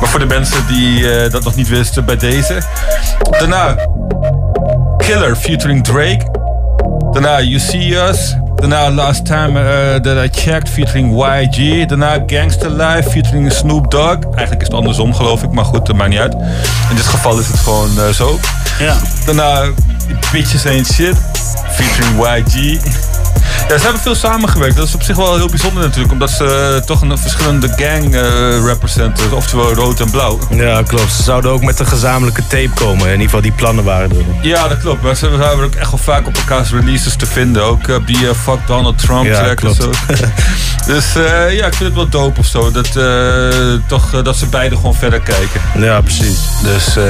Maar voor de mensen die eh, dat nog niet wisten, bij deze. Daarna Killer featuring Drake. Daarna You See Us Daarna Last Time eh, That I Checked featuring YG. Daarna Gangster Life featuring Snoop Dogg. Eigenlijk is het andersom geloof ik, maar goed, dat maakt niet uit. In dit geval is het gewoon zo. Ja. Daarna Bitches Ain't Shit featuring YG. Ja, ze hebben veel samengewerkt. Dat is op zich wel heel bijzonder natuurlijk. Omdat ze eh, toch een verschillende gang eh representen. Oftewel rood en blauw. Ja, klopt. Ze zouden ook met een gezamenlijke tape komen. In ieder geval die plannen waren er. Ja, dat klopt. Maar ze waren ook echt wel vaak op elkaars releases te vinden. Ook op die Fuck Donald Trump Ja, track klopt. en zo. dus eh, ja, ik vind het wel dope of zo. Dat, eh, toch, dat ze beide gewoon verder kijken. Ja, precies. Dus eh,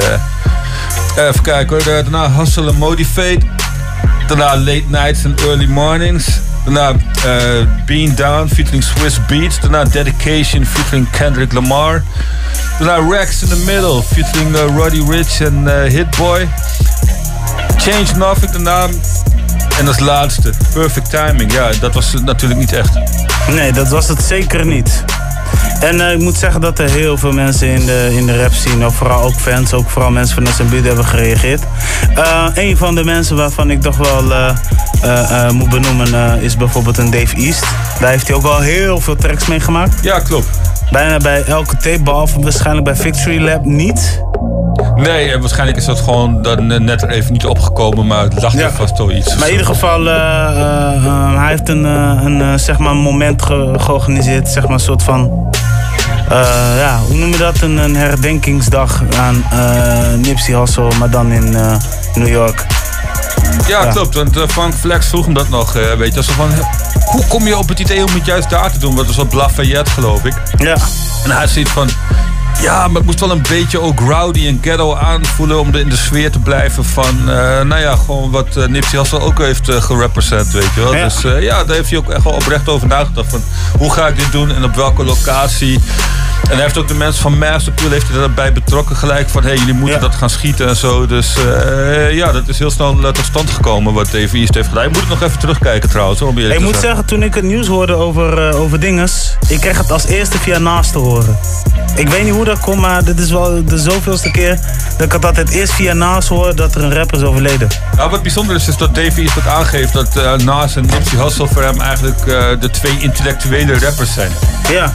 even kijken hoor. Daarna Hustle Motivate. Daarna Late Nights and Early Mornings. Daarna eh, Being Down featuring Swiss Beats. Daarna Dedication featuring Kendrick Lamar. Daarna Rex in the Middle featuring eh, Roddy Rich en eh, Hitboy. Change Nothing daarna. En als laatste Perfect Timing. Ja, dat was natuurlijk niet echt. Nee, dat was het zeker niet. En eh, ik moet zeggen dat er heel veel mensen in de, in de rap scene, ook vooral ook fans, ook vooral mensen van SMB hebben gereageerd. Eh een van de mensen waarvan ik toch wel eh, moet benoemen is bijvoorbeeld een Dave East. Daar heeft hij ook wel heel veel tracks mee gemaakt. Ja, klopt. Bijna bij elke tape, behalve waarschijnlijk bij Victory Lab niet. Nee, en waarschijnlijk is dat gewoon dan eh, net er even niet opgekomen, maar het lag er vast wel iets. Maar in ieder geval, eh, eh, eh, hij heeft een, eh, een, eh, zeg maar moment ge- georganiseerd. Zeg maar een soort van, eh, ja, hoe noem je dat? Een, een herdenkingsdag aan eh Nipsey Hussle, maar dan in eh, New York. Ja, Ja. klopt. Want eh, Frank Flex vroeg hem dat nog. eh, weet je, zo van, hoe kom je op het idee om het juist daar te doen? Want dat was op Lafayette, geloof ik. Ja. En hij ziet van, ja, maar het moest wel een beetje ook rowdy en ghetto aanvoelen om er in de sfeer te blijven van, eh, nou ja, gewoon wat eh, Nipsey Hussle ook heeft uh, gerepresent, weet je wel. Ja. Dus ja, daar heeft hij ook echt wel oprecht over nagedacht van, hoe ga ik dit doen en op welke locatie? En hij heeft ook de mensen van Masterpool heeft hij daarbij betrokken gelijk van, hé, hey, jullie moeten dat gaan schieten en zo. Dus eh, ja, dat is heel snel eh, tot stand gekomen wat East heeft gedaan. Je moet het nog even terugkijken trouwens, om eerlijk Ik moet zeggen, toen ik het nieuws hoorde over, eh, over dinges, ik kreeg het als eerste via naast te horen. Ik weet niet hoe dat komt, maar dit is wel de zoveelste keer dat ik het altijd eerst via naast hoor dat er een rapper is overleden. Nou, wat bijzonder is, is dat Davey iets dat aangeeft dat eh Nas en Nipsey Hussle voor hem eigenlijk de twee intellectuele rappers zijn. Ja.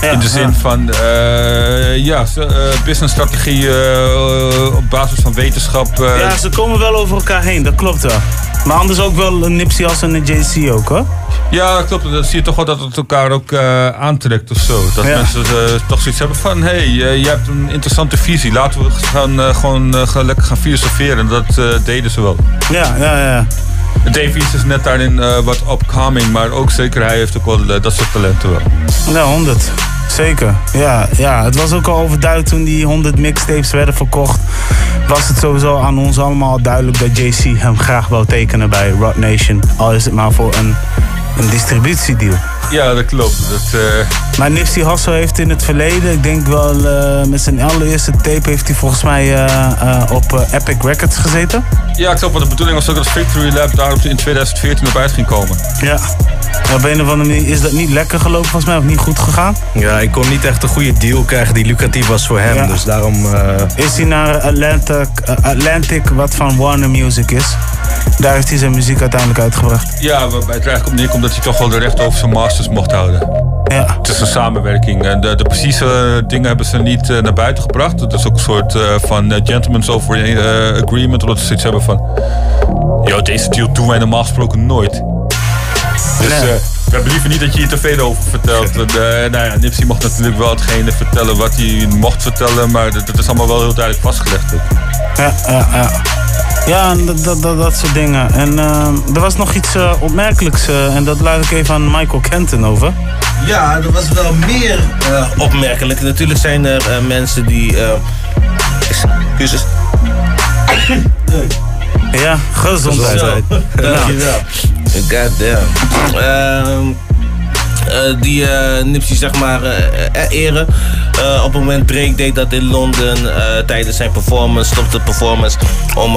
Ja In de zin ja. van, eh ja, eh, businessstrategie eh, op basis van wetenschap. Ja, ze komen wel over elkaar heen, dat klopt wel. Maar anders ook wel een Nipsey Hussle en een JC ook hoor. Ja, dat klopt. Dan zie je toch wel dat het elkaar ook aantrekt of zo. Dat Ja. mensen toch zoiets hebben van... hé, hey, je hebt een interessante visie. Laten we gaan, gewoon lekker gaan filosoferen. En dat deden ze wel. Ja, ja, ja. Davies is net daarin eh, wat upcoming. Maar ook zeker hij heeft ook wel eh, dat soort talenten wel. Ja, 100. Zeker. Ja, ja, het was ook al overduidelijk toen die 100 mixtapes werden verkocht. Was het sowieso aan ons allemaal duidelijk dat JC hem graag wou tekenen bij Rock Nation. Al is het maar voor een, een distributiedeal. Ja, dat klopt. Dat, eh, Maar Nipsey Hussle heeft in het verleden, ik denk wel eh, met zijn allereerste tape, heeft hij volgens mij eh, op Epic Records gezeten. Ja, ik snap wat de bedoeling was ook dat Victory Lab daarop in 2014 op uit ging komen. Ja. En op een of andere manier is dat niet lekker gelopen, volgens mij, of niet goed gegaan. Ja, ik kon niet echt een goede deal krijgen die lucratief was voor hem. Ja. Dus daarom... eh, Is hij naar Atlantic, eh, Atlantic, wat van Warner Music is. Daar heeft hij zijn muziek uiteindelijk uitgebracht. Ja, waarbij het er eigenlijk op neerkomt dat hij toch wel de rechten over zijn masters mocht houden. Ja. Het is een samenwerking. En de, de precieze dingen hebben ze niet eh, naar buiten gebracht. Het is ook een soort van gentleman's over agreement. Omdat ze zoiets hebben van... Yo, deze deal doen wij normaal gesproken nooit. Dus Nee. eh, we hebben liever niet dat je hier te veel over vertelt. En, eh, nou ja, Nipsey mocht natuurlijk wel hetgene vertellen wat hij mocht vertellen. Maar dat, dat is allemaal wel heel duidelijk vastgelegd. Ook. Ja, ja, ja. Ja, dat, dat, dat, dat soort dingen. En eh, er was nog iets eh, opmerkelijks. eh, en dat laat ik even aan Michael Kenton over. Ja, er was wel meer eh, opmerkelijk. Natuurlijk zijn er eh, mensen die. eh excuses. Ja, gezondheid. Zo, Dankjewel. Goddamn. Ehm eh, die eh Nipsey zeg maar eh, eh, eren. Eh, op het moment Drake deed dat in Londen eh, tijdens zijn performance, stopte de performance om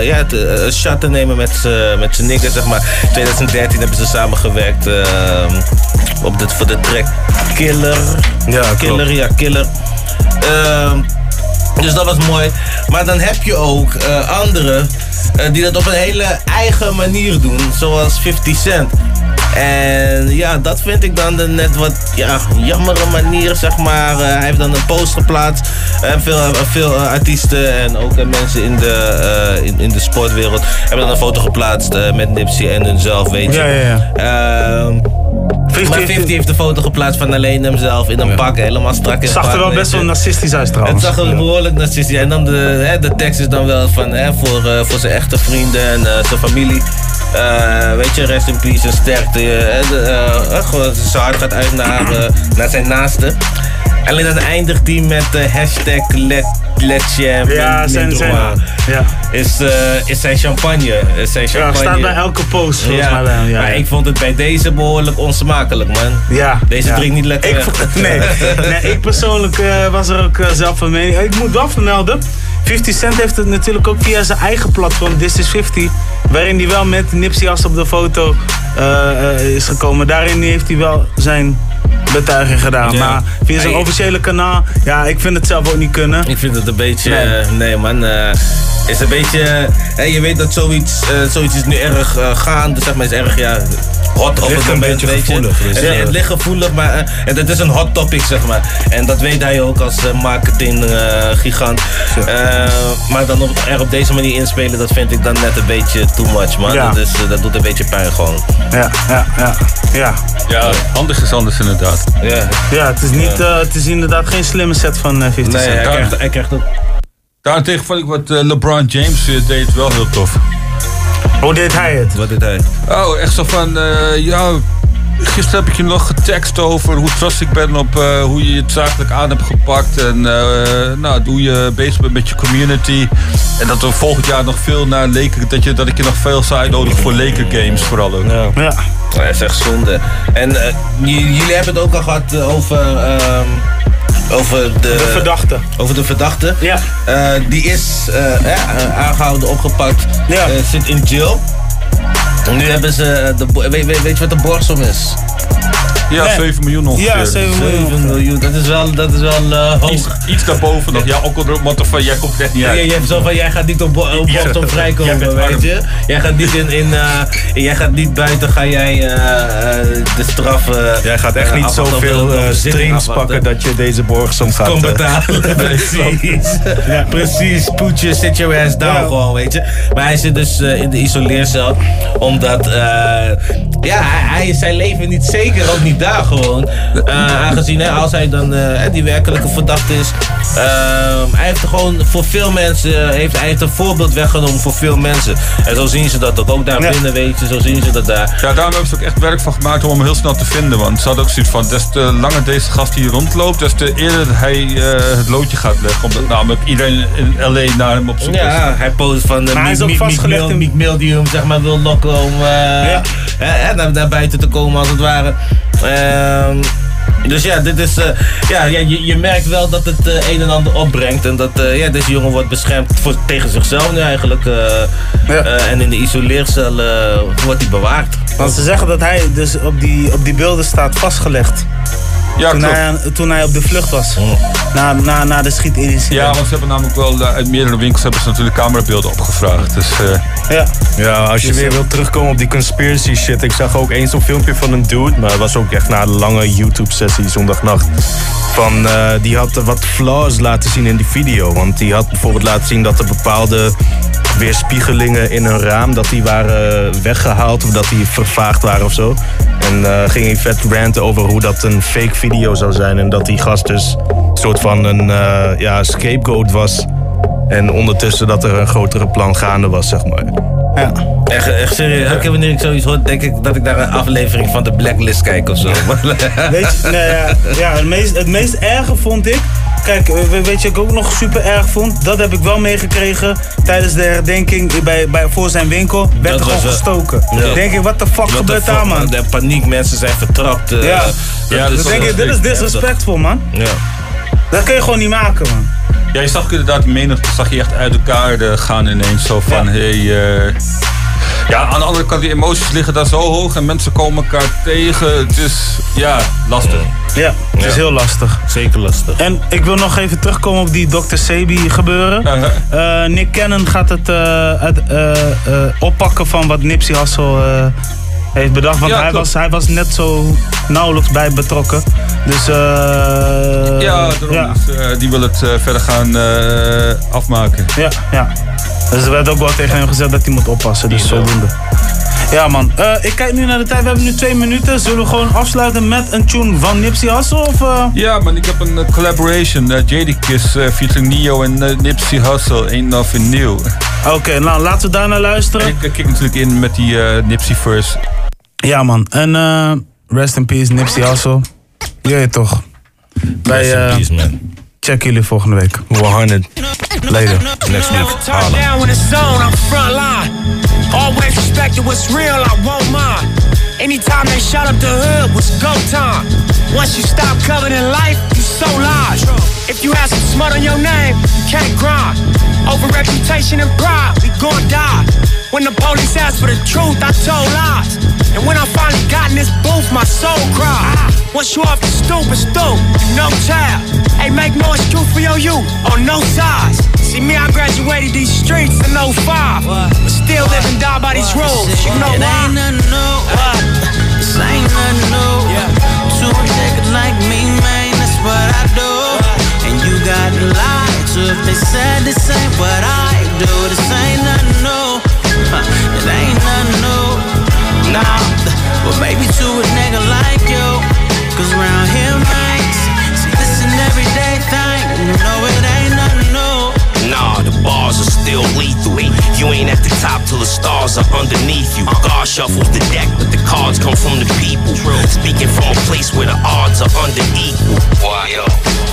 ja, te- een shot te nemen met, z'n- met zijn nigger zeg maar. In 2013 hebben ze samengewerkt eh, op dit, voor de track Killer. Ja, Killer, ja, Killer. Ehm, dus dat was mooi. Maar dan heb je ook eh, anderen eh, die dat op een hele eigen manier doen, zoals 50 Cent. En ja, dat vind ik dan de net wat ja, jammere manier, zeg maar. Eh, hij heeft dan een post geplaatst. Veel, eh, veel eh, artiesten en ook eh, mensen in de, eh, in, in de sportwereld hebben dan een foto geplaatst eh, met Nipsey en hunzelf, weet je. Ja, ja, Ehm, maar 50 heeft een foto geplaatst van alleen hemzelf in een pak, helemaal strak in Het zag er wel best wel narcistisch uit Het trouwens. zag er behoorlijk narcistisch uit. En dan de, hè, de tekst is dan wel van hè, voor, eh, voor zijn echte vrienden en eh, zijn familie. Eh, weet je, rest in peace en sterkte. de, eh, gewoon, zijn hart gaat uit naar, naar zijn naasten. Alleen dan eindigt hij met de hashtag let, let Ja, zijn- zijn- ja. Is, is zijn champagne. Is zijn Ja, champagne. staat bij elke post volgens Ja, mij. Ja, maar ja. ik vond het bij deze behoorlijk onsmakelijk, man. Ja. Deze ja. drinkt niet lekker Ik, nee, nee, ik persoonlijk was er ook zelf van mening. Ik moet wel vermelden, 50 Cent heeft het natuurlijk ook via zijn eigen platform, This is 50, waarin hij wel met Nipsey Hussle op de foto eh, eh, is gekomen. Daarin heeft hij wel zijn betuiging gedaan. Ja. Maar via zijn Hey. officiële kanaal, ja, ik vind het zelf ook niet kunnen. Ik vind het een beetje. Nee. Nee man. eh, is een beetje. hè, je weet dat zoiets, eh, zoiets is nu erg eh, gaande. Zeg maar, is erg ja. Hot het een beetje weet je. gevoelig, dus, het, ja. het ligt gevoelig, maar eh, en het is een hot topic, zeg maar. En dat weet hij ook als eh, marketing eh, gigant. Eh, maar dan op, er op deze manier inspelen, dat vind ik dan net een beetje too much, man. Ja. Eh, dat doet een beetje pijn gewoon. Ja, ja, ja. Ja, Ja, handig is anders inderdaad. Ja, ja het, is niet, eh, het is inderdaad geen slimme set van eh, 50 Nee, Cent. hij krijgt, hij krijgt ook. Daarentegen vond ik wat eh, LeBron James eh, deed wel heel tof. Hoe deed hij het? Wat deed hij? Oh, echt zo van, eh, ja, gisteren heb ik je nog getekst over hoe trots ik ben op eh, hoe je het zakelijk aan hebt gepakt. En eh, nou, hoe je bezig bent met je community. En dat we volgend jaar nog veel naar Laker, dat, je, dat ik je nog veel zou uitnodigen voor Laker games vooral ook. Ja. Ja. Dat is echt zonde. En jullie hebben het ook al gehad eh, over, ehm, over de, De verdachte. Over de verdachte. Ja. Eh, die is eh, eh, aangehouden, opgepakt, Ja. zit in jail. En nu hebben ze, de, bo- weet, weet, weet je wat de borgsom is? Ja, Nee. 7 miljoen ongeveer. Ja, 7 miljoen. 7 miljoen, dat is wel, dat is wel eh, hoog. Iets, iets daarboven nog. Ja, ook al want van, jij komt er echt niet Ja, uit. je, je hebt zo van, jij gaat niet op, bo- op Ja. Jij vrijkomen, weet je. Jij gaat niet in, in eh, jij gaat niet buiten, ga jij eh, eh, de straf... eh, Jij gaat echt eh, niet zoveel eh, afwachten. pakken dat je deze borgsom gaat... Kom eh, betalen. Precies. Precies. Put your, sit your ass down Ja. gewoon, weet je. Maar hij zit dus eh, in de isoleercel. Omdat, eh, ja, hij, is zijn leven niet zeker, ook niet daar gewoon. Eh, aangezien, hè, als hij dan eh, die werkelijke verdachte is. ehm, hij heeft er gewoon voor veel mensen, heeft, hij heeft een voorbeeld weggenomen voor veel mensen. En zo zien ze dat ook. Ook daar Ja. binnen, weet je, zo zien ze dat daar. Ja, daarom hebben ze ook echt werk van gemaakt om hem heel snel te vinden. Want ze hadden ook zoiets van, des te langer deze gast hier rondloopt, des te eerder hij eh, het loodje gaat leggen. Omdat namelijk iedereen in L.A. naar hem op zoek is. Ja, hij post van de Maar hij is ook Meek- Meek vastgelegd Mill- in- Meek Mill die hem zeg maar wil lokken om eh, Ja. hè, hè, naar, naar buiten te komen als het ware. Dus ja, dit is, eh, ja, ja je, je merkt wel dat het eh, een en ander opbrengt. En dat eh, ja, deze jongen wordt beschermd voor, tegen zichzelf nu eigenlijk. eh, Ja. eh, en in de isoleercel eh, wordt hij bewaard. Want ze zeggen dat hij dus op die, op die beelden staat vastgelegd. Ja, toen, klopt. hij, toen hij op de vlucht was. Na, na, na de schietincident. Ja, want ze hebben namelijk wel eh, uit meerdere winkels hebben ze natuurlijk camerabeelden opgevraagd. Dus eh, Ja. Ja, als je Dus, weer wilt terugkomen op die conspiracy shit. Ik zag ook eens zo'n filmpje van een dude, maar het was ook echt na de lange YouTube-sessie zondagnacht. Van, eh, die had wat flaws laten zien in die video. Want die had bijvoorbeeld laten zien dat er bepaalde weerspiegelingen in een raam, dat die waren weggehaald of dat die vervaagd waren of zo. En eh, ging hij vet ranten over hoe dat een fake video zou zijn. En dat die gast dus een soort van een eh, ja, scapegoat was. En ondertussen dat er een grotere plan gaande was, zeg maar. Ja. Echt, echt serieus. Elke keer wanneer ik zoiets hoor, denk ik dat ik naar een aflevering van de Blacklist kijk of zo. Weet je, nee, ja, ja, het, meest, het meest erge vond ik. Kijk, eh, we- weet je, wat ik ook nog super erg vond. Dat heb ik wel meegekregen tijdens de herdenking bij, bij, voor zijn winkel. Werd Dat er gewoon eh, gestoken. ja. Denk ik, wat de fuck gebeurt daar, man? De paniek, mensen zijn vertrapt. eh, Ja. Ja, dus Dan denk ik, dit is disrespectful, man. Ja. Dat kun je gewoon niet maken, man. Ja, je zag inderdaad die menigte zag je echt uit elkaar eh, gaan ineens. Zo van, Ja. hey, eh, Ja, aan de andere kant, die emoties liggen daar zo hoog en mensen komen elkaar tegen. Het is, ja, lastig. Ja, het is heel lastig. Zeker lastig. En ik wil nog even terugkomen op die Dr. Sebi gebeuren. Eh, Nick Cannon gaat het, eh, het eh, eh, oppakken van wat Nipsey Hussle eh, heeft bedacht. Want Ja, hij, klopt. was, hij was net zo nauwelijks bij betrokken. Dus eh, ja, daarom is, eh, die wil het eh, verder gaan afmaken. Ja, ja. Dus er werd ook wel tegen hem gezegd dat hij moet oppassen. Dus zodoende. Ja man, ik kijk nu naar de tijd. We hebben nu twee minuten. Zullen we gewoon afsluiten met een tune van Nipsey Hussle? Of? Ja, man, ik heb een collaboration. uh, Jadakiss uh, featuring Neo en Nipsey Hussle. Ain't nothing new. Oké, nou laten we daar naar luisteren. Ik kijk natuurlijk in met die Nipsey verse. Ja man, en eh, rest in peace Nipsey Hussle. Je weet toch. Bij, Rest in eh, peace, man. Check jullie volgende week. 100. Later. Next week. Turn when it's on, I'm front line. Always respected what's real, I won't mind. Anytime they shut up the hood, was go time. Once you stop covered in life, you so live. If you have some smut on your name, you can't grind. Over reputation and pride, we gon' die. When the police asked for the truth, I told lies. And when I finally got in this booth, my soul cried. Once you off the stoop, it's stoop, no child. Hey, make no excuse for your youth, on no sides. See me, I graduated these streets in 05. But still live and die by these rules. You know It why? ain't nothing new. This ain't nothing new. To a nigga like me, man, that's what I do. And you got to lie to if they said this ain't what I do. This ain't nothing Nah, but maybe to a nigga like you. Cause around here, man, bars are still lethal. You ain't at the top till the stars are underneath you. God shuffles the deck, but the cards come from the people. Speaking from a place where the odds are under equal.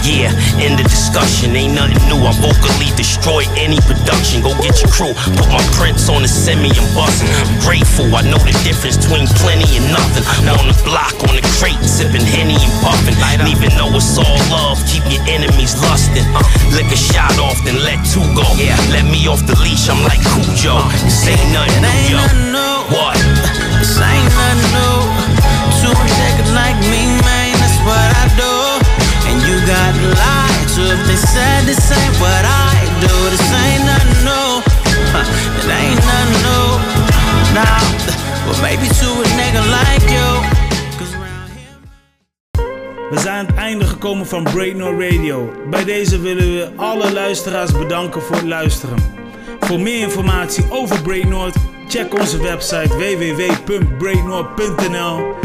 Yeah, end the discussion. Ain't nothing new. I vocally destroy any production. Go get your crew. Put my prints on the semi and bustin'. I'm grateful. I know the difference between plenty and nothing. I'm on the block, on the crate, sipping henny and puffin'. Even though it's all love, keep your enemies lustin'. Lick a shot off, then let two go. Yeah, let me off the leash. I'm like Cujo. This ain't nothing new, yo. What? This ain't nothing new. To a nigga like me, man, that's what I do. And you got to lie to if they said this ain't what I do. This ain't nothing new. Huh, It ain't nothing new. Nah, but maybe to a nigga like We zijn aan het einde gekomen van Breaknor Radio. Bij deze willen we alle luisteraars bedanken voor het luisteren. Voor meer informatie over Breaknoord, check onze website www.breaknoord.nl.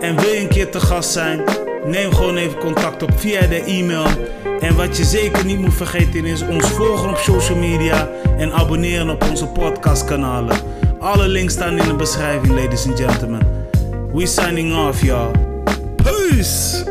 En wil je een keer te gast zijn? Neem gewoon even contact op via de e-mail. En wat je zeker niet moet vergeten is ons volgen op social media en abonneren op onze podcastkanalen. Alle links staan in de beschrijving, ladies and gentlemen. We signing off, y'all. Peace.